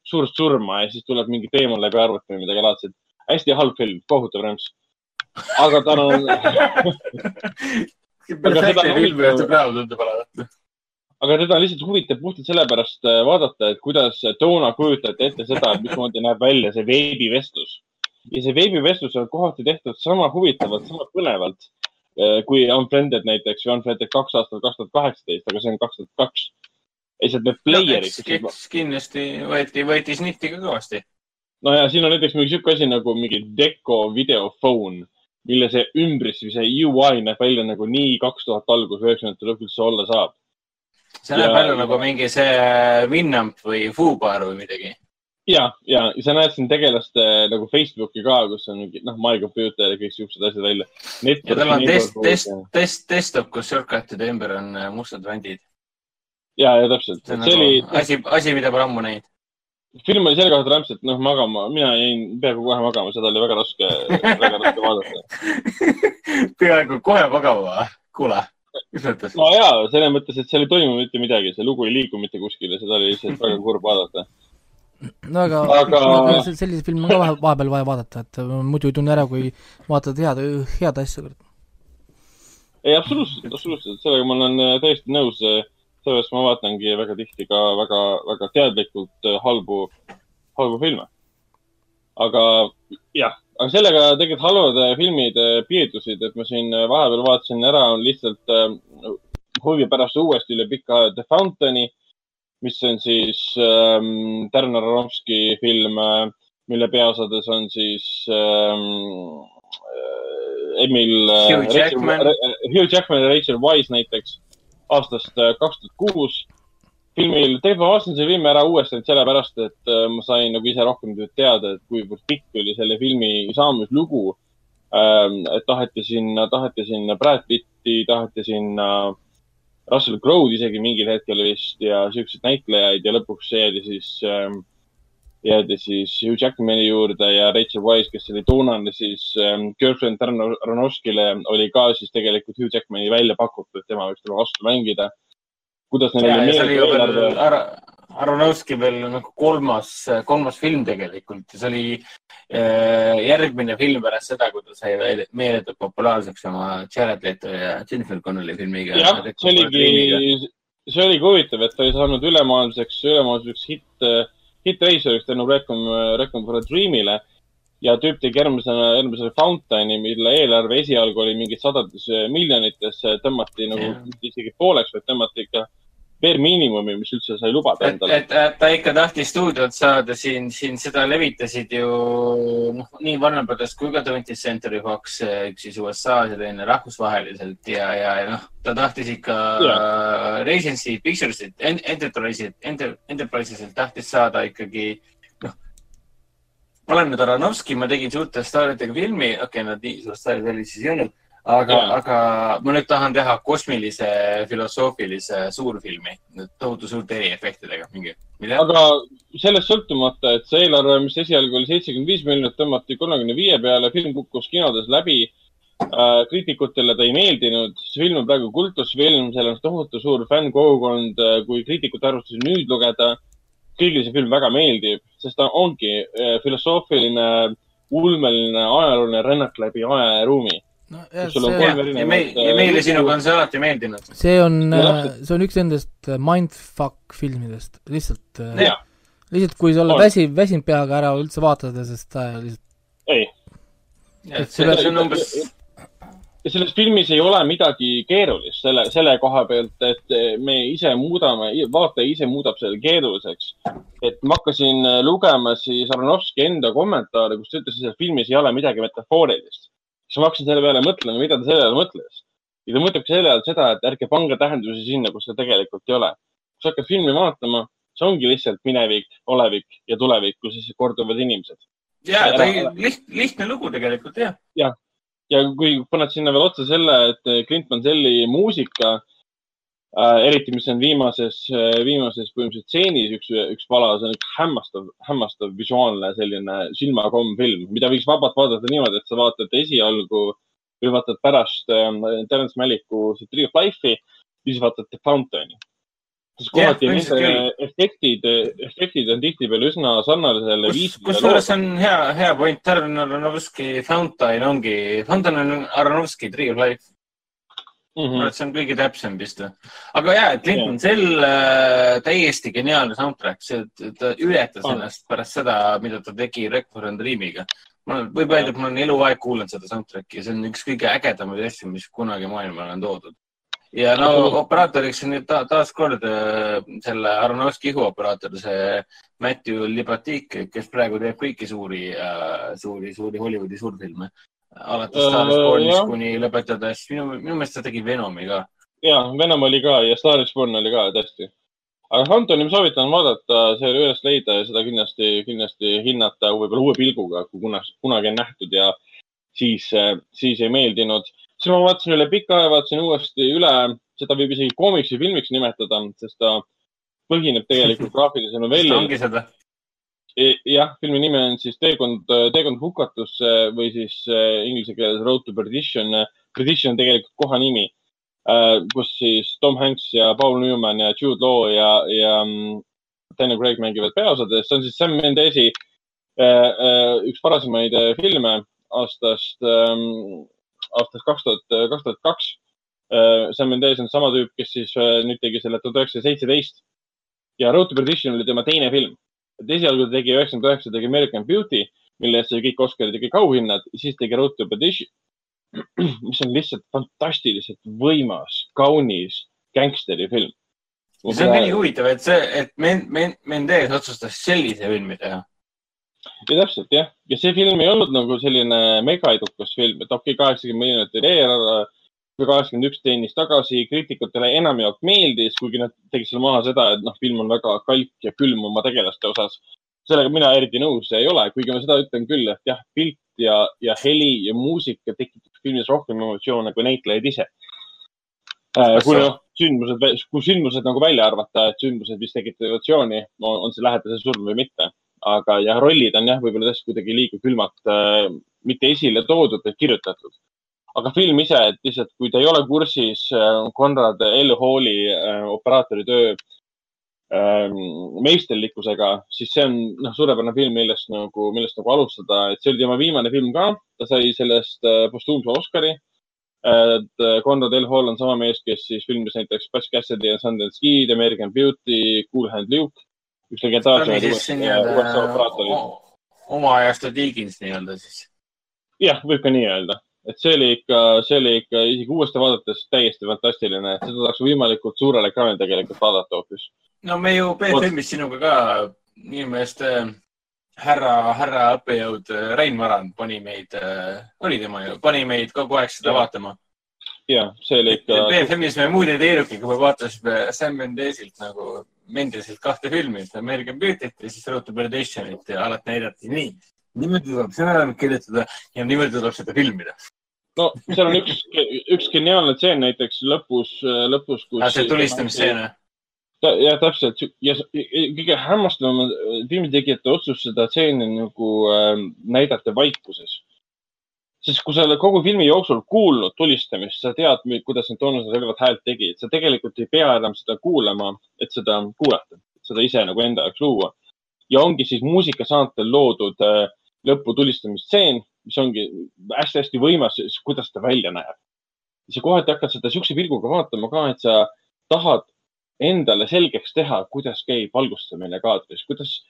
suurt surma ja siis tuleb mingi teemal läbi arvuti või midagi laadset. hästi halb film, kohutav rämps. aga tal on [laughs] ta praegu tundub olevat aga teda lihtsalt huvitab puhtalt sellepärast äh, vaadata, et kuidas toona kujutati ette seda, mismoodi näeb välja see veebivestlus. ja see veebivestlus on kohati tehtud sama huvitavalt, sama põnevalt äh, kui Unfriended näiteks või Unfriended kaks aastat, kaks tuhat kaheksateist, aga see on kaks tuhat kaks. lihtsalt need player'id no,. kindlasti võeti, võeti snifti ka kõvasti. no ja siin on näiteks mingi sihuke asi nagu mingi Deco videophone, mille see ümbris või see UI näeb välja nagu nii kaks tuhat algus, üheksakümnendate lõpus üldse olla saab see näeb välja nagu mingi see Winamp või Fubar või midagi. ja, ja sa näed siin tegelaste nagu Facebooki ka, kus on mingi noh, My Computer ja kõik siuksed asjad välja. ja tal on test, test, test, desktop, kus shortcut'ide ümber on äh, mustad vandid. ja, ja täpselt. see on nagu oli... asi, asi, mida pole ammu näinud film oli selle kohta rämpsalt, noh, magama, mina jäin peaaegu kohe magama, seda oli väga raske, väga raske vaadata [laughs] peaaegu kohe magama, kuule? No jaa, selles mõttes, et seal ei toimu mitte midagi, see lugu ei liigu mitte kuskile, seda oli lihtsalt väga kurb vaadata. no aga, aga... aga selliseid filme on ka vahe, vahepeal vaja vaadata, et muidu ei tunne ära, kui vaatad head, head asja. ei, absoluutselt, absoluutselt, sellega ma olen äh, täiesti nõus. sellepärast ma vaatangi väga tihti ka väga, väga teadlikult äh, halbu, halbu filme. aga jah aga sellega tegelikult halvad äh, filmid äh, piirdusid, et ma siin äh, vahepeal vaatasin ära lihtsalt huvi pärast uuesti üle pika The Fountain'i, mis on siis ähm, Darren Aronofsky film, mille peaosades on siis ähm, Emil Hugh Jackman. Hugh Jackman ja Rachel Wise näiteks aastast kaks tuhat kuus filmil, vaatasin selle filmi ära uuesti sellepärast, et äh, ma sain nagu ise rohkem teada, et kuivõrd pikk oli selle filmi saamislugu. Ähm, et taheti sinna, taheti sinna Brad Pitti, taheti sinna Russell Crowe'd isegi mingil hetkel vist ja siukseid näitlejaid ja lõpuks jäädi siis, ähm, jäädi siis Hugh Jackmani juurde ja Rachel Wise, kes oli toonane siis ähm, girlfriend Darren Aronofskile, oli ka siis tegelikult Hugh Jackmani välja pakutud, tema võiks talle vastu mängida kuidas neil oli meelega eelarve Ar. Aronovski veel nagu kolmas, kolmas film tegelikult ja see oli äh, järgmine film pärast seda, kui ta sai meeletult populaarseks oma Jared Leto ja Jennifer Connelly filmiga. jah, see oligi, see oligi huvitav, et ta oli saanud ülemaailmseks, ülemaailmseks hitt, hittreisijaks tänu Requiem, Requiem for a Dream'ile ja tüüp tegi järgmisena, järgmisena Fountaini, mille eelarve esialgu oli mingid sadades miljonites, tõmmati nagu mitte isegi pooleks, vaid tõmmati ikka bare miinimumi, mis üldse sai lubada endale. et et ta ikka tahtis stuudiot saada siin, siin seda levitasid ju noh, nii Warner Brothers kui ka 20th Century Fox, üks siis USA-s ja teine rahvusvaheliselt ja, ja, ja noh, ta tahtis ikka Jaa. Regency Pictures'ilt, Enterprise'ilt, Enterprise'ilt tahtis saada ikkagi noh. Ma olen nüüd Aronovski, ma tegin suurte staaridega filmi, okei okay,, nad nii suured staarid olid siis ei olnud, aga Jaa., aga ma nüüd tahan teha kosmilise filosoofilise suurfilmi, tohutu suurte eriefektidega, mingi, aga sellest sõltumata, et see eelarve, mis esialgu oli seitsekümmend viis miljonit, tõmmati kolmekümne viie peale, film kukkus kinodes läbi äh,. kriitikutele ta ei meeldinud, see film on praegu kultusfilm, seal on tohutu suur fännkogukond, kui kriitikute arvustusi nüüd lugeda. Kõigile see film väga meeldib, sest ta ongi äh, filosoofiline, ulmeline, ajalooline rännak läbi aja ja ruumi. no ja erinevat, meil, ja meile sinuga on see alati meeldinud. see on täpselt. see on üks nendest äh, mindfuck filmidest, lihtsalt, lihtsalt kui sa oled väsiv, väsinud peaga ära üldse vaatad, sest ta lihtsalt ei, see see on umbes, ja selles filmis ei ole midagi keerulist selle, selle koha pealt, et me ise muudame, vaataja ise muudab selle keeruliseks. et ma hakkasin lugema siis Aronovski enda kommentaare, kus ta ütles, et selles filmis ei ole midagi metafoorilist. siis ma hakkasin selle peale mõtlema, mida ta selle all mõtles. ja ta mõtlebki selle all seda, et ärge pange tähendusi sinna, kus ta tegelikult ei ole. kui sa hakkad filmi vaatama, see ongi lihtsalt minevik, olevik ja tulevik, kus siis korduvad inimesed. ja ta ei, liht-, lihtne lugu tegelikult jah. Ja kui paned sinna veel otsa selle, et Clint Manselli muusika äh,, eriti mis on viimases, viimases põhimõtteliselt stseenis üks, üks pala, see on üks hämmastav, hämmastav visuaalne selline silmakomm film, mida võiks vabalt vaadata niimoodi, et sa vaatad esialgu või vaatad pärast äh, Terence Malicku see Tree of Life'i, siis vaatad The Fountaini. Sest kohati põhimõtteliselt nende efektid, efektid on tihtipeale üsna sarnasele viisile. kusjuures on hea, hea point, Darren Aronovski Fountain ongi, Fountain on Aronovski Tree of Life. mm. -hmm. see on kõige täpsem vist. aga ja, et. Clinton Cell äh, täiesti geniaalne soundtrack, see, ta ületas On. ennast pärast seda, mida ta tegi Requiem and Dreamiga. ma olen, võib öelda, et ma olen eluaeg kuulanud seda soundtrack'i ja see on üks kõige ägedamaid asju, mis kunagi maailmale on toodud. Ja no operaatoriks on nüüd ta, taaskord äh, selle Aronovski ihuoperaator, see Matthew Libatique, kes praegu teeb kõiki suuri äh,, suuri, suuri Hollywoodi suurfilme. alates Äh, Star is Born'ist jah. kuni lõpetades, minu, minu meelest ta tegi Venomi ka ja Venom oli ka ja Star is Born oli ka tõesti. aga Fantoni ma soovitan vaadata, see oli üles leida ja seda kindlasti, kindlasti hinnata võib-olla uue pilguga, kui kunagi, kunagi on nähtud ja siis, siis ei meeldinud. Siis ma vaatasin üle pika aja, vaatasin uuesti üle, seda võib isegi koomiksi filmiks nimetada, sest ta põhineb tegelikult [laughs] graafilisel ta novellil. ongi seda. jah, filmi nimi on siis Teekond, Teekond hukatusse või siis äh, inglise keeles Road to Perdition. Perdition on tegelikult koha nimi, kus siis Tom Hanks ja Paul Newman ja Jude Law ja, ja mm, Daniel Craig mängivad peaosades. see on siis Sam Mendesi üks varasemaid äh, filme aastast, aastast kaks tuhat, kaks tuhat kaks. Sam Mendes on sama tüüp, kes siis äh, nüüd tegi selle tuhat üheksasada seitseteist ja Road to Perdition oli tema teine film et esialgu ta tegi üheksakümmend üheksa, tegi American Beauty, mille eest sai kõik Oscarid ja kõik auhinnad, siis tegi Road to Perdition, [clears throat] mis on lihtsalt fantastiliselt võimas, kaunis gängsterifilm. see on nii huvitav, et see, et Men-, Men-, Mendes otsustas sellise filmi teha. Ja täpselt jah, ja see film ei olnud nagu selline megaedukas film, et okei okay,, kaheksakümmend miljonit oli eelarve kaheksakümmend üks teenis tagasi, kriitikutele enamjaolt meeldis, kuigi nad tegid selle maha seda, et noh, film on väga kalk ja külm oma tegelaste osas. sellega mina eriti nõus ei ole, kuigi ma seda ütlen küll, et jah, pilt ja, ja heli ja muusika tekitab filmis rohkem emotsioone kui näitlejad ise. kui noh, sündmused, kui sündmused nagu välja arvata, et sündmused vist tekitavad emotsiooni, on see lähedase surm või mitte. Aga jah, rollid on jah, võib-olla tõesti kuidagi liiga külmalt äh, mitte esile toodud, vaid kirjutatud. aga film ise, et lihtsalt kui te ei ole kursis äh, Konrad L. Halli äh, operaatori töö äh, meisterlikkusega, siis see on noh, suurepärane film, millest nagu, millest nagu alustada, et see oli tema viimane film ka, ta sai sellest äh, postuumse Oscari et äh, Konrad L. Hall on sama mees, kes siis filmis näiteks Butch Cassidy ja Sundance Kid, American Beauty, Cool Hand Luke, üks see USA operaatoreid. oma ajastu Diggins nii-öelda siis. jah, võib ka nii öelda, et see oli ikka, see oli ikka isegi uuesti vaadates täiesti fantastiline, et seda tahaks võimalikult suurel ekraanil tegelikult vaadata hoopis. no me ju BFM-is sinuga ka minu meelest äh, härra, härra õppejõud äh, Rein Marand pani meid äh,, oli tema ju, pani meid kogu aeg seda Jah. vaatama. ja see oli ikka, BFM-is me muide Teerukiga me vaatasime Sam Mendesilt nagu Mendesilt kahte filmi, American Beauty't ja siis Road to Perditionit ja alati näidati nii. niimoodi tuleb stsenaariumit kirjutada ja niimoodi tuleb seda filmida. no seal on üks, üks geniaalne tseen näiteks lõpus, lõpus, kus. Ah, see tulistamisstseen. jah, täpselt ja kõige hämmastavam on filmitegijate otsus seda stseeni nagu äh, näidata vaikuses. Sest kui sa oled kogu filmi jooksul kuulnud tulistamist, sa tead, kuidas need toonased relvad häält tegid, sa tegelikult ei pea enam seda kuulama, et seda kuulata, seda ise nagu enda jaoks luua. ja ongi siis muusikasaantel loodud äh, lõpu tulistamisstseen, mis ongi hästi-hästi võimas, kuidas ta välja näeb. sa kohati hakkad seda siukse pilguga vaatama ka, et sa tahad endale selgeks teha, kuidas käib valgustamine kaadris, kuidas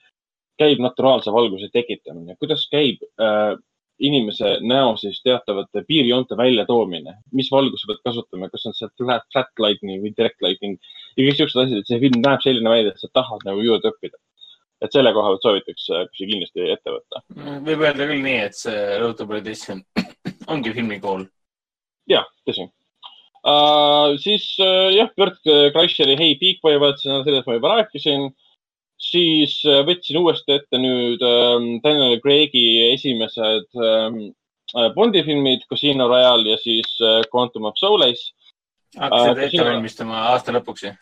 käib naturaalse valguse tekitamine, kuidas käib äh, inimese näo siis teatavate piirjoonte väljatoomine, mis valguse pead kasutama, kas on see flat, flat lightning või direct lightning ja kõik siuksed asjad, et see film näeb selline välja, et sa tahad nagu juurde õppida. et selle koha pealt soovitaks äh, see kindlasti ette võtta. võib öelda küll nii, et see Road to Perdition [clears throat] ongi filmikool. jah, tõsi uh,. siis uh, jah, Bert Kreischeri Hey Boy vaatasin, sellest ma juba rääkisin. Siis uh, võtsin uuesti ette nüüd um, Daniel Craig'i esimesed um, Bondi filmid Casino Royale ja siis uh, Quantum of Solace. hakkasid ette sina- valmistama aasta lõpuks ju?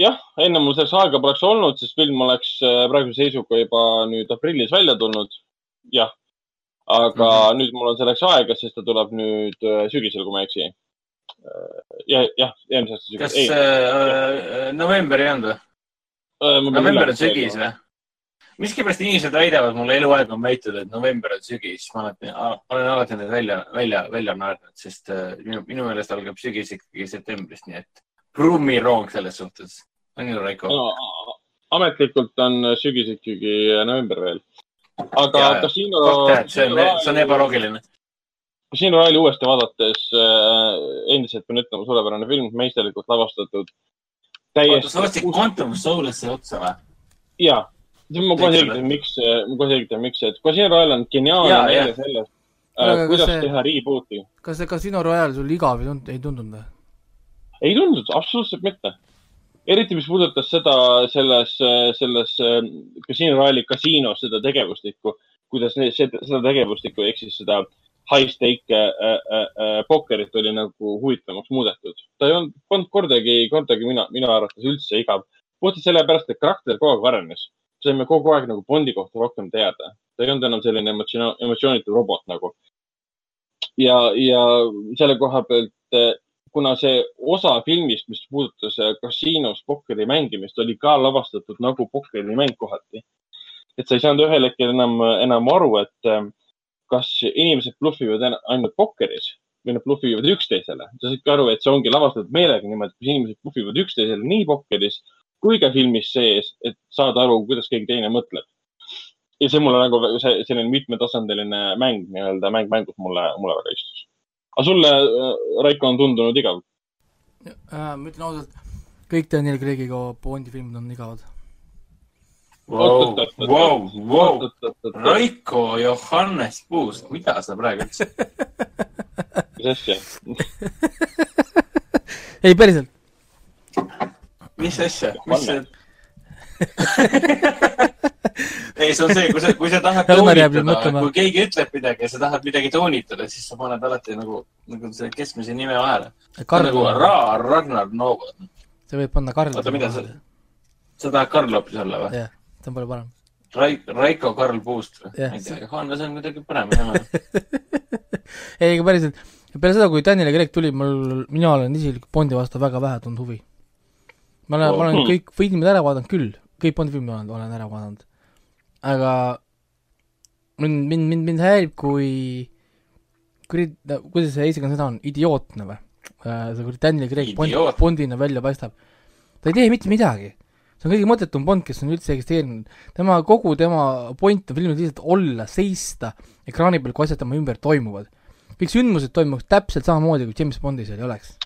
jah, enne mul selleks aega poleks olnud, sest film oleks praeguse seisuga juba nüüd aprillis välja tulnud. jah, aga mm. -hmm. nüüd mul on selleks aega, sest ta tuleb nüüd sügisel, kui ma ei eksi. jah, jah, eelmise aasta kas sügisel. äh, november ei olnud või? November on sügis või? miskipärast inimesed väidavad mulle eluaeg on väitud, et november on sügis. ma alati, olen alati need välja, välja, välja naernud, sest äh, minu, minu meelest algab sügis ikkagi septembrist, nii et prummiroong selles suhtes. on ju, Raiko? no, ametlikult on sügis ikkagi november veel. aga. Casino, see on, see on ebaloogiline. Casino Royale'i uuesti vaadates äh, endiselt pean ütlema, suurepärane film, meisterlikult lavastatud. oota, sa ostsid Quantum Solace'i otsa või? ja, ma kohe selgitan, miks, ma kohe selgitan, miks, et Casino Royale on geniaalne Jaa, näide sellest äh,, kuidas see- teha reboot'i. kas see Casino Royale sul igav ei tund-, ei tundunud või? ei tundunud, absoluutselt mitte. eriti, mis puudutas seda, selles, selles äh, Casino Royale'i kasiinos seda tegevustikku, kuidas need, seda tegevustikku ehk siis seda high stake äh, äh, äh, pokkerit oli nagu huvitavamaks muudetud. ta ei olnud, polnud kordagi, kordagi mina, minu arvates üldse igav. puhtalt sellepärast, et karakter kogu aeg arenes. saime kogu aeg nagu Bondi kohta rohkem teada. ta ei olnud enam selline emotsioon, emotsioonitu robot nagu. ja, ja selle koha pealt äh, kuna see osa filmist, mis puudutas äh, kasiinos pokkeri mängimist, oli ka lavastatud nagu pokkerimäng kohati. et sa ei saanud ühel hetkel enam, enam aru, et kas inimesed blufivad en- ainult pokkeris või nad blufivad üksteisele. sa saidki aru, et see ongi lavastatud meelega niimoodi, kus inimesed blufivad üksteisele nii pokkeris kui ka filmis sees, et saada aru, kuidas keegi teine mõtleb. ja see mulle nagu see selline mitmetasandiline mäng nii-öelda mäng mängus mulle, mulle väga istus. aga sulle, Raiko, on tundunud igav? Äh, ma ütlen ausalt, kõik Daniel Craig'iga Bondi filmid on igavad. Vau, vau, vau. Raiko Johannes Puust, mida sa praegu ütlesid? mis asja? ei, päriselt. mis asja, mis see? ei, see on see, kui sa, kui sa tahad toonitada, kui keegi ütleb midagi ja sa tahad midagi toonitada, siis sa paned alati nagu, nagu see keskmise nime vahele. Nagu, Ra-, Ragnar Novo. sa võid panna Karl. oota, mida sa, sa tahad Karl hoopis olla või? See on palju parem. Raik-, Raiko Karl Puust või? Jah, ma ei tea, Johannes on kuidagi parem nime. ei, [laughs] aga päriselt, peale seda, kui Daniel Craig tuli, mul, mina olen isiklikult Bondi vastu väga vähe tundnud huvi. ma olen, ma olen Hmm. kõik filmid ära vaadanud küll, kõik Bondi filmid olen, olen ära vaadanud. aga mind, mind, mind, mind häirib, kui, kui, kuidas see eesti keeles sõna on, idiootne või? see, kui Daniel Craig Bond. Bondina välja paistab. ta ei tee mitte midagi. See on kõige mõttetum Bond, kes on üldse eksisteerinud. tema, kogu tema point on filmis lihtsalt olla, seista ekraani peal, kui asjad tema ümber toimuvad. kõik sündmused toimuks täpselt samamoodi, kui James Bondi seal ei oleks.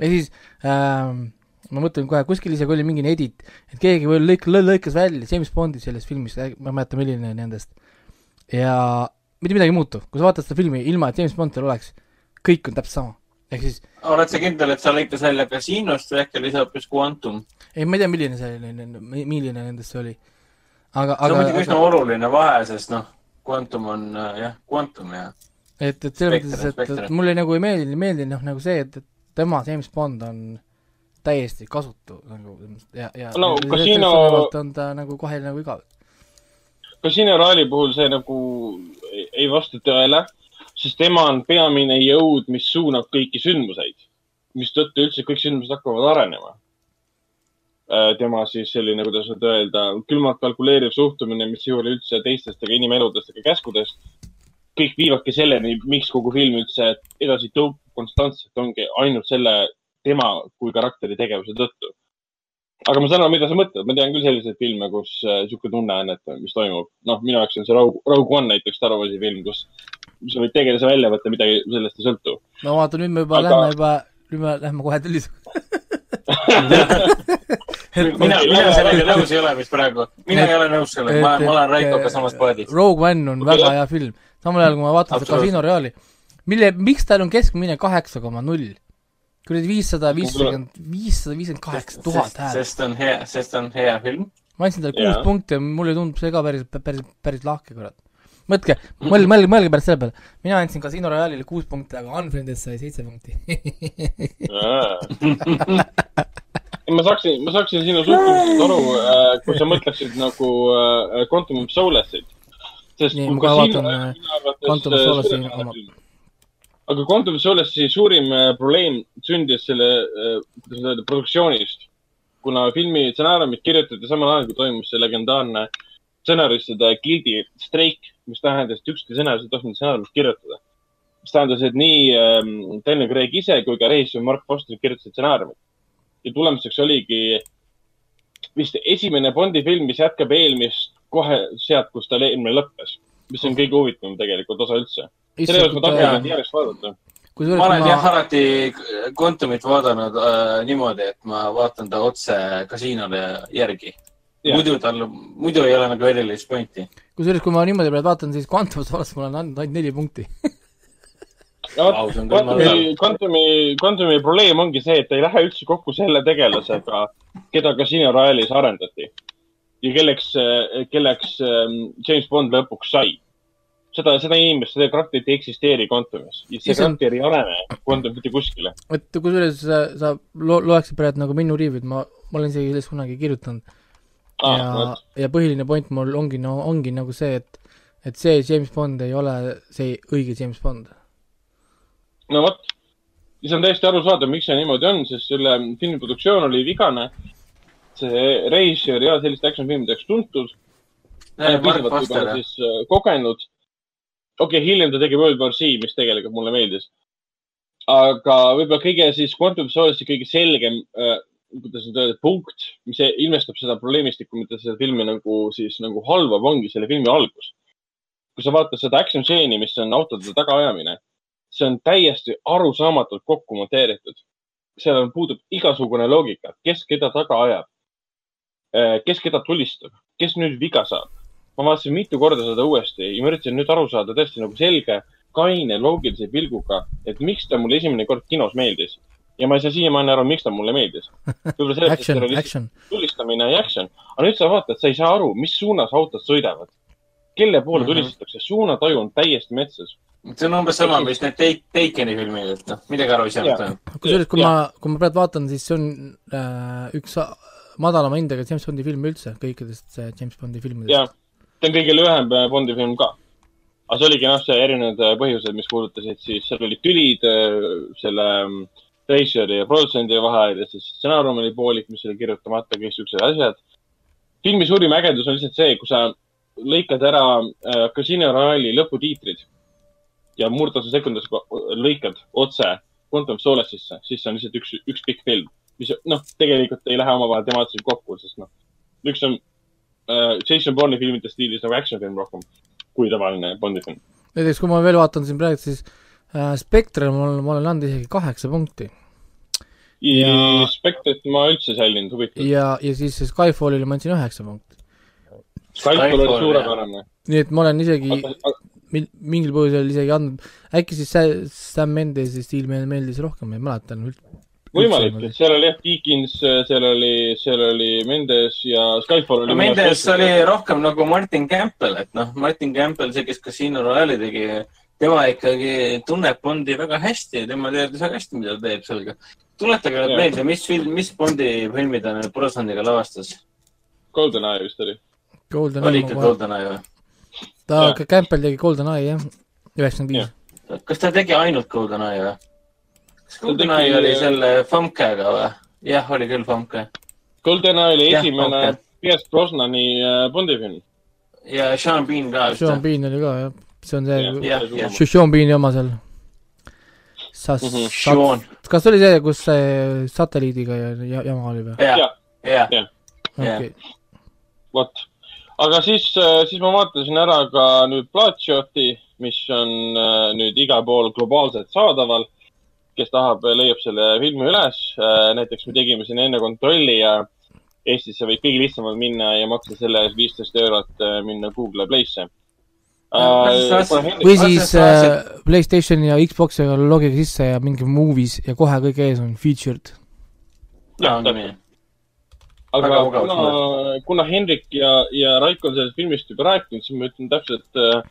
ja siis ähm, ma mõtlen kohe, kuskil isegi oli mingi edit, et keegi veel lõik-, lõikas välja James Bondi sellest filmist, ma ei mäleta, milline nendest. ja mitte midagi ei muutu, kui sa vaatad seda filmi ilma, et James Bond seal oleks, kõik on täpselt sama. Ehk siis oled sa kindel, et sa lõikas välja Casinost või äkki oli see hoopis Quantum? ei, ma ei tea, milline see oli, milline nendest see oli. aga, see on aga muidugi üsna oluline vahe, sest noh, Quantum on äh, jah, Quantum ja et, et selles mõttes, et, et mulle nagu ei meeldi, meeldi noh, nagu see, et, et tema, James Bond on täiesti kasutu nagu ja, ja No, sellest on ta nagu kohe nagu igav. Casino Royale'i puhul see nagu ei- ei vasta tõele, sest tema on peamine jõud, mis suunab kõiki sündmuseid, mistõttu üldse kõik sündmused hakkavad arenema. tema siis selline, kuidas nüüd öelda, külmalt kalkuleeriv suhtumine, mis ei hooli üldse teistest ega inimeludest ega käskudest. kõik viivadki selleni, miks kogu film üldse edasi tõukub konstantselt, ongi ainult selle tema kui karakteri tegevuse tõttu aga ma saan aru, mida sa mõtled, ma tean küll selliseid filme, kus äh, sihuke tunne on, et mis toimub. noh, minu jaoks on see Rogue, Rogue One näiteks Star Warsi film, kus sa võid tegelase välja võtta, midagi sellest ei sõltu. no vaata, nüüd me juba Aga- lähme juba, nüüd me lähme kohe tülis. [laughs] mina, mina sellega nõus ei ole vist praegu. mina Et- ei ole nõus sellega, ma, ma olen Raikoga samas paadis. Rogue One on väga hea film, samal ajal kui ma vaatan seda. Casino Royale'i, mille, miks tal on keskmine kaheksa koma null? kuradi viissada viiskümmend, viissada viiskümmend kaheksa tuhat häält. sest on hea, sest on hea film. ma andsin talle kuus punkti ja mulle tundub see ka päris, päris, päris lahke, kurat. mõtke, mõelge, mõelge, mõelge pärast selle peale. mina andsin Casino Royale'ile kuus punkti, aga Unfriended sai seitse punkti. ma saaksin, ma saaksin sinu suhtumisest aru, kui sa mõtleksid nagu äh, Quantum of Solace'it. sest Nii, kui Casino äh, minu arvates, äh, aga Quantum of Solace'i suurim äh, probleem sündis selle, kuidas nüüd öelda, produktsioonist. kuna filmi stsenaariumit kirjutati samal ajal, kui toimus see legendaarne stsenaristide gildi streik, mis tähendas, et ükski stsenarist ei tohtinud stsenaariumit kirjutada. mis tähendas, et nii ähm, Daniel Craig ise kui ka režissöör Mark Foster kirjutasid stsenaariumit. ja tulemuseks oligi vist esimene Bondi film, mis jätkab eelmist kohe sealt, kus tal eelmine lõppes. mis on kõige huvitavam tegelikult osa üldse. selle jaoks ma neid järjest vaadata. kusjuures ma olen kui jah ma, alati Quantumit vaadanud äh, niimoodi, et ma vaatan ta otse kasiinole järgi. Muidu tal, muidu ei ole nagu erilist pointi. kusjuures kui ma niimoodi praegu vaatan, siis Quantum Solace mul on andnud ainult neli punkti. Quantumi, Quantumi, Quantumi probleem ongi see, et ta ei lähe üldse kokku selle tegelasega, keda Casino Royale'is arendati. ja kelleks, kelleks ähm, James Bond lõpuks sai. seda, seda inimest, seda karakterit ei eksisteeri Quantumis ja see karakter ei arene Quantum mitte kuskile. et kusjuures sa, sa lo-, loeksid praegu nagu minu riivid, ma, ma olen isegi sellest kunagi kirjutanud Ah, ja, ja põhiline point mul ongi, no ongi nagu see, et et see James Bond ei ole see õige James Bond. no vot, ja see on täiesti arusaadav, miks see niimoodi on, sest selle filmi produktsioon oli vigane. see režissöör ei ole selliste action filmideks tuntud. Mark piisavalt võib-olla siis äh, kogenud. okei okay,, hiljem ta tegi World War Z, mis tegelikult mulle meeldis. aga võib-olla kõige siis Quantum Solace'i kõige selgem äh,, kuidas nüüd öelda, punkt, mis ilmestab seda probleemistikku, mida seda filmi nagu siis nagu halvab, ongi selle filmi algus. kui sa vaatad seda action stseeni, mis on autode tagaajamine, see on täiesti arusaamatult kokku monteeritud. seal puudub igasugune loogika, kes keda taga ajab, kes keda tulistab, kes nüüd viga saab. ma vaatasin mitu korda seda uuesti ja ma üritasin nüüd aru saada tõesti nagu selge, kaine, loogilise pilguga, et miks ta mulle esimene kord kinos meeldis. Ja ma ei saa siiamaani aru, miks ta mulle meeldis. võib-olla et seal, oli action. tulistamine ja action. aga nüüd sa vaatad, sa ei saa aru, mis suunas autod sõidavad. kelle poole Mhm. tulistatakse, suunataju on täiesti metsas. see on umbes sama, mis need Take, Takeni filmid, et noh, midagi aru ei toimub. kusjuures, kui Jah. ma, kui ma praegu vaatan, siis see on äh, üks madalama hindega James Bondi film üldse kõikidest äh, James Bondi filmidest ja. ta on kõige lühem äh, Bondi film ka. aga see oligi noh, see erinevad äh, põhjused, mis puudutasid siis, seal olid tülid äh, selle ähm, režissööri ja produtsendi vahel ja siis stsenaarium oli poolik, mis oli kirjutamata, kõik siuksed asjad. filmi suurim ägedus on lihtsalt see, kui sa lõikad ära äh, Casino Royale'i lõputiitrid ja murdosa sekundas lõikad otse Quantum of Solace'isse, siis see on lihtsalt üks, üks pikk film. mis noh, tegelikult ei lähe omavahel temaatiliselt kokku, sest noh, üks on äh, Jason Bourne'i filmide stiilis nagu action film rohkem kui tavaline Bondi film. näiteks kui ma veel vaatan siin praegu, siis äh, Spectre ma olen, ma olen andnud isegi kaheksa punkti ja Ja- Spectret ma üldse ei sallinud, huvitav. ja, ja siis Skyfallile ma andsin üheksa punkti. Skyfall oli suurepärane. nii et ma olen isegi mil-, mingil põhjusel isegi andnud, äkki siis Sa- Sam Mendesi stiil meile meeldis rohkem, ma ei mäleta nüüd. võimalik, et seal oli jah Deakins, seal oli, seal oli Mendes ja Skyfall oli. no Mendes oli rohkem nagu Martin Campbell, et noh, Martin Campbell, see, kes Casino Royale'i tegi, tema ikkagi tunneb Bondi väga hästi ja tema teadis väga hästi, mida ta teeb sellega. tuletage nüüd meelde, mis film, mis Bondi filmi ta nüüd Brosnaniga lavastas? GoldenEye vist oli. Golden oli Eye ikka, ma- GoldenEye või? ta Campbell tegi Golden Eye jah, üheksakümmend viis kas ta tegi ainult GoldenEye või? kas Ta GoldenEye tegi- oli selle Famkega või? jah, oli küll Famke. GoldenEye oli Jah, esimene. Pierce Brosnani äh, Bondi film. ja Sean Bean ka Sean? Bean oli ka jah, see on see Jah, jah. Sh- Sean Beani oma seal. sa- Mhm. sa- kas see oli see, kus see satelliidiga ja, ja jama oli või? jah, Jah. jah. Vot, aga siis, siis ma vaatasin ära ka nüüd Bloodshoti, mis on äh, nüüd igal pool globaalselt saadaval. kes tahab, leiab selle filmi üles. näiteks me tegime siin enne kontrolli ja Eestisse võib kõige lihtsamalt minna ja maksta selle eest viisteist eurot, minna Google Play'sse. Või siis äh, Playstationi ja Xbox'iga logige sisse ja mingi movies ja kohe kõige ees on featured. ja ongi nii. aga kuna, kuna Hendrik ja, ja Raiko on sellest filmist juba rääkinud, siis ma ütlen täpselt äh,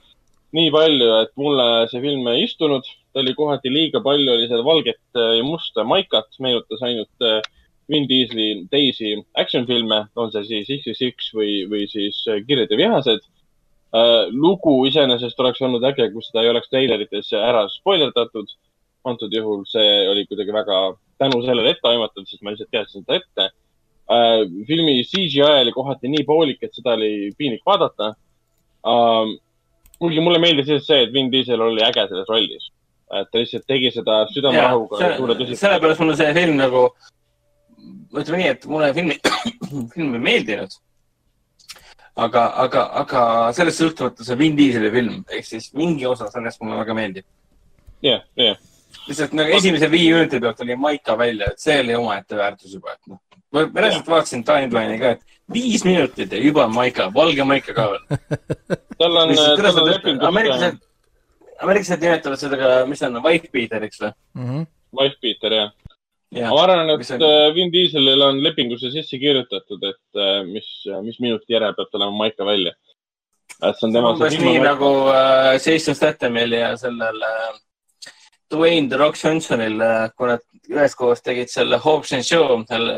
nii palju, et mulle see film ei istunud. ta oli kohati liiga palju, oli seal valget äh, ja musta maikat, meenutas ainult äh, Vin Dieseli teisi action filme, on see siis X-X või, või siis äh, Kirjad ja vihased äh,. Lugu iseenesest oleks olnud äge, kui seda ei oleks treilerites ära spoilerdatud. antud juhul see oli kuidagi väga tänu sellele etteaimatav, sest ma lihtsalt teadsin seda ette äh,. filmi CGI oli kohati nii poolik, et seda oli piinlik vaadata äh,. kuigi mulle meeldis lihtsalt see, et Vin Diesel oli äge selles rollis. et ta lihtsalt tegi seda südamerahuga ja suure tõsiselt. sellepärast mulle see film nagu, ütleme nii, et mulle filmi, [coughs] film ei meeldinud. aga, aga, aga sellest sõltumata see Vin Dieseli film, ehk siis mingi osa sellest mulle väga meeldib. jah, jah, lihtsalt nagu esimese viie minuti pealt tuli Maika välja, et see oli omaette väärtus juba, et noh. ma päriselt vaatasin timeline'i ka, et viis minutit ja juba on Maika, valge Maika ka veel. [laughs] tal on, tal on leping, ameeriklased, ameeriklased nimetavad seda ka, mis ta on, wife beater'iks või? Mhm. wife beater, jah. ma, arvan, et on- äh, Vin Dieselil on lepingusse sisse kirjutatud, et äh, mis, mis minuti järel peab tulema maika välja. et see on tema. umbes nii nagu äh, Jason Stathamil ja sellel äh, Dwayne The Rock Johnsonil äh,, kui nad üheskoos tegid selle Hobbs and Show, selle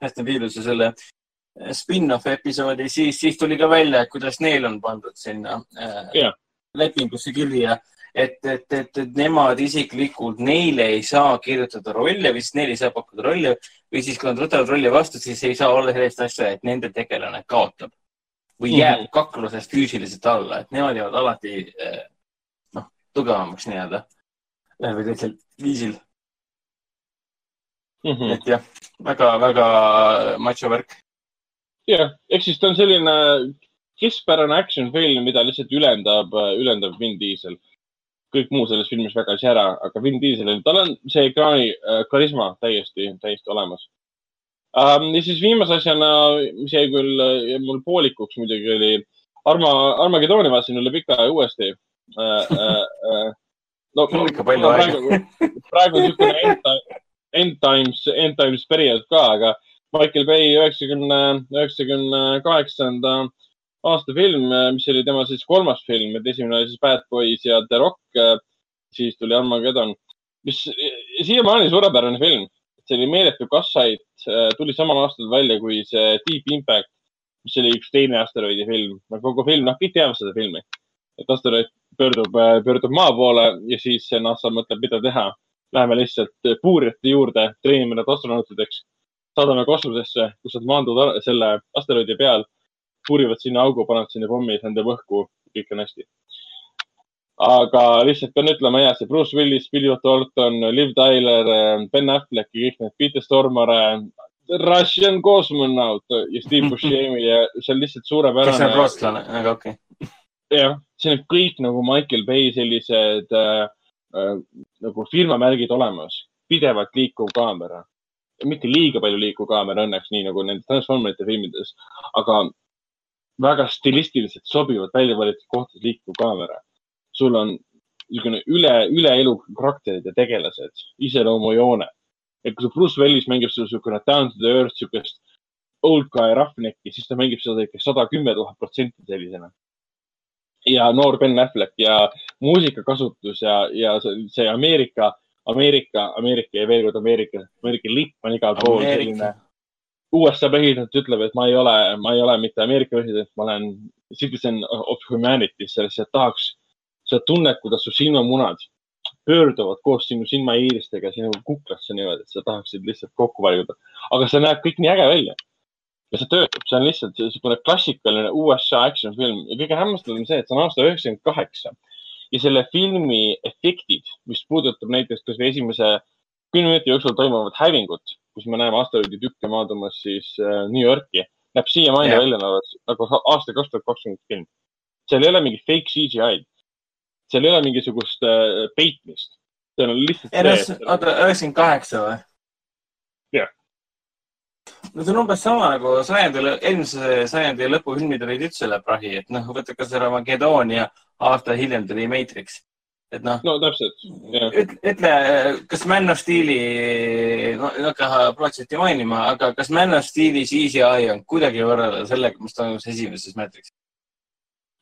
Fast and Furious'e selle äh, spin-off episoodi, siis, siis tuli ka välja, et kuidas neil on pandud sinna äh, Jah. lepingusse kirja, et, et, et, et nemad isiklikult, neile ei saa kirjutada rolle või siis neile ei saa pakkuda rolle või siis, kui nad võtavad rolli vastu, siis ei saa olla sellist asja, et nende tegelane kaotab või Mhm. jääb mm -hmm. kaklusest füüsiliselt alla, et nemad jäävad alati eh, noh, tugevamaks nii-öelda ühel või teisel viisil, -hmm. et jah, väga-väga macho värk. jah, ehk siis ta on selline keskpärane action film, mida lihtsalt ülendab, ülendab Vin Diesel. Kõik muu selles filmis väga ei sea ära, aga Vin Dieselil, tal on see ekraani äh, karisma täiesti, täiesti olemas ähm,. ja siis viimase asjana, mis jäi küll äh, mul poolikuks muidugi oli Arma, Armageddoni vaatasin üle pika aja uuesti äh,. Äh, äh, no Mul ikka palju aega. praegu, on niisugune end, end times, end times periood ka, aga Michael Bay üheksakümne, üheksakümne kaheksanda aasta film, mis oli tema siis kolmas film, et esimene oli siis Bad Boys ja The Rock, siis tuli Armageddon, mis siiamaani suurepärane film. see oli meeletu kassait, tuli samal aastal välja kui see Deep Impact, mis oli üks teine asteroidi film. no kogu film, noh, kõik teavad seda filmi. et asteroid pöördub, pöördub maa poole ja siis NASA mõtleb, mida teha. Läheme lihtsalt puurijate juurde, treenime nad astronautideks, saadame kosmosesse, kus nad maanduvad selle asteroidi peal, puurivad sinna augu, panevad sinna pommi, see on teeb õhku, kõik on hästi. aga lihtsalt pean ütlema ja see Bruce Willis, Billy Thornton, Liv Tyler, Ben Affleck ja kõik need Peter Stormare, Russian kosmonaut ja Steve Buscemi ja see on lihtsalt kes on suurepärane rootslane, aga okei okay.. jah, siin on kõik nagu Michael Bay sellised äh, äh, nagu firmamärgid olemas, pidevalt liikuv kaamera. mitte liiga palju liikuv kaamera õnneks, nii nagu nendes Transformerite filmides, aga väga stilistiliselt sobivalt välja valitud kohtades liikuv kaamera. sul on niisugune üle, üle elu karakterid ja tegelased, iseloomujoone. et kui see Bruce Willis mängib seda niisugune down to the earth, niisugust old guy roughneck'i, siis ta mängib seda ikka sada kümme tuhat protsenti sellisena ja noor Ben Affleck ja muusikakasutus ja, ja see, see Ameerika, Ameerika, Ameerika ja veel kord Ameerika, Ameerika lipp on igal pool selline. USA president ütleb, et ma ei ole, ma ei ole mitte Ameerika president, ma olen citizen of humanity, sellest, et tahaks seda tunnet, kuidas su silmamunad pöörduvad koos sinu silmaiiristega sinu kuklasse niimoodi, et sa tahaksid lihtsalt kokku vajuda. aga see näeb kõik nii äge välja. ja see töötab, see on lihtsalt niisugune klassikaline USA action film ja kõige hämmastavam on see, et see on aasta üheksakümmend kaheksa ja selle filmi efektid, mis puudutab näiteks kasvõi esimese kümne minuti jooksul toimuvat hävingut, kus me näeme asteroiditükke maandumas siis äh, New Yorki, näeb siiamaani Jah. välja nagu, nagu aasta kaks tuhat kakskümmend film. seal ei ole mingit fake CGI-d, seal ei ole mingisugust äh, peitmist, seal on lihtsalt oota, üheksakümmend kaheksa või? Jah. no see on umbes sama nagu sajandi, eelmise sajandi lõpufilmid olid üldse üle prahi, et noh, võta kas ära Makedoonia, aasta hiljem tuli Matrix. Et noh, no täpselt, jah. ütle, kas Man of Steel'i, no ei hakka protsenti mainima, aga kas Man of Steel'i CGI on kuidagi võrrelda sellega, mis toimus esimeses Matrixis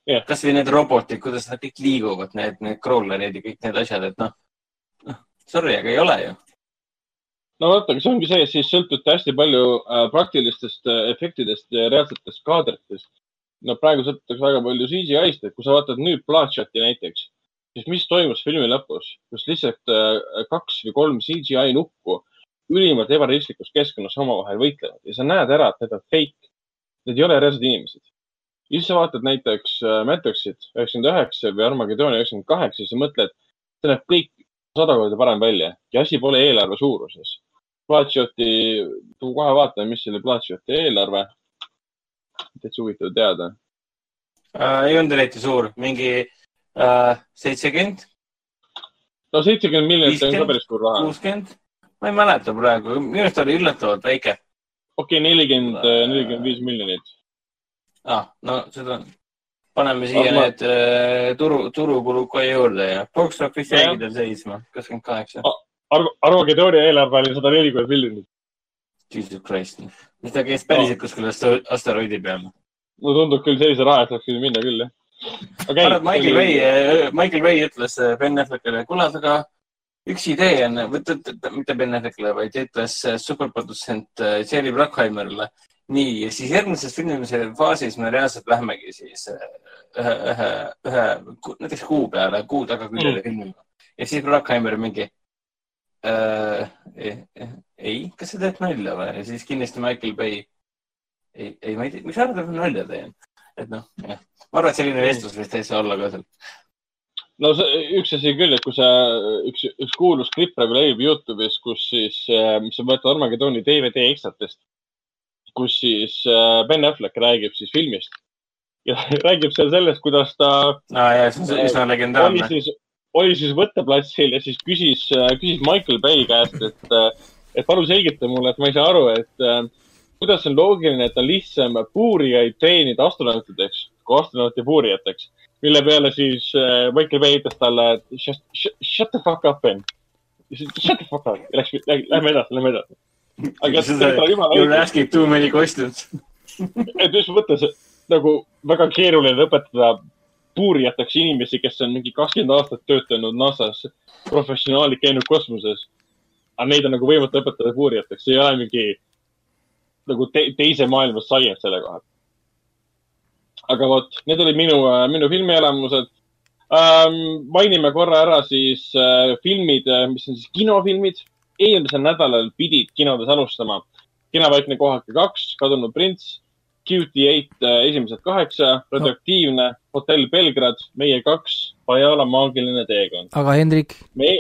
Jah. kasvõi need robotid, kuidas nad kõik liiguvad, need, need crawler'id ja kõik need asjad, et noh, noh, sorry, aga ei ole ju. no vaata, aga see ongi see, siis sõltute hästi palju äh, praktilistest äh, efektidest ja reaalsetest kaadritest. no praegu sõltutakse väga palju CGI-st, et kui sa vaatad nüüd Bloodshoti näiteks, siis mis toimus filmi lõpus, kus lihtsalt äh, kaks või kolm CGI nuppu ülimalt ebarealistlikus keskkonnas omavahel võitlevad ja sa näed ära, et need on fake. Need ei ole reaalsed inimesed. ja siis sa vaatad näiteks äh, Matrixit üheksakümmend üheksa või Armageddoni üheksakümmend kaheksa, siis sa mõtled, see näeb kõik sada korda parem välja ja asi pole eelarve suuruses. Bloodshoti, kohe vaatame, mis oli Bloodshoti eelarve. täitsa huvitav teada. äh,. ei olnud eriti suur, mingi seitsekümmend, no seitsekümmend miljonit on ka 50? päris suur raha. kuuskümmend, ma ei mäleta praegu, minu arust oli üllatavalt väike okei, nelikümmend, nelikümmend viis miljonit. ah,. no seda, paneme siia Aga ma- need äh, turu, turukulud kohe juurde ja box office jäigi tal seisma, kakskümmend kaheksa. Arvo, Armageddoni eelarve oli sada nelikümmend miljonit. Jesus Christ, ta käis päriselt kuskil aste- asteroidi peal. mulle tundub küll sellise raha eest võinud minna küll, jah. arvan, et Michael Bay, Michael Bay ütles äh, Ben Affleckile, kuule, aga üks idee on, mitte Ben Affleckile, vaid ütles äh, superprodutsent Jerry Bruckheimerile. nii, ja siis järgmises filmimise faasis me reaalselt lähmegi siis ühe, ühe, ühe, näiteks kuu peale, kuu taga küljele mm. filmima. ja siis Bruckheimer mingi äh,. ei, kas sa teed nalja või? ja siis kindlasti Michael Bay. ei, ei, ma ei tea, mis sa arvad, et ma nalja teen? et noh, jah, ma arvan, et selline vestlus võiks täitsa olla ka seal. no see üks asi küll, et kui sa, üks, üks kuulus klipp praegu levib Youtube'is, kus siis, mis on võetud Armageddoni DVD ekstratest, kus siis äh, Ben Affleck räägib siis filmist [laughs] ja räägib seal sellest, kuidas ta aa jaa, see on üsna legendaarne. siis, oli siis võtteplatsil ja siis küsis, küsis Michael Bay käest, et, et palun selgita mulle, et ma ei saa aru, et äh, kuidas on loogiline, et on lihtsam puurijaid treenida astronautideks kui astronauti puurijateks. mille peale siis äh, Michael Bay ütles talle, et shut, shut, the fuck up, Ben. Shut the fuck up ja läks, lähme edasi, lähme edasi. aga seda jumala You are asking too many questions. et just mõttes nagu väga keeruline õpetada puurijateks inimesi, kes on mingi kakskümmend aastat töötanud NASA-s, professionaalid käinud kosmoses. aga neid on nagu võimatu õpetada puurijateks, see ei ole mingi nagu te teise maailma science selle koha pealt. Aga vot, need olid minu, minu filmielamused ähm,. mainime korra ära siis äh, filmid, mis on siis kinofilmid. eelmisel nädalal pidid kinodes alustama Kinovaikne kohake kaks, Kadunud prints, QT8 esimesed kaheksa, Radioaktiivne, Hotell Belgrad, Meie kaks, Pajala maagiline teekond. aga Hendrik, me,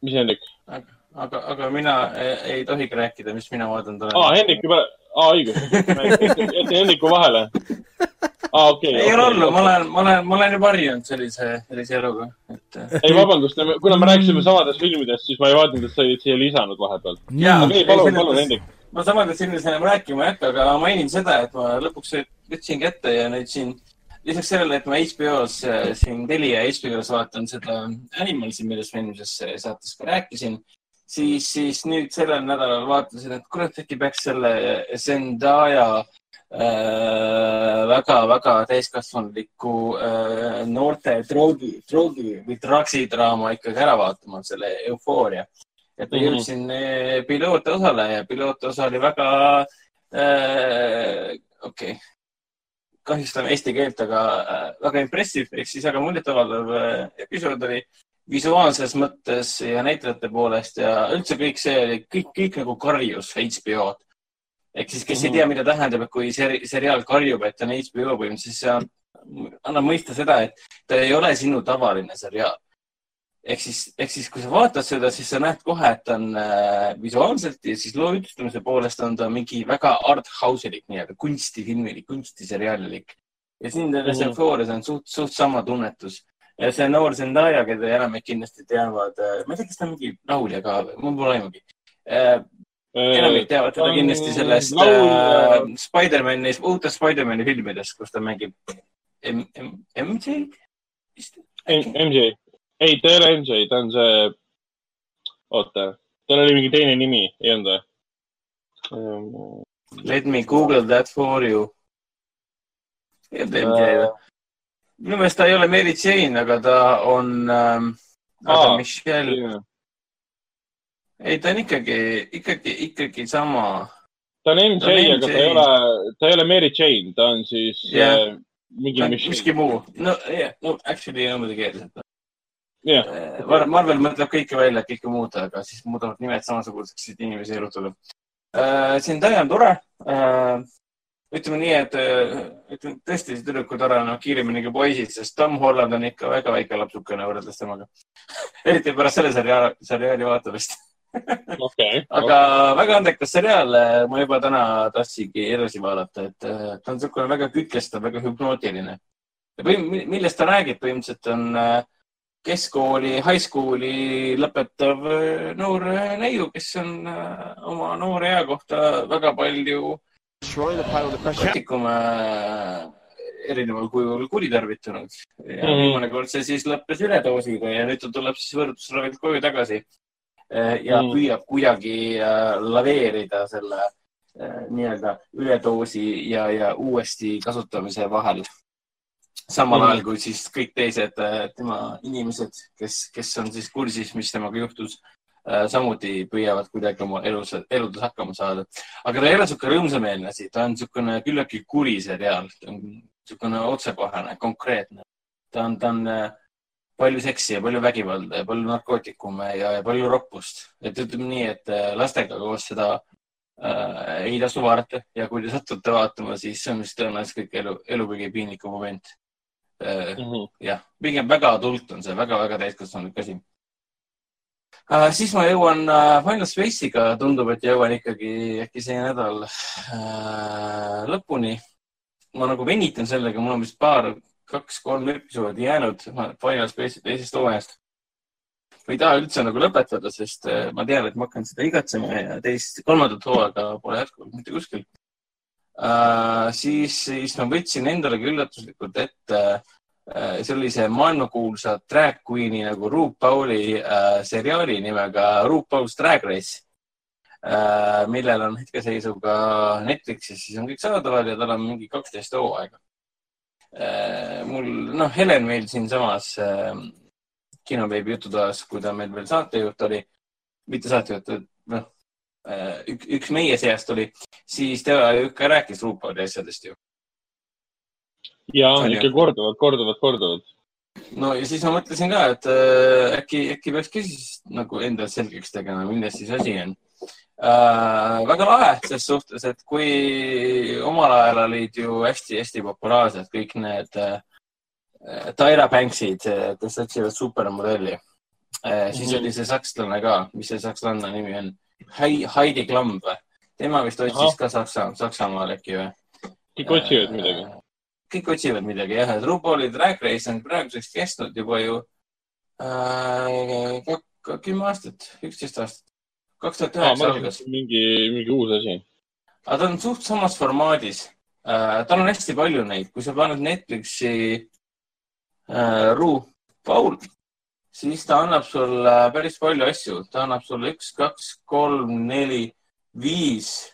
mis Hendrik? aga, aga, mina ei, ei tohigi rääkida, mis mina vaadanud olen aa, Hendrik juba, aa õigus, jätsin Hendriku vahele. aa, okei. ei ole hullu, ma olen, ma olen, ma olen juba harjunud sellise, sellise eluga, et. ei, vabandust, kuna me rääkisime samadest filmidest, siis ma ei vaadanud, et sa olid siia lisanud vahepeal. Jaa. okei, palun, palun, Hendrik. ma samadest filmidest enam rääkima ei hakka, aga mainin seda, et ma lõpuks võtsin kätte ja nüüd siin lisaks sellele, et ma HBO-s äh, siin Telia HBO-s vaatan seda Animalsi, millest ma eelmises äh, saates ka rääkisin, siis, siis nüüd sellel nädalal vaatasin, et kurat, äkki peaks selle Zendaya äh, väga-väga täiskasvanuliku äh, noorte droogi, droogi või draksidraama ikkagi ära vaatama, selle eufooria. et ma Mhm. jõudsin äh, pilootosale ja pilootosa oli väga äh,, okei okay., kahjustame eesti keelt, aga äh, väga impressive ehk siis väga muljetavaldav äh, episood oli visuaalses mõttes ja näitlejate poolest ja üldse kõik see oli, kõik, kõik nagu karjus HBO-d. ehk siis, kes ei tea, mida tähendab, kui seri seriaal karjub, et on HBO põhimõtteliselt, siis see on- annab mõista seda, et ta ei ole sinu tavaline seriaal. ehk siis, ehk siis, kui sa vaatad seda, siis sa näed kohe, et on äh, visuaalselt ja siis loo ütlustamise poolest on ta mingi väga art house'ilik nii-öelda kunstifilmilik, kunstiseriaalilik. ja siin selles Mhm. eufoorias on suht, suht sama tunnetus. Ja see noor Zendaya, keda enamik kindlasti teavad, ma ei tea, kas ta on mingi laulja ka, mul pole aimugi. enamik teavad teda kindlasti sellest äh, Spider-man'i, uutest Spider-man'i filmidest, kus ta mängib M- M- MJ vist. MJ, ei, ta ei ole MJ, ta on see, oota, tal oli mingi teine nimi, ei olnud või? Let me google that for you. ei olnud MJ või? Minu meelest ta ei ole Mary Jane, aga ta on ähm,, Aa. Michelle, ei, ta on ikkagi, ikkagi, ikkagi sama. ta on Ta MJ, on aga ta ei ole, ta ei ole Mary Jane, ta on siis yeah. mingi Michelle. miski muu. no yeah,, no actually ei ole muidugi keeles. jah, Mar- Marvel mõtleb kõike välja, kõike muuta, aga siis muudavad nimed samasuguseks, et inimesi erutada. Zendaya on tore. Ütleme nii, et äh, ütleme tõesti, see tüdruk on tore, no kiiremini kui poisid, sest Tom Holland on ikka väga väike lapsukene võrreldes temaga. [laughs] eriti pärast selle seriaali, seriaali vaatamist. [laughs] okei. aga väga andekas seriaal, ma juba täna tahtsingi edasi vaadata, et äh, ta on niisugune väga kütkestav, väga hüpnootiline. millest ta räägib, põhimõtteliselt on äh, keskkooli, high school'i lõpetav äh, noor äh, neiu, kes on äh, oma noore ea kohta väga palju narkootikume äh, erineval kujul kuritarvitanud ja Mhm. viimane kord see siis lõppes üledoosiga ja nüüd ta tuleb siis võrdlusravilt koju tagasi Eh, ja Mhm. püüab kuidagi äh, laveerida selle nii-öelda üledoosi ja, ja uuesti kasutamise vahel. samal Mhm. ajal kui siis kõik teised tema inimesed, kes, kes on siis kursis, mis temaga juhtus, samuti püüavad kuidagi oma elus, eludes hakkama saada. aga ta ei ole niisugune rõõmsameelne asi, ta on niisugune küllaltki kuri seriaal, niisugune otsekohane, konkreetne. ta on, ta on äh, palju seksi ja palju vägivalda ja palju narkootikume ja, ja palju roppust. et ütleme nii, et äh, lastega koos seda äh, ei tasu vaadata ja kui te satute vaatama, siis see on vist tõenäoliselt kõik elu, elu kõige piinlikum moment äh,. Mhm. jah, pigem väga adult on see väga, väga täiskasvanulik asi uh,. siis ma jõuan uh, Final Space'iga, tundub, et jõuan ikkagi äkki see nädal uh, lõpuni. ma nagu venitan sellega, mul on vist paar, kaks-kolm episoodi jäänud Final Space'i teisest hooajast. ma ei taha üldse nagu lõpetada, sest uh, ma tean, et ma hakkan seda igatsema ja teist, kolmandat hooaega pole jätkuvalt mitte kuskil uh,. siis, siis ma võtsin endalegi üllatuslikult ette uh, sellise maailmakuulsa drag queen'i nagu RuPauli uh, seriaali nimega RuPaul's Drag Race uh,, millel on hetkeseisuga Netflixis, siis on kõik saadaval ja tal on mingi kaksteist hooaega uh,. mul, noh, Helen meil siinsamas uh, kinoveebi jututoas, kui ta meil veel saatejuht oli, mitte saatejuht, noh, üks, üks meie seast oli, siis tema ju ikka rääkis RuPauli asjadest ju. Ja ikka korduvalt, korduvalt, korduvalt. no ja siis ma mõtlesin ka, et äh, äkki, äkki peaks ka siis nagu endale selgeks tegema, milles siis asi on äh,. väga lahe ses suhtes, et kui omal ajal olid ju hästi-hästi populaarsed kõik need äh, äh, Tyra Banksid, kes otsivad supermodelli. siis Mhm. oli see sakslane ka, mis see sakslanna nimi on? Heidi Klamb või? tema vist otsis Ahah. ka Saksa, Saksamaal äkki või? kõik otsivad midagi. Kõik otsivad midagi jah, et RuPauli Drag Race on praeguseks kestnud juba ju äh, kümme aastat, üksteist aastat. kaks tuhat üheksa algas mingi, mingi uus asi. aga ta on suht samas formaadis äh,. tal on hästi palju neid, kui sa paned Netflixi äh, Ru Paul, siis ta annab sulle päris palju asju, ta annab sulle üks, kaks, kolm, neli, viis,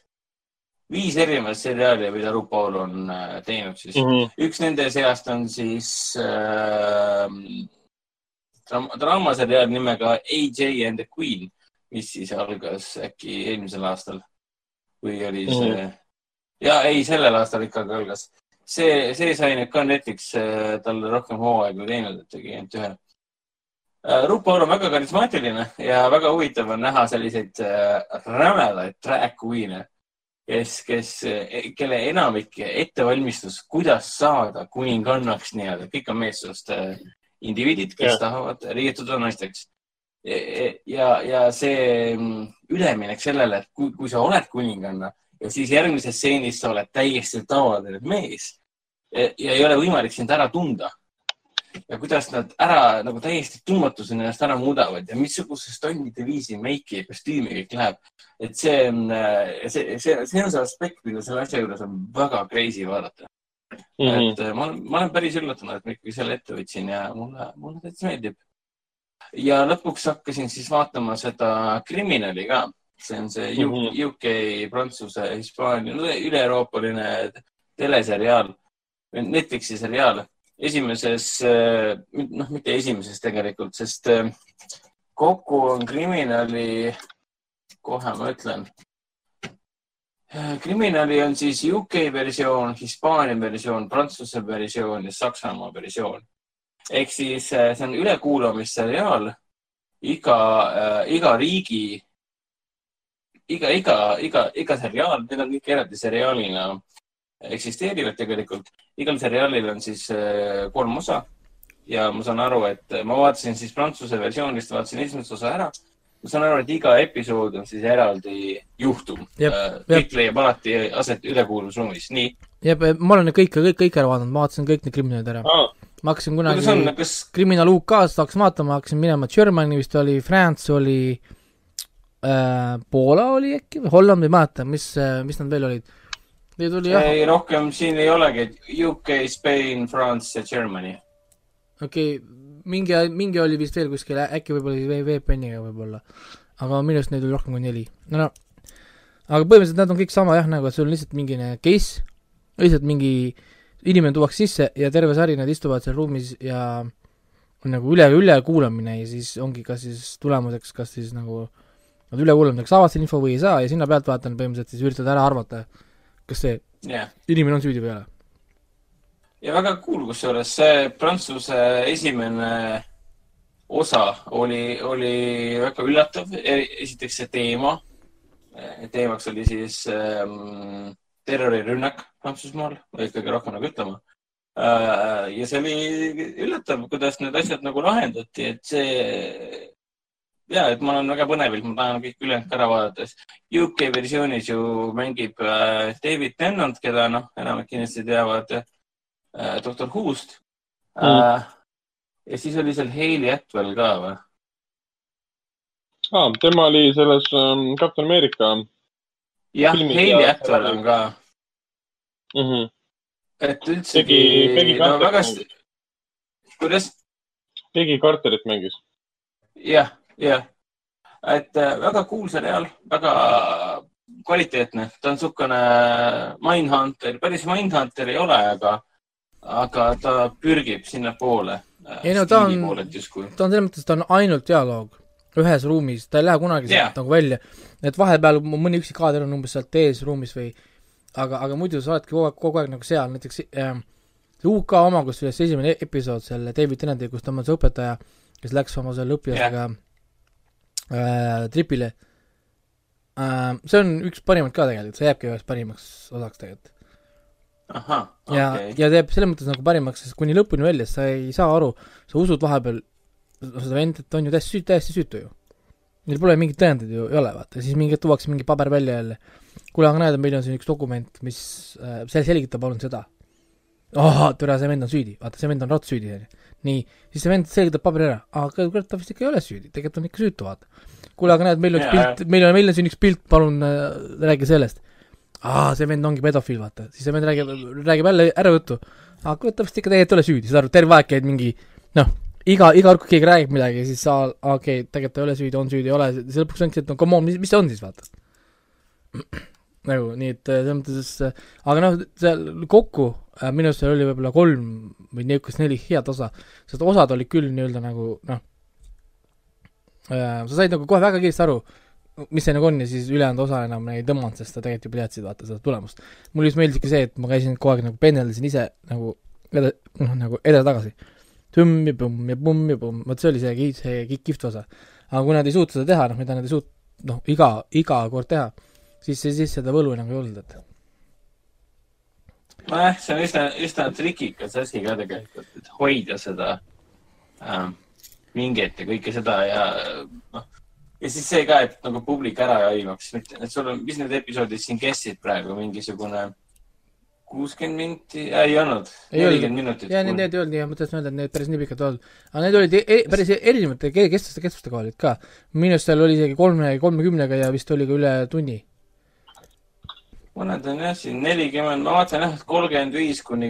viis erinevat seriaali, mida Ru Paul on äh, teinud siis mm. -hmm. üks nende seast on siis äh, draam- draamaseriaal nimega AJ and the Queen, mis siis algas äkki eelmisel aastal, kui oli see mm. -hmm. ja ei, sellel aastal ikkagi algas. see, see sai nüüd ka Netflix äh, talle rohkem hooaegu teinud, et tegi ainult ühe. RuPaul on väga karismaatiline ja väga huvitav on näha selliseid äh, rämedaid drag queen'e, kes, kes, kelle enamik ettevalmistus, kuidas saada kuningannaks nii-öelda, kõik on meessoost äh, indiviidid, kes yeah. tahavad riietuda naisteks. ja, ja see mm, üleminek sellele, et kui, kui sa oled kuninganna ja siis järgmises stseenis sa oled täiesti tavaline mees ja, ja ei ole võimalik sind ära tunda ja kuidas nad ära nagu täiesti tundmatuseni ennast ära muudavad ja missugusest tonnide viisi meiki kostüümi kõik läheb. et see on, see, see, see on see aspekt, mida selle asja juures on väga crazy vaadata mm. -hmm. et äh, ma ma olen päris üllatunud, et ma ikkagi selle ette võtsin ja mulle, mulle täitsa meeldib. ja lõpuks hakkasin siis vaatama seda Kriminali ka. see on see U- Mhm. UK, Prantsuse, Hispaania, üle-euroopaline teleseriaal, Netflixi seriaal. esimeses, noh, mitte esimeses tegelikult, sest äh, kokku on Kriminali, kohe ma ütlen. kriminali on siis UK versioon, Hispaania versioon, Prantsuse versioon ja Saksamaa versioon. ehk siis äh, see on ülekuulamisseriaal iga äh,, iga riigi, iga, iga, iga, iga seriaal, need on kõik eraldi seriaalina eksisteerivad tegelikult. igal seriaalil on siis äh, kolm osa ja ma saan aru, et ma vaatasin siis Prantsuse versioonist, vaatasin esimese osa ära. ma saan aru, et iga episood on siis eraldi juhtum. Jep, kõik leiab alati aset ülekuulamisruumis, nii. jah, ma olen kõik, kõik, kõik ära vaadanud, ma vaatasin kõik need kriminaalid ära. aa, ma hakkasin kuidas on kunagi, kas, kriminaal UK-st hakkasin vaatama, hakkasin minema Germany vist oli, France oli äh,, Poola oli äkki või Holland, ei mäleta, mis, mis nad veel olid. Neid oli jah, ei rohkem siin ei olegi, UK, Spain, France ja Germany. okei okay,, mingi, mingi oli vist veel kuskil, äkki võib-olla VPN-iga võib-olla. aga minu arust neid oli rohkem kui neli. no no, aga põhimõtteliselt nad on kõik sama jah, nagu et sul on lihtsalt mingine case, lihtsalt mingi inimene tuuakse sisse ja terve sari nad istuvad seal ruumis ja on nagu üle, ülekuulamine ja siis ongi kas siis tulemuseks, kas siis nagu nad ülekuulamiseks saavad selle info või ei saa ja sinna pealtvaatajana põhimõtteliselt siis üritad ära arvata, kas see jah, inimene on süüdi või ei ole. ja väga cool, kusjuures see Prantsuse esimene osa oli, oli väga üllatav. esiteks see teema. teemaks oli siis ähm, terrorirünnak Prantsusmaal või kõige rohkem nagu ütlema äh,. ja see oli üllatav, kuidas need asjad nagu lahendati, et see ja, et ma olen väga põnevilt, ma tahan kõik ülejäänud ka ära vaadata. UK versioonis ju mängib äh, David Tennant, keda noh, enamik kindlasti teavad äh, doktor Who'st äh,. ja siis oli seal Hailey Atwell ka või? aa, tema oli selles ähm, Captain America jah, Hailey Atwell on ka, mm. -hmm. et üldsegi Tegi- tegi no väga mängis., kuidas? Peggy Carterit mängis. jah, jah, et äh, väga cool seriaal, väga kvaliteetne, ta on niisugune Mindhunter, päris Mindhunter ei ole, aga, aga ta pürgib sinnapoole. Ei no ta on- ta on selles mõttes, ta on ainult dialoog ühes ruumis, ta ei lähe kunagi sealt Jaa. nagu välja. et vahepeal mõni üksik kaader on umbes sealt ees ruumis või aga, aga muidu sa oledki kogu aeg, kogu aeg nagu seal, näiteks äh, see UK oma, kusjuures see esimene episood selle David Tennanti, kus ta on see õpetaja, kes läks oma selle õpilasega äh, tripile äh,. see on üks parimaid ka tegelikult, see jääbki üheks parimaks osaks tegelikult. ahah, ja okei okay., ja teeb selles mõttes nagu parimaks, sest kuni lõpuni välja sa ei saa aru, sa usud vahepeal seda vend, et on ju täiesti täiesti süütu ju. Neil pole mingeid tõendeid ju ei ole, vaata, siis mingi tuuakse mingi paber välja jälle. kuule, aga näed, meil on siin üks dokument, mis äh, see selgitab palun seda. ahah, türa, see vend on süüdi, vaata, see vend on raudselt süüdi, onju. nii, siis see vend selgitab paberi ära, aga kurat, ta vist ikka ei ole süüdi, tegelikult on ikka süütu, vaata. kuule, aga näed, meil on üks pilt, meil on, meil on siin üks pilt, palun äh, räägi sellest aa, see vend ongi pedofiil, vaata, siis see vend räägib, räägib jälle ära juttu. aga kurat, ta vist ikka tegelikult ei ole süüdi, saad aru, terve aeg käid mingi noh, iga, iga kord, kui keegi räägib midagi, siis sa, okei okay,, tegelikult ta ei ole süüdi, on süüdi, ei ole, siis lõpuks ongi, et no come on, mis, mis see on siis, vaata. [clears throat] nagu nii, et äh, selles mõttes, aga noh, seal kokku äh, minu arust seal oli võib-olla kolm või niisugust neli head osa, sest osad olid küll nii-öelda nagu noh, sa said nagu kohe väga kiiresti aru, mis see nagu on ja siis ülejäänud osa enam ei tõmmanud, sest sa tegelikult juba teadsid vaata seda tulemust. mulle just meeldis ikka see, et ma käisin kogu aeg nagu pendeldasin ise nagu eda-, noh nagu edasi-tagasi. tõmm ja põmm ja pumm ja pumm, vot see oli see, see ki- kihvt osa. aga kui nad ei suutnud seda teha, noh mida nad ei suut-, noh iga, iga kord teha, siis, siis seda võlu enam ei olnud, et nojah, see on üsna, üsna trikikas asi ka tegelikult, et hoida seda äh, vinget ja kõike seda ja noh, ja siis see ka, et nagu publik ära ei aimaks, et sul on, mis need episoodid siin kestsid praegu, mingisugune kuuskümmend minti, olnud, Ei olnud. nelikümmend minutit. ja need, need ei olnud nii, ma tahtsin öelda, et need päris nii pikad ei olnud. aga need olid e e päris erinevate ke- kestvuste, kestvuste olid ka. minu arust seal oli isegi kolme, kolmekümnega ja vist oli ka üle tunni. Mõned on jah siin nelikümmend, ma vaatan jah, et kolmkümmend viis kuni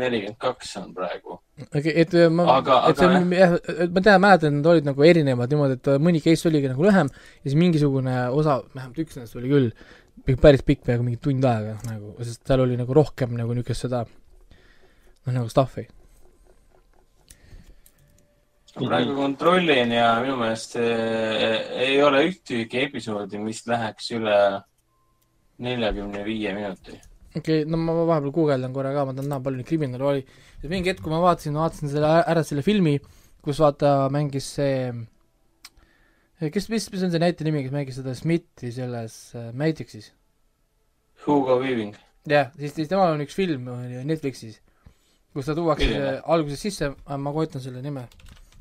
nelikümmend kaks on praegu. et äh, ma et see on jah, ma tean, mäletan, et need olid nagu erinevad niimoodi, et mõni case oligi nagu lühem ja siis mingisugune osa, vähemalt üks nendest oli küll päris pikk, peaaegu mingi tund aega nagu, sest seal oli nagu rohkem nagu niisugust seda noh, nagu stuff'i. praegu kontrollin ja minu meelest eh, ei ole ühtegi episoodi, mis läheks üle neljakümne viie minuti. okei okay,, no ma vahepeal guugeldan korra ka, ma tahan näha, palju neid kriminaale oli. mingi hetk, kui ma vaatasin, vaatasin selle ära selle filmi, kus vaata mängis see kes, mis, mis on see näitleja nimi, kes mängis seda Smithi selles äh, Matrixis? Hugo Weaving. jah, siis, siis temal on üks film Netflixis, kus ta tuuakse Milline? alguses sisse, ma kohe ütlen selle nime.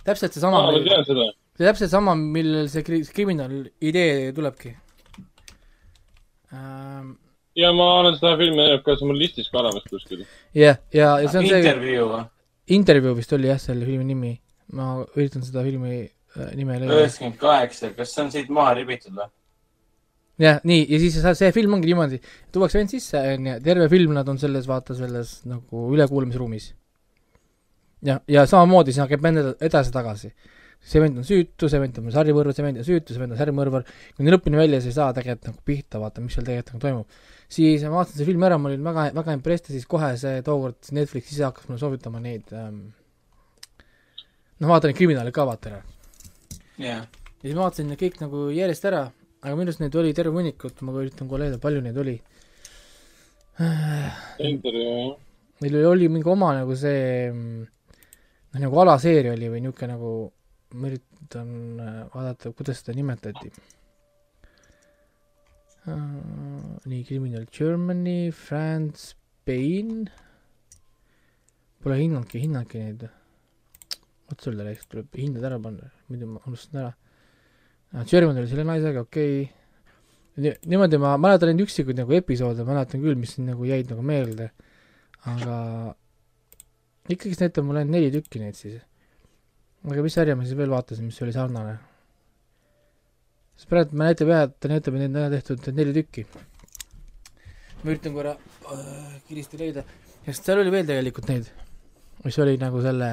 täpselt seesama aa, ma tean seda. see täpselt sama, millel see kri- kriminaal idee tulebki ähm,. ja ma olen seda filmi näinud ka, see on mul listis ka olemas kuskil. jah, ja, ja see on see intervjuu või? intervjuu vist oli jah, selle filmi nimi. ma üritan seda filmi äh, nime leida. üheksakümmend kaheksa, kas see on siit maha ribitud või? jah, nii, ja siis see, see film ongi niimoodi, tuuakse vend sisse, onju, terve film nad on selles, vaata selles nagu ülekuulamisruumis. ja, ja samamoodi siis hakkab vend eda- edasi-tagasi. See vend on süütu, see vend on sarimõrvar, see vend on süütu, see vend on sarimõrvar, kuni lõpuni välja sa ei saa tegelikult nagu pihta, vaata, mis seal tegelikult nagu toimub. siis ma vaatasin selle filmi ära, ma olin väga, väga impressed ja siis kohe see tookord Netflix ise hakkas mulle soovitama neid ähm, noh, vaata neid kriminaale ka vaata ära. jah. ja siis ma vaatasin need kõik nagu järjest ära, aga minu arust neid oli terve hunnikut, ma üritan kohe leida, palju neid oli. jah. Neil oli- oli mingi oma nagu see mm, noh, nagu alaseeria oli või niisugune nagu, ma üritan äh, vaadata, kuidas seda nimetati. nii, Criminal Germany, France, Spain, pole hinnanudki, hinnanudki neid. vot sulle läks, tuleb hinded ära panna, muidu ma unustasin ära. German oli selle naisega, okei okay.. niimoodi ma mäletan neid üksikuid nagu episoode, mäletan küll, mis nagu jäid nagu meelde, aga ikkagist näitab mulle ainult neli tükki neid siis. Aga mis sarja ma siis veel vaatasin, mis oli sarnane? sest praegu ma näitab jah, et ta näitab, et neid on tehtud neli tükki. ma üritan korra äh, kiiresti leida, sest seal oli veel tegelikult neid, mis oli nagu selle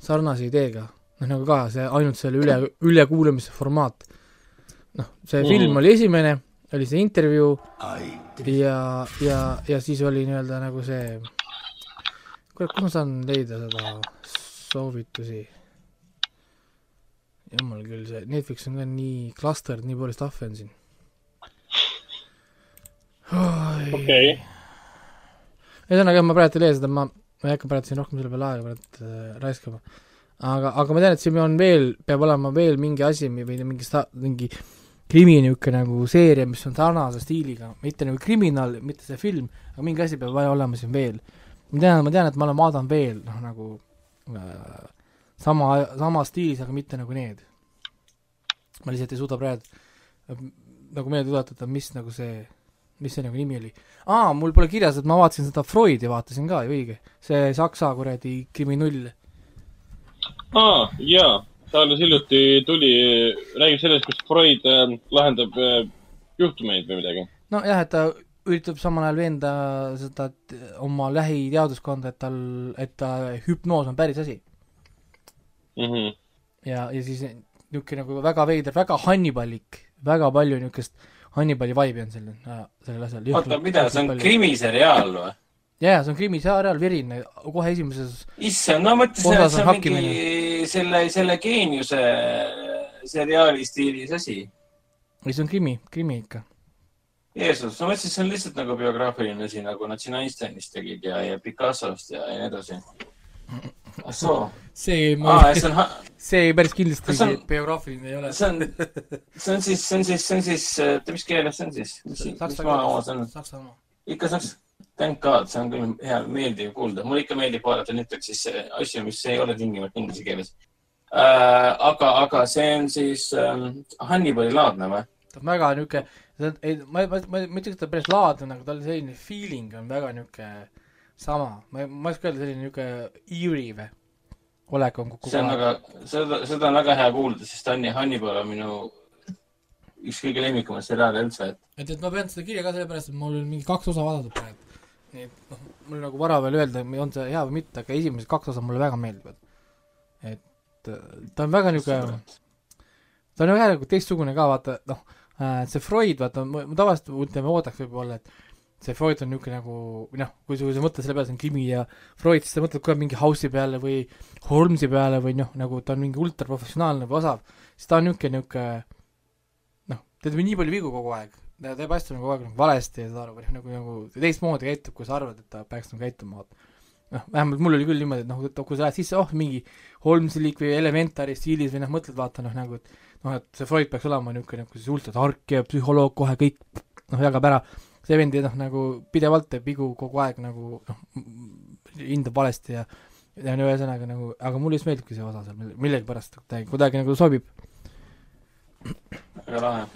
sarnase ideega, noh nagu ka see ainult selle üle, ülekuulamise formaat. noh, see Mhm. film oli esimene, oli see intervjuu ja, ja, ja siis oli nii-öelda nagu see, kurat, kus ma saan leida seda soovitusi? jumal küll, see Netflix on ka nii clustered, nii palju stuff'i on siin. okei, ühesõnaga, ma praegu ei leia seda, ma, ma ei hakka praegu siin rohkem selle peale aega praegu äh, raiskama. aga, aga ma tean, et siin on veel, peab olema veel mingi asi või mingi sta-, mingi krimi niisugune nagu seeria, mis on sarnase stiiliga, mitte nagu kriminaal, mitte see film, aga mingi asi peab vaja olema siin veel. ma tean, ma tean, et ma olen vaadanud veel, noh nagu sama, sama stiilis, aga mitte nagu need. ma lihtsalt ei suuda praegu äh, nagu meelde tuletada, mis nagu see, mis see nagu nimi oli. aa, mul pole kirjas, et ma vaatasin seda Freudi vaatasin ka ju õige, see saksa kuradi kriminull. aa, jaa, ta alles hiljuti tuli, räägib sellest, kus Freud äh, lahendab äh, juhtumeid või midagi. nojah, et ta üritab samal ajal veenda seda oma lähiteaduskonda, et tal, et ta hüpnoos on päris asi. Mhm. ja, ja siis niisugune nagu väga veider, väga Hannibalik, väga palju niisugust Hannibali vibe'i on sellel, sellel asjal. oota, mida, see on? krimiseriaal või? jaa, see on krimiseriaal, verine, kohe esimeses, issand, no mõtlesin, et see on on mingi selle, selle geeniuse seriaali stiilis asi. ei see on krimi, krimi ikka. Jeesus, ma mõtlesin, et see on lihtsalt nagu biograafiline asi, nagu nad siin Einsteinist tegid ja, ja Picassost ja, ja nii edasi. ah soo, see, aa, see on, see päris kindlasti see on- biograafiline ei ole. see on, see on siis, see on siis, see on siis, oota, mis keeles see on siis? mis, mis maa oma see on? saksa oma. ikka saaks, thank god, see on küll hea, meeldiv kuulda. mulle ikka meeldib vaadata Netflixis asju, mis ei ole tingimata inglise keeles äh,. aga, aga see on siis ähm, Hannibali laadne või? ta on väga niisugune, ei, ma, ma, ma, ma ütleks, et ta on päris laadne, aga tal selline feeling on väga niisugune sama, ma, ma ei oska öelda, selline niisugune eerie või, olek on kogu see on väga, seda, seda on väga hea kuulda, sest Hanni, Hannibal on minu üks kõige lemmikumaid seriaale üldse, et et, et ma pean seda kirja ka sellepärast, et mul on mingi kaks osa vaadatud praegu. nii et noh, mul on nagu vara veel öelda, on see hea või mitte, aga esimesed kaks osa mulle väga meeldivad. et äh, ta on väga niisugune, ta on väga nagu teistsugune ka, vaata noh, see Freud, vaata, ma tavaliselt ütleme, oodaks võib-olla, et see Freud on niisugune nagu, või noh, kui sa, kui sa mõtled selle peale, see on krimi ja Freud, siis sa mõtled kohe mingi House'i peale või Holmesi peale või noh, nagu ta on mingi ultraprofessionaalne või osav, siis ta on niisugune, niisugune noh, ta teeb nii palju vigu kogu aeg, ta teeb asju nagu kogu aeg nagu valesti ja saad aru, või noh, nagu, nagu teistmoodi käitub, kui sa arvad, et ta peaks nagu käituma, vaata. noh, vähemalt mul oli küll niimoodi, et noh, et kui sa lähed sisse, oh mingi Holmesilik või Elementari stiilis või noh, mõtled vaata noh, nagu et noh, et see Freud peaks olema niisugune nagu siis ultra tark ja psühholoog kohe kõik noh, jagab ära, see vend noh, nagu pidevalt teeb vigu kogu aeg nagu noh, hindab valesti ja ja no ühesõnaga nagu, aga mulle just meeldibki see osa seal mille- millegipärast kuidagi, kuidagi nagu sobib. väga lahe.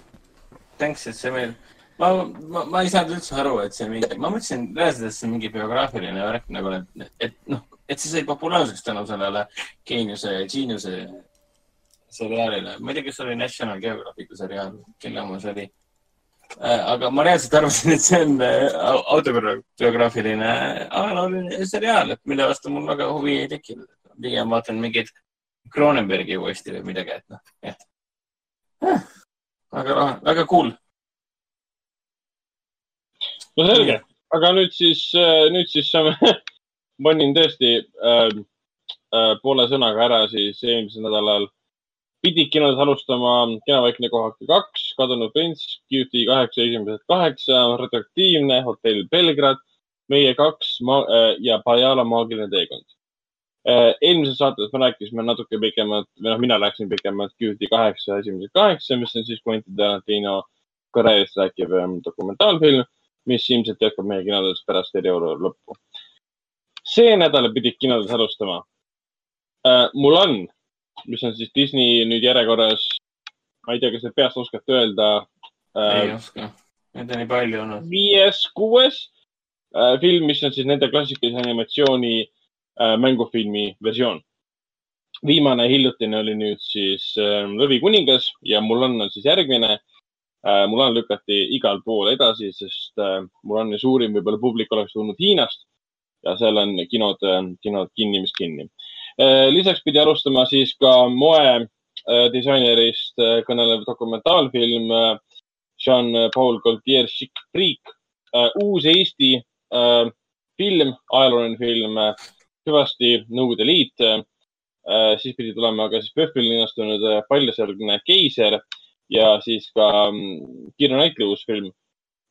Thanks, et see meil, ma, ma, ma ei saanud üldse aru, et see mingi, ma mõtlesin reaalselt, et see mingi biograafiline värk nagu, et, et noh, et see sai populaarseks tänu sellele Geeniuse ja Geniuse seriaalile. ma ei tea, kas see oli National Geographicu seriaal, kelle oma see oli. aga ma reaalselt arvasin, et see on äh, au- autobiograafiline ajalooline seriaal, mille vastu mul väga huvi ei tekkinud. pigem vaatan mingeid Cronenbergi uuesti või midagi, et noh, et väga lahe, väga cool. No selge, aga nüüd siis, nüüd siis saame, [laughs] mainin tõesti äh, äh, poole sõnaga ära siis eelmisel nädalal. Pidid kinodes alustama Kinovaikne kohake kaks, Kadunud prints, QT kaheksa, esimesed kaheksa, Radioaktiivne, Hotell Belgrad, Meie kaks ma äh, ja Pajala maagiline teekond. Äh,. eelmises saates me rääkisime natuke pikemalt või noh, mina rääkisin pikemalt QT kaheksa, esimesed kaheksa, mis on siis Quentin Tarantino karjäärist rääkiv ähm, dokumentaalfilm, mis ilmselt jätkab meie kinodes pärast eriolukorra lõppu. see nädal pidid kinodes alustama äh, Mulan, mis on siis Disney nüüd järjekorras, ma ei tea, kas te peast oskate öelda ei äh,, oska, neid on nii palju olnud. viies, kuues äh, film, mis on siis nende klassikalise animatsiooni äh, mängufilmi versioon. viimane hiljutine oli nüüd siis äh, Lõvikuningas ja Mulan on siis järgmine äh,. Mulan lükati igal pool edasi, sest äh, Mulani suurim võib-olla publik oleks tulnud Hiinast ja seal on kinod, kinod kinni, mis kinni äh,. lisaks pidi alustama siis ka moe äh, disainerist äh, kõnelev dokumentaalfilm äh, Jean-Paul Gaultier Chic äh,, uus Eesti äh, film, ajalooline film äh,, hüvasti Nõukogude Liit äh,. siis pidi tulema ka siis PÖFFil linastunud äh, Paljasjalgne keiser ja siis ka mm, Kirju Naitli uus film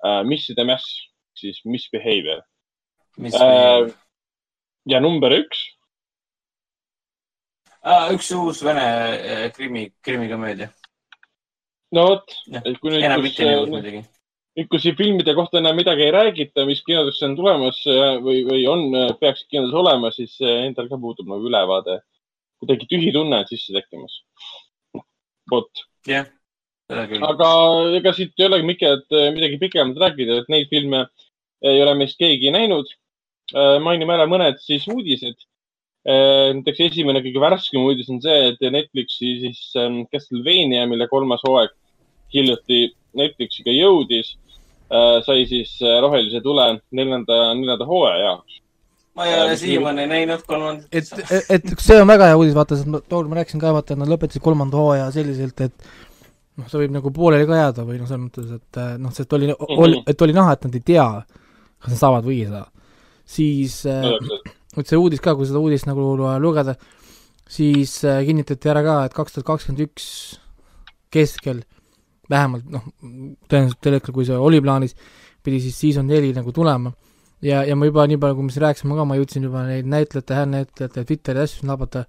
äh, Miss the Mass, siis Misbehavior mis äh,. ja number üks, ah,? üks uus vene krimi, krimikomöödia. no vot, enam mitte nii uus, muidugi. nüüd, kui siin filmide kohta enam midagi ei räägita, mis kinodesse on tulemas või, või on, peaksid kinodes olema, siis endal ka puudub nagu ülevaade. kuidagi tühi tunne on sisse tekkimas. vot, jah, küll. Aga ega siit ei olegi Miket midagi pikemat rääkida, et neid filme ei ole meist keegi näinud. mainime ära mõned siis uudised. näiteks esimene kõige värskem uudis on see, et Netflixi siis ähm, Castlevania, mille kolmas hooaeg hiljuti Netflixiga jõudis, sai siis rohelise tule neljanda, neljanda hooaja jaoks. ma ei ole siiamaani näinud kolmandat. et, et see on väga hea uudis, vaata, sest ma, tookord ma rääkisin ka, vaata, et nad lõpetasid kolmanda hooaja selliselt, et noh, see võib nagu pooleli ka jääda või noh, selles mõttes, et eh, noh, sest oli, oli, et oli näha, et nad ei tea, kas nad saavad või ei saa. siis äh, vot see uudis ka, kui seda uudist nagu lugeda, siis äh, kinnitati ära ka, et kaks tuhat kakskümmend üks keskel vähemalt noh, tõenäoliselt sel hetkel, kui see oli plaanis, pidi siis season neli nagu tulema. Ja, ja ma juba nii palju, kui me siin rääkisime ka, ma jõudsin juba neid näitlejate, häälnäitlejate Twitteri asju labata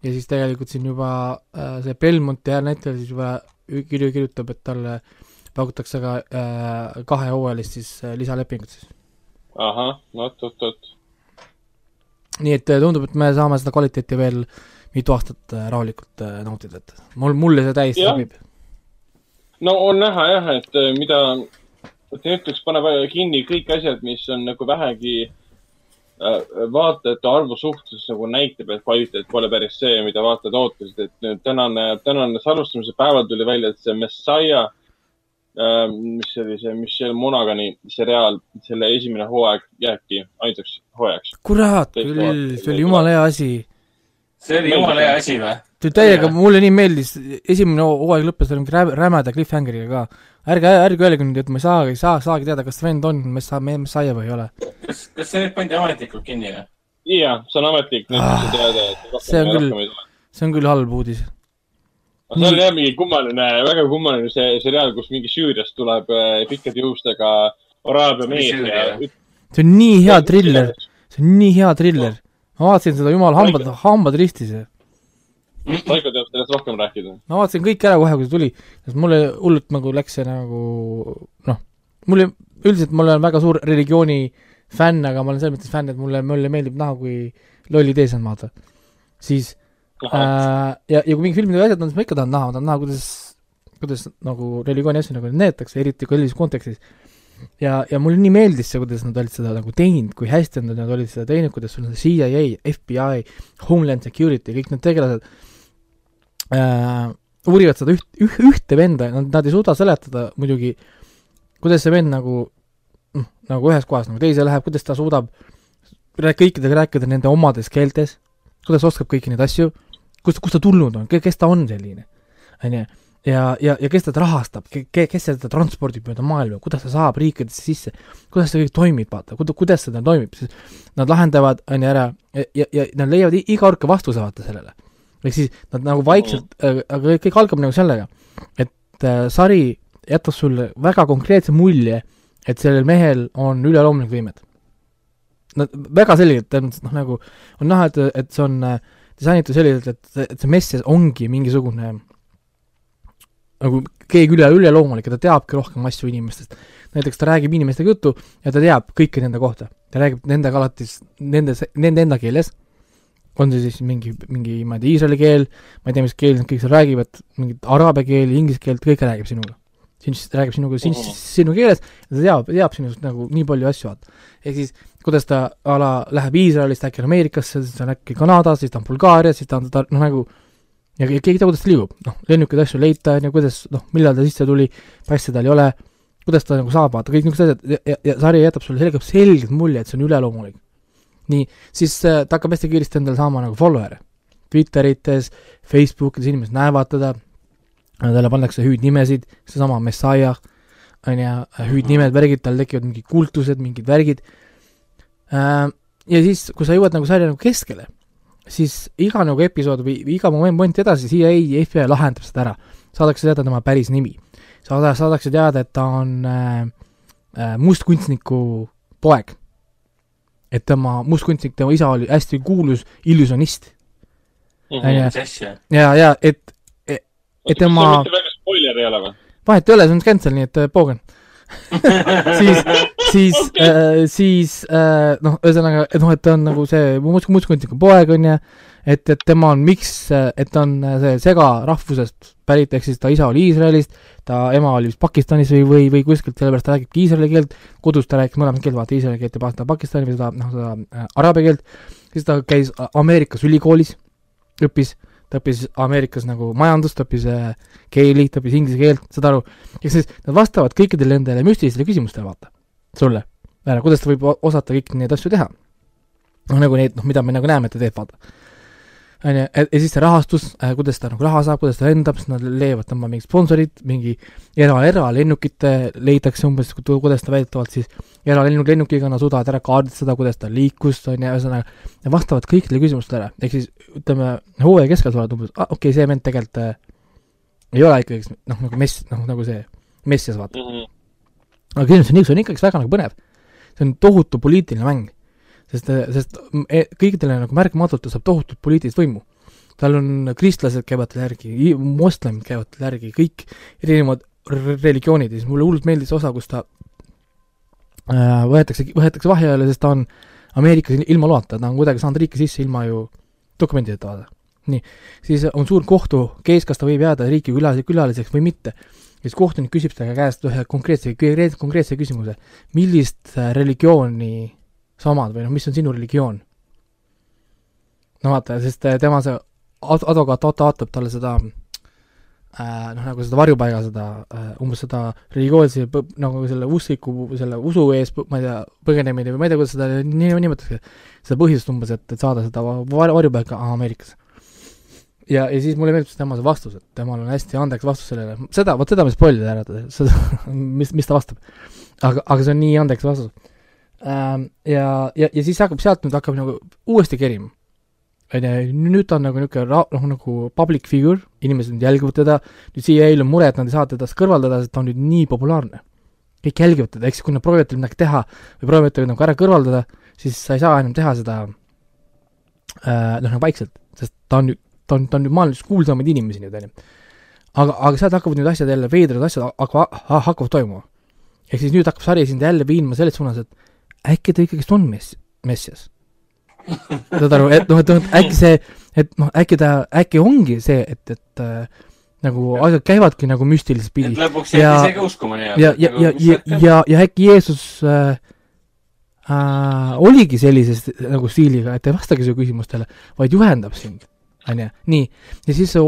ja siis tegelikult siin juba see Belmonti häälnäitleja siis juba kirju kirjutab, et talle pakutakse ka äh, kahehooajalist siis äh, lisalepingut siis. ahah, oot, oot, oot. nii et äh, tundub, et me saame seda kvaliteeti veel mitu aastat äh, rahulikult äh, nautida, et mul, mulle see täiesti sobib. no on näha jah, et äh, mida, et Netflix paneb kinni kõik asjad, mis on nagu vähegi äh, vaatajate arvu suhtes nagu näitab, et kvaliteet pole päris see, mida vaatajad ootasid, et tänane, tänane salvestamise päeval tuli välja, et see Messiah, mis oli see Michelle Monagani seriaal, selle esimene hooaeg jääbki ainsaks hooajaks. kurat küll, see oli jumala hea asi. see oli jumala hea asi või? Oli täiega, mulle nii meeldis, esimene hooaeg lõppes veel mingi rä- rämeda cliffhangeriga ka. ärge, ärge öelge nüüd, et ma ei saa, ei saa, saagi teada, kas vend on Messa-, Messiah või ei ole. kas, kas see nüüd pandi ametlikult kinni või? ja, see on ametlik, nüüd Ah, on teada, et see on küll- see on küll halb uudis. see on jah mingi kummaline, väga kummaline see seriaal, kus mingi Süüriast tuleb äh, pikkade juustega araabia mees ja see on nii hea triller, see on nii hea triller. ma vaatasin seda, jumala hambad, hambad ristis. Taiko teab sellest rohkem rääkida. ma vaatasin kõik ära kohe, kui see tuli, sest mulle hullult nagu läks see nagu noh, mulle üldiselt ma olen väga suur religiooni fänn, aga ma olen selles mõttes fänn, et mulle, mulle meeldib näha, kui lollid ees on, vaata. siis äh, ja, ja kui mingi filmide asjad on, siis ma ikka tahan näha, ma tahan näha, kuidas, kuidas nagu religiooni asju nagu näidatakse, eriti kui sellises kontekstis. ja, ja mulle nii meeldis see, kuidas nad olid seda nagu teinud, kui hästi nad, nad olid seda teinud, kuidas sul on CIA, FBI, Homeland Security, kõik need tegelased äh, uurivad seda üht, üh, ühte venda, nad, nad ei suuda seletada muidugi, kuidas see vend nagu noh, nagu ühes kohas nagu teise läheb, kuidas ta suudab kõikidega rääkida nende omades keeltes, kuidas oskab kõiki neid asju, kust, kust ta tulnud on, kes ta on selline, on ju, ja, ja, ja kes teda rahastab, kes seda transpordib mööda maailma, kuidas ta saab riikidesse sisse, kuidas see kõik toimib, vaata, kuidas seda toimib, siis nad lahendavad, on ju, ära ja, ja, ja nad leiavad iga kord ka vastuse, vaata sellele. Ehk siis nad nagu vaikselt äh,, aga kõik algab nagu sellega, et äh, sari jätab sulle väga konkreetse mulje, et sellel mehel on üleloomulikud võimed. Nad väga selgelt, noh nagu on näha, et, et see on äh, disainitud selliselt, et, et see mess ongi mingisugune nagu keegi üle, üleloomulik ja ta teabki rohkem asju inimestest. näiteks ta räägib inimestega juttu ja ta teab kõike nende kohta. ta räägib nendega alati nende, nende enda keeles, on see siis mingi, mingi, ma ei tea, iisraeli keel, ma ei tea, mis keeli nad kõik seal räägivad, mingit araabia keeli, inglise keelt, kõike räägib sinuga. siis räägib sinuga sin, Mhm. sinu keeles ja ta teab, teab sinust nagu nii palju asju, vaata. ehk siis kuidas ta a la läheb Iisraelist äkki Ameerikasse, siis ta on äkki Kanadas, siis ta on Bulgaarias, siis ta on ta noh, nagu ja ke- keegi ei tea, kuidas ta liigub, noh, lennukeid asju ei leita, on ju, kuidas, noh, millal ta sisse tuli, passe tal ei ole, kuidas ta nagu saab, vaata, kõik niisugused asjad ja, ja, ja sari jätab sulle selgelt, selgelt mulje, et see on üleloomulik. nii, siis äh, ta hakkab hästi kiiresti endale saama nagu follower'e. Twitterites, Facebookis inimesed näevad teda, talle pannakse hüüdnimesid, seesama Messiah, on ju, hüüdnimed, värgid, tal tekivad mingid kultused, mingid värgid äh,, ja siis, kui sa jõuad nagu sarja nagu keskele, siis iga nagu episood või iga moment edasi CIA FBI lahendab seda ära. saadakse teada tema päris nimi. saada, saadakse teada, et ta on äh, äh, mustkunstniku poeg. Et tema mustkunstnik, tema isa oli hästi kuulus illusionist on ju. mis asja? ja, ja et, et tema- mitte väga spoiler ei ole või? vahet ei ole, see on cancel, nii et äh, poogen. [laughs] siis, siis okay., äh, siis äh, noh, ühesõnaga, et noh, et ta on nagu see mus-, muskunstniku poeg on ju, et, et tema on miks, et ta on äh, see segarahvusest pärit, ehk siis ta isa oli Iisraelist, ta ema oli vist Pakistanis või, või, või kuskilt, sellepärast ta räägibki iisraeli keelt, kodus ta rääkis mõlemat keelt, vaata iisraeli keelt ja Pakistani või seda, noh, seda äh, araabia keelt, siis ta käis Ameerikas ülikoolis, õppis, ta õppis Ameerikas nagu majandust, ta õppis äh, keeli, ta õppis inglise keelt, saad aru, ehk siis nad vastavad kõikidele nendele müstilistele küsimustele, vaata, sulle, kuidas ta võib osata kõiki neid asju teha. noh, nagu neid, noh, mida me nagu näeme, et ta teeb, vaata. On ju, ja siis see rahastus äh,, kuidas ta nagu raha saab, kuidas ta lendab, siis nad leiavad tema mingid sponsorid, mingi era, eralennukit äh, leitakse umbes, kuidas ta väidetavalt siis eralennuk, lennukiga nad suudavad ära kaardistada, kuidas ta liikus, on ju, ühesõnaga, vastavad kõikidele küsimustele ära, ehk siis ütleme, hooaja keskel sa oled umbes, ah okei okay,, see vend tegelikult äh, ei ole ikkagi noh, nagu mess, noh nagu see messias vaata. aga küsimus on nii, see on ikkagi väga nagu põnev. see on tohutu poliitiline mäng. sest, sest e- kõikidele nagu märkamatult ta saab tohutut poliitilist võimu. tal on kristlased käivad tal järgi, moslemid käivad tal järgi, kõik erinevad religioonid ja siis mulle hullult meeldis osa, kus ta äh, võetakse, võetakse vahi alla, sest ta on Ameerikas ilma loata, ta on kuidagi saanud riiki sisse ilma ju dokumentideta vaata. nii, siis on suur kohtu case, kas ta võib jääda riiki külas-, külaliseks või mitte. siis kohtunik küsib ta käest ühe konkreetse, konkreetse küsimuse, millist äh, religiooni sa omad või noh, mis on sinu religioon? no vaata, sest äh, tema see ad- advokaat Otto vaatab talle seda äh, noh, nagu seda varjupaiga seda äh, umbes seda religioonse põ- nagu selle uskliku, selle usu ees, ma ei tea, põgenemine või ma ei tea, kuidas seda nii nimetatakse, seda põhjust umbes, et, et saada seda va- var- varjupaika Ameerikas. ja, ja siis mulle meeldib tema see vastus, et temal on hästi andekas vastus sellele, seda, vot seda ma spoil ida ära, seda, [laughs] mis, mis ta vastab. aga, aga see on nii andekas vastus ähm,. ja, ja, ja siis hakkab sealt nüüd hakkab nagu uuesti kerima. on ju, nüüd ta on nagu niisugune ra-, noh nagu public figure, inimesed nüüd jälgivad teda, nüüd CIA-l on mure, et nad ei saa teda kõrvaldada, sest ta on nüüd nii populaarne. kõik jälgivad teda, eks kui nad proovivad tal midagi teha või proovivad teda nagu ära kõrvaldada, siis sa ei saa enam teha seda äh, noh, nagu vaikselt, sest ta on nüüd, ta on, ta on nüüd maailmas kuulsamaid inimesi nüüd, on ju. aga, aga sealt hakkavad nüüd asjad jälle, veidrad asjad hakkavad, hakkavad toimuma. ehk siis nüüd hakkab sari sind jälle viima selles suunas, et äkki ta ikkagist on mess, messias. saad aru, et noh, et noh, et äkki see, et noh, äkki ta, äkki ongi see, et, et äh, nagu asjad käivadki nagu müstiliselt et pidi lõpuks Ja- jääd ise ka uskuma nii-öelda. ja, ja, ja, ja, ja, ja äkki Jeesus äh, äh, oligi sellise nagu stiiliga, et ei vastagi su küsimustele, vaid juhendab sind, on ju, nii, ja siis see,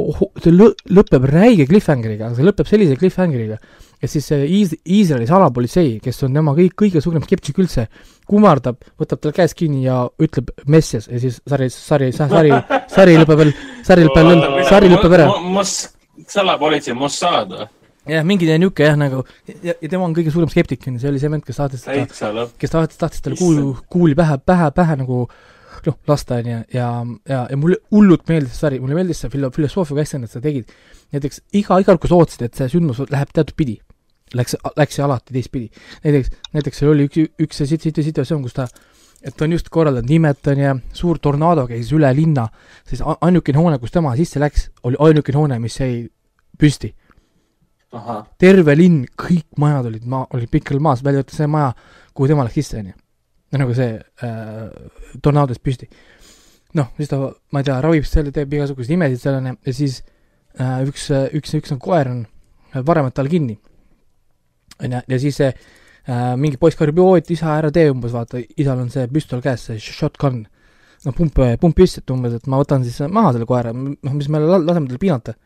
see lõ- lõpeb räige cliffhangeriga, see lõpeb sellise cliffhangeriga, et siis see Iis-, Iisraeli salapolitsei, kes on tema kõik, kõige suurem skeptik üldse, kummardab, võtab tal käest kinni ja ütleb messias ja siis sari, sari, sari, sari lõpeb veel, sari lõpeb veel, sari lõpeb ära. Moss, salapolitsei Mossad või? jah, mingi niisugune jah, nagu ja, ja tema on kõige suurem skeptik, see oli see vend, kes täitsa lõpp. kes tahtis, tahtis talle kuulu, kuuli pähe, pähe, pähe nagu noh, lasta, on ju, ja, ja, ja mulle hullult meeldis see sari, mulle meeldis see filo-, filosoofia, kui hästi nad seda tegid. näiteks iga, iga kord, kui sa ootasid, et see sündmus läheb teatud pidi, läks, läks see alati teistpidi. näiteks, näiteks seal oli üks, üks see sit- sit- situatsioon, kus ta et ta on just korraldanud nimet, on ju, suur tornaado käis üle linna, siis ainukene hoone, kus tema sisse läks, oli ainukene hoone, mis jäi püsti terve linn, kõik majad olid maa, olid pikali maas, välja arvatud see maja, kuhu tema läks sisse, onju. no nagu see äh, tornaados püsti. noh, siis ta, ma ei tea, ravib selle, teeb igasuguseid imesid seal, onju, ja siis äh, üks, üks, üks on koer on äh, varemat tal kinni. onju, ja siis see äh, mingi poiss karjub, joo, et isa, ära tee umbes, vaata, isal on see püstol käes, see shotgun. no pump, pump püsti, et umbes, et ma võtan siis maha selle koera, noh, mis me la- laseme tal piinata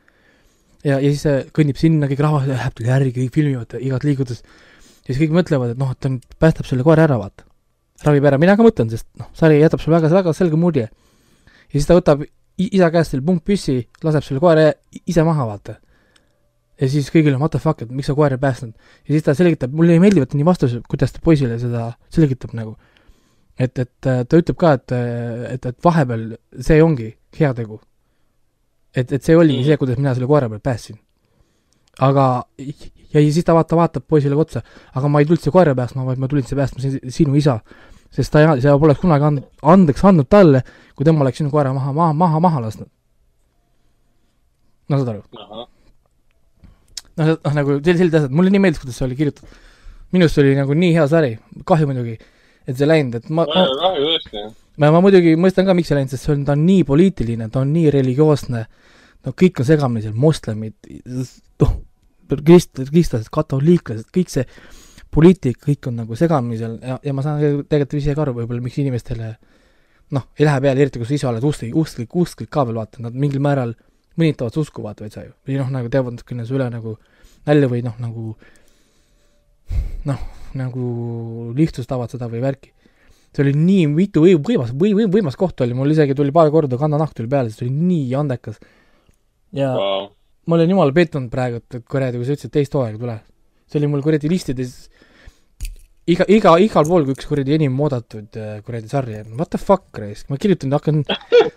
ja, ja siis see kõnnib sinna, kõik rahvas läheb talle järgi, kõik filmivad igat liigutust. ja siis kõik mõtlevad, et noh, et ta nüüd päästab selle koera ära, vaata. ravib ära, mina ka mõtlen, sest noh, sari jätab sulle väga, väga selge mulje. ja siis ta võtab isa käest selle pumppüssi, laseb selle koera ise maha, vaata. Ja siis kõigil on what the fuck, et miks sa koera ei päästnud. ja siis ta selgitab, mulle ei meeldi vaata nii vastus, kuidas ta poisile seda selgitab nagu. et, et äh, ta ütleb ka, et, et, et vahepeal see ongi heategu et, et see oligi Mm. see, kuidas mina selle koera pealt päästsin. aga, ja siis ta vaata, vaatab poisile otsa, aga ma ei tulnud siia koera päästma, vaid ma tulin siia päästma si- sinu isa. sest ta ei, sa poleks kunagi and-, andeks andnud talle, kui tema oleks sinu koera maha, maha, maha, maha lasknud. no saad aru? noh, noh nagu sel-, sellised asjad, mulle nii meeldis, kuidas see oli kirjutatud. minu arust oli nagu nii hea sari, kahju muidugi, et see läinud, et ma, ma väga kahju tõesti. ma, ma muidugi mõistan ka, miks see läinud, sest see on, ta on nii poliitiline, ta on nii religioosne, no kõik on segamini seal, moslemid, noh, krist-, kristlased, katoliiklased, kõik see poliitika, kõik on nagu segamini seal ja, ja ma saan tegelikult ise ka aru võib-olla, miks inimestele noh, ei lähe peale, eriti kui sa ise oled usklik, usklik, usklik ka veel vaata, nad mingil määral mõnitavad su usku vaata veitsa ju. või noh, nagu teevad natukene üle nagu nalja või noh, nagu noh, nagu lihtsustavad seda või värki see oli nii mitu või- võimas, või-, või-, võimas koht oli, mul isegi tuli paar korda kannanahk tuli peale, see oli nii andekas. ja Wow. ma olen jumala pettunud praegu, et, kuradi, kui sa ütlesid, teist hooaega tule. see oli mul kuradi listides iga, iga, igal pool üks kuradi enim oodatud äh, kuradi sari on, what the fuck, raisk, ma kirjutan, hakkan,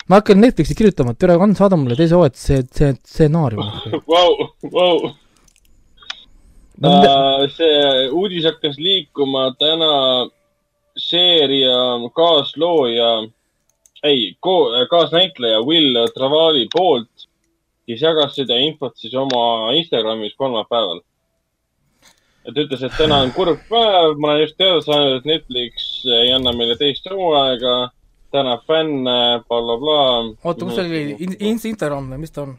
ma hakkan Netflixi kirjutama, et tere, anna, saada mulle teise hooaja, see, see stsenaarium. Vau, vau. Äh, see uudis hakkas liikuma täna seeria kaaslooja, ei, kaasnäitleja Will Travali poolt, kes jagas seda infot siis oma Instagramis kolmapäeval. Et ütles, et täna on kurb päev, ma olen just teada saanud, et Netflix ei anna meile teist hooaega, tänab fänne bla,, blablabla. oota, kus see oli, In-, Instagram või mis ta on?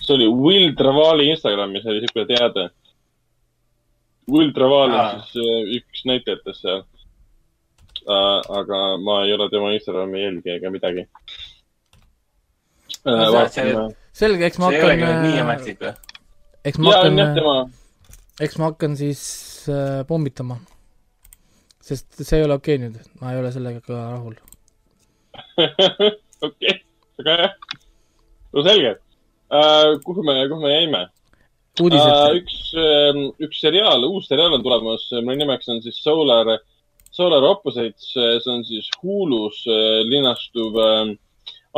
see oli Will Travali Instagramis oli siuke teade. Will Traval on Aa. siis äh, üks näitlejatest seal uh,. aga ma ei ole tema Instagrami jälgija ega midagi uh,. No selge, eks ma see ei olegi hakkan nii, ametlik või? eks ma ja on jah hakkan, tema, eks ma hakkan siis äh, pommitama. sest see ei ole okei okay nüüd, ma ei ole sellega ka rahul. [laughs] okei, väga hea. no selge uh,. kuhu me, kuhu me jäime? uudised Uh, üks, üks seriaal, uus seriaal on tulemas, mille nimeks on siis Solar, Solar Opposites, see on siis Hulus äh, linastuv äh,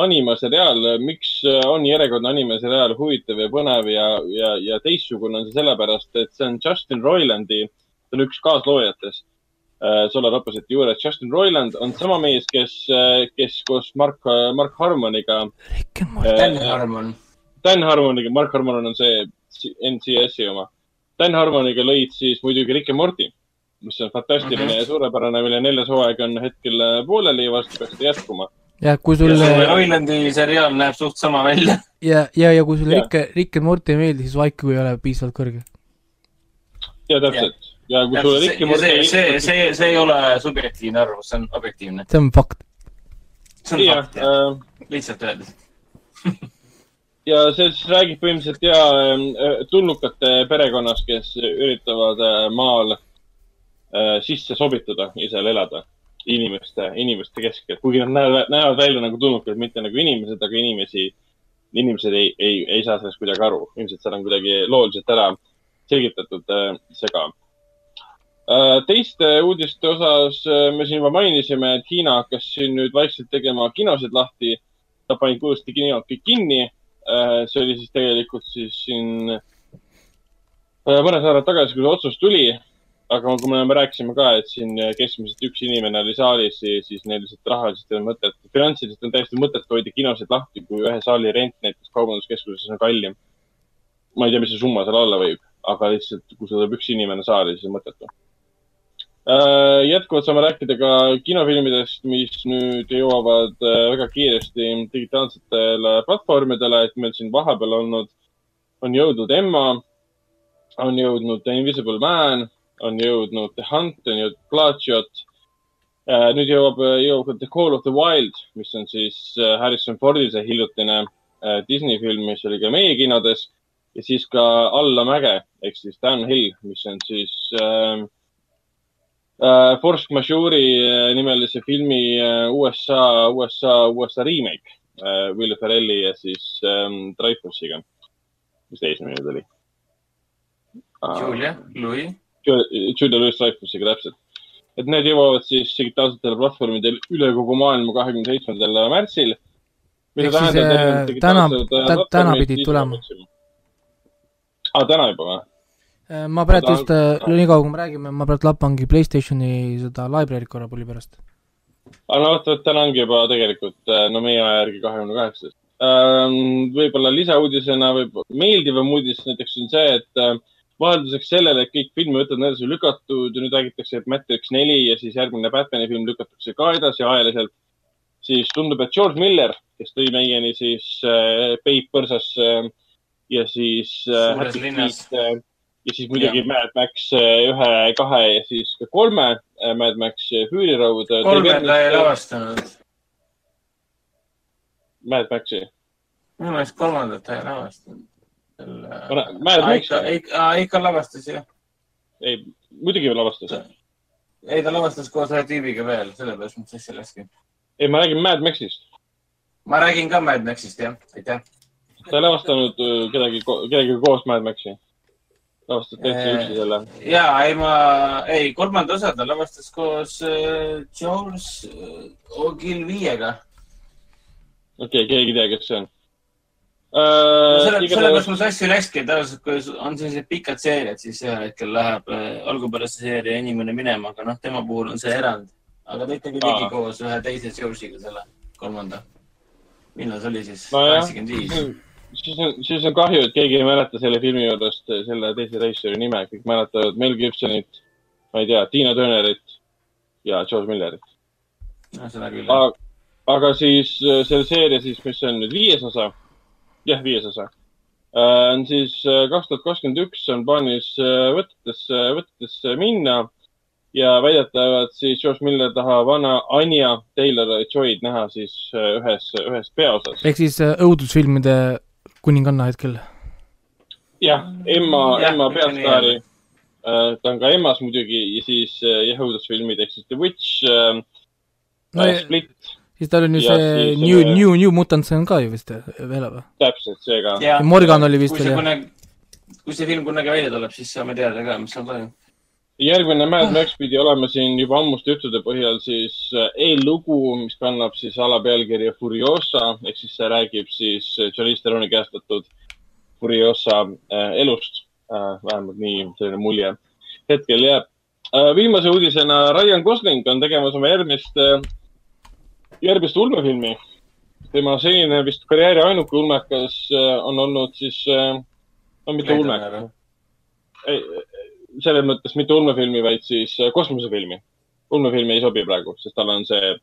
animaseriaal. miks äh, on järjekordne animaseriaal huvitav ja põnev ja, ja, ja teistsugune on see sellepärast, et see on Justin Roilandi, ta on üks kaasloojatest äh, Solar Opposite'i juures. Justin Roiland on sama mees, kes, kes koos Mark, Mark Harmoniga. Dan Harmon. Dan Harmoniga, Mark Harmon on see NCS-i oma. Dan Harmoniga lõid siis muidugi Rick ja Morty, mis on fantastiline Mhm. ja suurepärane, mille neljas hooaeg on hetkel äh, pooleli ja varsti peaks ta jätkuma. Ja kui sul ja ja, Roilandi seriaal näeb suht sama välja. ja, ja, ja kui sulle Jah. Rick, Rick and Morty ei meeldi, siis IQ ei ole piisavalt kõrge. ja täpselt. ja kui sulle Rick ja Morty see, see, see, see ei ole subjektiivne arvamus, see on objektiivne. see on fakt. jah see on fakt, jah. äh,, lihtsalt öeldes. [laughs] ja see siis räägib põhimõtteliselt ja äh, tulnukate perekonnast, kes üritavad äh, maal äh, sisse sobituda ja seal elada inimeste, inimeste keskel, kuigi nad näevad, näevad välja nagu tulnukad, mitte nagu inimesed, aga inimesi, inimesed ei, ei, ei saa sellest kuidagi aru. ilmselt seal on kuidagi looliselt ära selgitatud äh, see ka äh,. teiste uudiste osas äh, me siin juba mainisime, et Hiina hakkas siin nüüd vaikselt tegema kinosid lahti. Nad panid uuesti kinod kõik kinni Äh, see oli siis tegelikult siis siin mõned nädalad tagasi, kui see otsus tuli. Aga kui me rääkisime ka, et siin keskmiselt üks inimene oli saalis, siis neil lihtsalt rahaliselt ei olnud mõtet, finantsiliselt on täiesti mõttetu hoida kinosid lahti, kui ühe saali rent näiteks kaubanduskeskuses on kallim. ma ei tea, mis see summa seal olla võib, aga lihtsalt, kui sul tuleb üks inimene saali, siis on mõttetu. jätkuvalt saame rääkida ka kinofilmidest, mis nüüd jõuavad äh, väga kiiresti digitaalsetele platvormidele, et meil siin vahepeal olnud, on jõudnud Emma, on jõudnud The Invisible Man, on jõudnud The Hunt, on jõudnud Plagiot. nüüd jõuab, jõuab ka The Call of the Wild, mis on siis äh, Harrison Fordi see hiljutine äh, Disney film, mis oli ka meie kinodes ja siis ka Alla mäge ehk siis Downhill, mis on siis äh, äh, Force Majeure'i äh, nimelise filmi äh, USA, USA, USA remake äh, Will Ferrelli ja siis ähm, Dreyfusiga. mis ta eesnimi nüüd oli? Julia, Louis. Dreyfusiga täpselt. et need jõuavad siis digitaalsetele platvormidel üle kogu maailma kahekümne seitsmendal märtsil. Ehk siis, äh, täna- tä- täna pidid tulema. aa, täna juba või? Äh, ma praegu just, nii kaua kui me räägime, ma praegu lappangi Playstationi seda library't korra pulli pärast. aga no vot, täna ongi juba tegelikult, no meie aja järgi kahekümne kaheksas. ähm, võib-olla lisauudisena või meeldivam uudis näiteks on see, et äh, vahelduseks sellele, et kõik filme võtavad edasi lükatud ja nüüd räägitakse, et Matrix neli ja siis järgmine Batman'i film lükatakse ka edasi ajaliselt, siis tundub, et George Miller, kes tõi meieni siis äh, Peip põrsasse äh, ja siis äh, Happy. Feet, äh, ja siis muidugi Mad Max äh, ühe, kahe ja siis ka kolme äh, Mad Max äh, Fury Road. kolmed ta ei lavastanud. Mad Maxi. minu meelest kolmandat ta ei lavastanud. Max, ikka, ikka, lavastas jah. ei, muidugi lavastas. ei, ta lavastas koos ühe tüübiga veel, sellepärast ma sassi lasin. ei, ma räägin Mad Maxist. ma räägin ka Mad Maxist jah, aitäh. ta ei lavastanud äh, kedagi, kellegagi koos Mad Maxi. lavastas täitsa Äh. üksi selle. ja ei, ma, ei, kolmanda osa ta lavastas koos äh, George äh, Ogilviega. okei okay,, keegi ei tea, kes see on uh,. sellepärast mul sassi läkski, et tavaliselt kui on sellised pikad seeriad, siis ühel hetkel läheb äh, algupärase seeria inimene minema, aga noh, tema puhul on see erand. aga ta ikkagi tegi koos ühe teise George'iga selle kolmanda. millal see oli siis? kaheksakümmend viis. siis on, siis on kahju, et keegi ei mäleta selle filmi juurest äh, selle teise režissööri nime, kõik mäletavad Mel Gibsonit, ma ei tea, Tiina Turnerit ja George Millerit. no aga, aga siis äh, selle seeria siis, mis on nüüd viies osa, jah, viies osa, on siis äh, kaks tuhat kakskümmend üks on plaanis äh, võtetesse, võtetesse minna ja väidetavalt siis George Miller tahab vana Anja Taylor-Joy'd näha siis äh, ühes, ühes peaosas. ehk siis äh, õudusfilmide kuninganna hetkel. jah, Emma, Emma peastaari. ta on ka Emmas muidugi ja siis äh, jah, õudusfilmid ehk siis The Witch äh,, no ja, Split, siis tal on ju ja see New, selle- New, New Mutants on ka ju vist äh, veel või? täpselt see ka. ja Morgan oli vist kui see veel jah. kui see film kunagi välja tuleb, siis saame teada ka, mis seal toimub. järgmine Mad Max pidi olema siin juba ammuste juttude põhjal siis äh, eellugu, mis kannab siis alapealkirja Furiosa ehk siis see räägib siis Charlize Theroni käestatud Furiosa elust äh,. vähemalt nii selline mulje hetkel jääb viimase uudisena Ryan Gosling on tegemas oma järgmist äh,, järgmist ulmefilmi. tema senine vist karjääri ainuke ulmekas äh, on olnud siis äh,, no mitte ulmekas, ei, selles mõttes mitte ulmefilmi, vaid siis äh, kosmosefilmi. ulmefilm ei sobi praegu, sest tal on see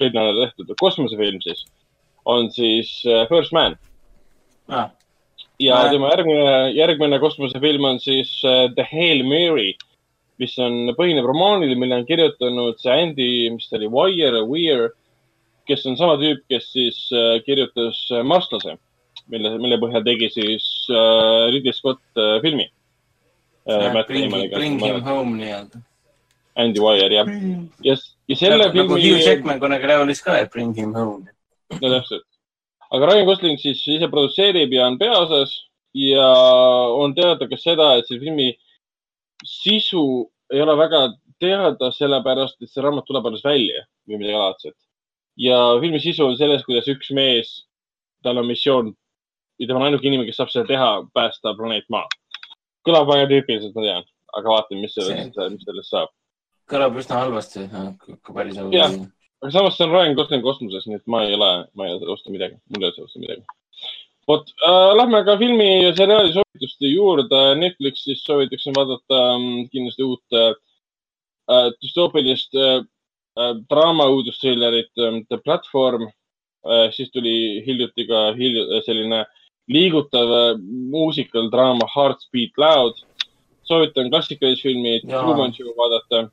Runner tehtud, kosmosefilm siis on siis äh, First Man Ah, ja Näe. tema järgmine, järgmine kosmosefilm on siis äh, The Hail Mary, mis on, põhineb romaanil, mille on kirjutanud see Andy, mis ta oli, Wire, Weir, kes on sama tüüp, kes siis äh, kirjutas äh, Marslase, mille, mille põhjal tegi siis äh, Ridley Scott äh, filmi äh,. Bring, Damoniga. bring him home nii-öelda. Andy Wire, jah. ja, ja selle nagu, nagu filmi Hugh, Jackman kunagi laulis ka, et bring him home. no täpselt. aga Ryan Gosling siis ise produtseerib ja on peaosas ja on teada ka seda, et selle filmi sisu ei ole väga teada, sellepärast et see raamat tuleb alles välja või midagi laadset. Ja filmi sisu on selles, kuidas üks mees, tal on missioon ja tema on ainuke inimene, kes saab seda teha, päästa planeet Maa. kõlab väga tüüpiliselt, ma tean, aga vaatame, mis sellest, mis sellest saab. kõlab üsna halvasti, kui päris aus Jah. aga samas see on Ryan Gosling kosmoses, nii et ma ei ole, ma ei vastu midagi, mul ei ole selle vastu midagi. vot äh,, lähme ka filmi ja seriaali soovituste juurde. Netflixis soovitaksin vaadata ähm, kindlasti uut äh, äh, düstoopilist äh, draama uudustrillerit äh, The Platform äh,. siis tuli hiljuti ka hilju, selline liigutav äh, muusikal draama Hearts Beat Loud. soovitan klassikalist filmi. Truman Show vaadata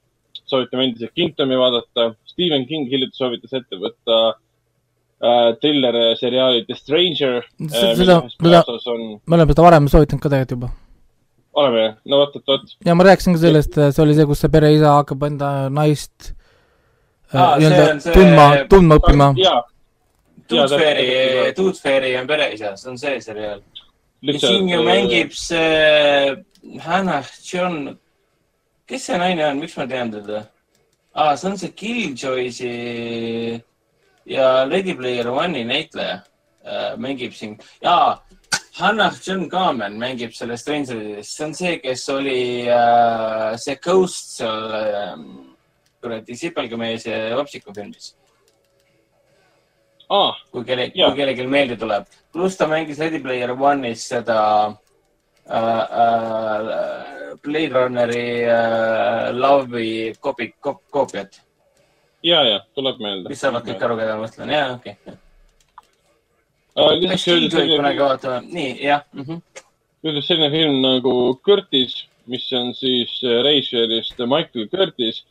soovitame endiselt Kingdomi vaadata. Stephen King hiljuti soovitas ette võtta äh, triller seriaali The Stranger äh,. seda, seda, on, me oleme seda varem soovitanud ka tegelikult juba. oleme, no vot, vot, vot. ja ma rääkisin ka sellest, see oli see, kus see pereisa hakkab enda naist äh, see nii-öelda on see- tundma, tundma õppima. ja, Jaa, Toothfairy täpselt., Toothfairy on pereisa, see on see seriaal. ja siin ju mängib see Hannah John, kes see naine on, miks ma tean teda ah,? see on see Killjoy'si ja Lady Player One'i näitleja äh, mängib siin ja Hannah John Kamen mängib selles Strangeris, see on see, kes oli äh, see Ghost seal äh, kuradi sipelgamees ja Vapsiku filmis. aa, kui kelle, kui kellelgi meelde tuleb. pluss ta mängis Ready Player One'is seda äh, äh, Blade Runneri äh, Love'i koopi-, koopiat. ja, ja tuleb meelde. mis saavad kõik aru, keda ma mõtlen, jaa, okei okay.. lisaks Steve öeldi võib kunagi selline, vaatama, nii, jah mm. -hmm. öeldi selline film nagu Curtis, mis on siis reisijärjest Michael Curtis,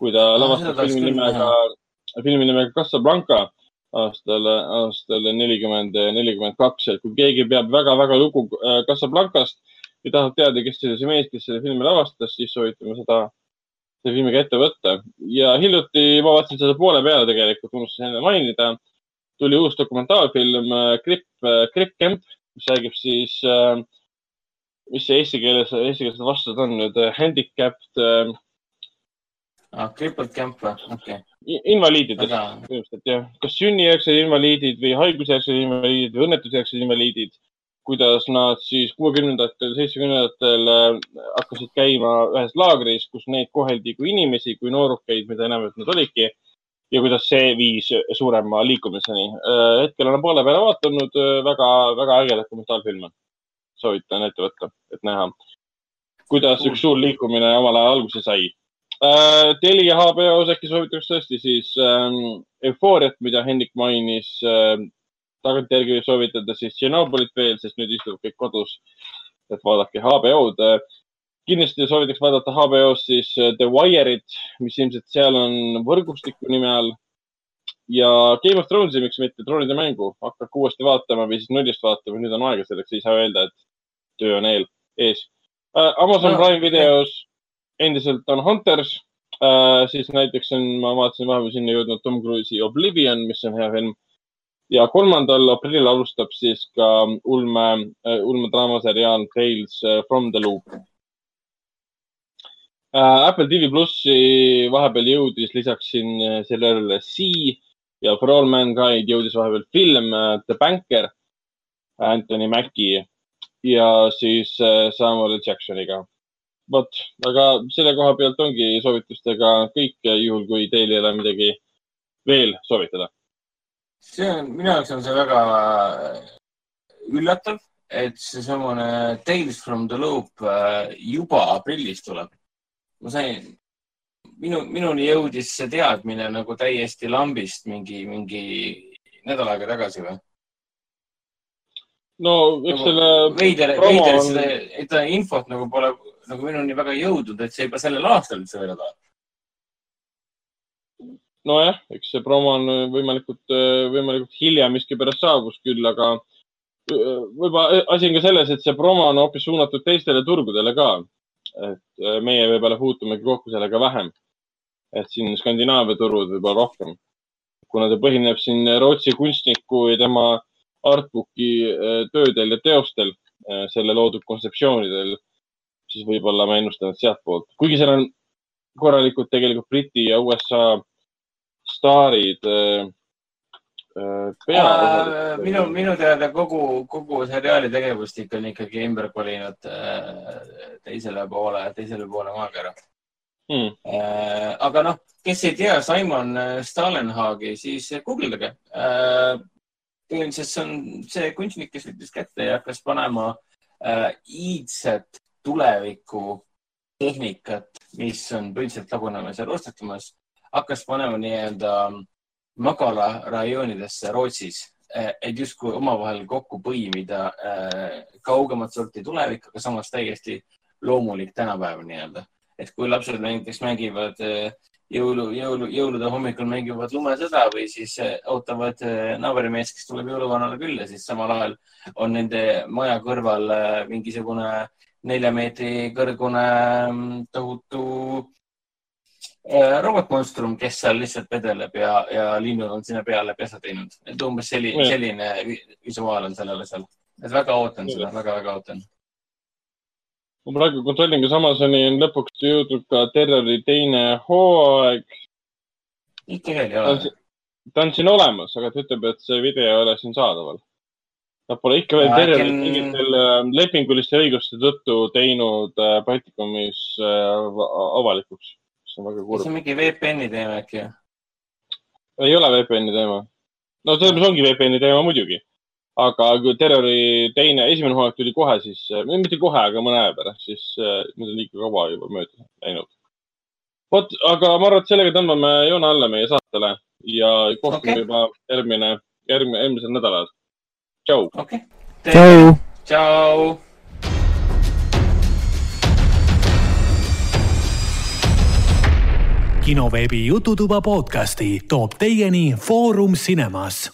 kui ta Ah, lavastab tahaks filmi nimega, filmi nimega Casablanca aastal, aastal nelikümmend, nelikümmend kaks, et kui keegi peab väga-väga lugu äh, Casablancast ja tahab teada, kes oli see mees, kes selle filmi lavastas, siis soovitame seda, selle filmiga ette võtta. ja hiljuti ma vaatasin seda poole peale tegelikult, unustasin enne mainida, tuli uus dokumentaalfilm äh, Grip, Grip Camp, mis räägib siis äh, mis see eesti keeles, eesti keeles vastused on nüüd äh, handicapped äh, ah,. Crippled Camp või, okei okay., invaliididest väga, põhimõtteliselt jah, kas sünnijärgsed invaliidid või haigusjärgsed invaliidid või õnnetusjärgsed invaliidid, kuidas nad siis kuuekümnendatel, seitsmekümnendatel äh, hakkasid käima ühes laagris, kus neid koheldi kui inimesi, kui noorukeid, mida enam nad olidki ja kuidas see viis suurema liikumiseni. hetkel olen poole peale vaadanud väga, väga äge dokumentaalfilm. soovitan ette võtta, et näha, kuidas üks suur liikumine omal ajal alguse sai Äh, Telia HBO-s äkki soovitaks tõesti siis ähm, Eufooriat, mida Hendrik mainis äh,. tagantjärgi võib soovitada siis Tšernobõlit veel, sest nüüd istuvad kõik kodus. et vaadake HBO-d äh,. kindlasti soovitaks vaadata HBO-s siis äh, The Wire'it, mis ilmselt seal on võrgustiku nime all. ja Game of Thronesi, miks mitte, troonide mängu hakake uuesti vaatama või siis nullist vaatama, nüüd on aega selleks, ei saa öelda, et töö on eel, ees äh,. Amazon no, Prime videos endiselt on Hunters äh,, siis näiteks on, ma vaatasin vahepeal sinna jõudnud Tom Cruise'i Oblivion, mis on hea film. ja kolmandal aprillil alustab siis ka ulme äh,, ulmedraamaseriaal Tales äh, from the Loop äh,. Apple TV plussi vahepeal jõudis lisaks siin äh, sellele Sea ja For All Mankind jõudis vahepeal film äh, The Banker Anthony Mackie ja siis Samuel Jacksoniga vot, aga selle koha pealt ongi soovitustega kõik, juhul kui teil ei ole midagi veel soovitada. see on, minu jaoks on see väga üllatav, et seesamune Tales from the Loop äh, juba aprillis tuleb. ma sain, minu, minuni jõudis see teadmine nagu täiesti lambist mingi, mingi nädal aega tagasi või? no eks selle veider, veider on- seda infot nagu pole nagu minuni väga jõudnud, et see juba sellel aastal üldse välja tuleb. nojah, eks see promo on võimalikult, võimalikult hilja miskipärast saabus küll, aga võib-olla asi on ka selles, et see promo on hoopis suunatud teistele turgudele ka. et meie võib-olla puutumegi kokku sellega vähem. et siin Skandinaavia turud võib-olla rohkem. kuna ta põhineb siin Rootsi kunstniku ja tema artbooki öö, töödel ja teostel, selle loodud kontseptsioonidel, siis võib-olla ma ennustan, sealtpoolt, kuigi seal on korralikult tegelikult Briti ja USA staarid äh, äh, peal. minu, minu teada kogu, kogu seriaali tegevustik on ikkagi ümber kolinud äh, teisele poole, teisele poole maakera. Hmm. aga noh, kes ei tea Simon äh, Stalenhagi, siis guugeldage. põhimõtteliselt see on see kunstnik, kes võttis kätte ja hakkas panema äh, iidset tuleviku tehnikat, mis on põhimõtteliselt lagunemas ja roostetamas, hakkas panema nii-öelda magalarajoonidesse Rootsis, et justkui omavahel kokku põimida äh, kaugemat sorti tulevik, aga samas täiesti loomulik tänapäev nii-öelda. et kui lapsed näiteks mängivad äh, jõulu, jõulu, jõulude hommikul mängivad lumesõda või siis äh, ootavad äh, naabrimeest, kes tuleb jõuluvanale külla, siis samal ajal on nende maja kõrval äh, mingisugune nelja meetri kõrgune mm, tohutu äh, robotmonstrum, kes seal lihtsalt vedeleb ja, ja linnud on sinna peale pesa teinud. et umbes selline, selline vi- visuaal on sellele seal. et väga ootan seda, väga-väga ootan. ma praegu kontrollin, kas Amazoni on lõpuks jõudnud ka Terrori teine hooaeg. ikka veel ei ole. ta on siin olemas, aga ta ütleb, et see video ei ole siin saadaval. Nad pole ikka veel Ja Terrorit äkki on- mingitel äh, lepinguliste õiguste tõttu teinud äh, Baltikumis äh, avalikuks. see on väga see kurb on. mingi VPN-i teema äkki. ei ole VPN-i teema. no selles mõttes ongi VPN-i teema muidugi. aga kui Terrori teine, esimene hooaeg tuli kohe, siis, mitte kohe, aga mõne aja pärast, siis äh, nüüd on liiga kaua juba mööda läinud. vot, aga ma arvan, et sellega tõmbame joone alla meie saatele ja kohtume okay. juba järgmine, järgmine, eelmisel nädalal. tšau. okei. tšau. tšau. kinoveebi Jututuba podcasti toob teieni Foorum Cinemas.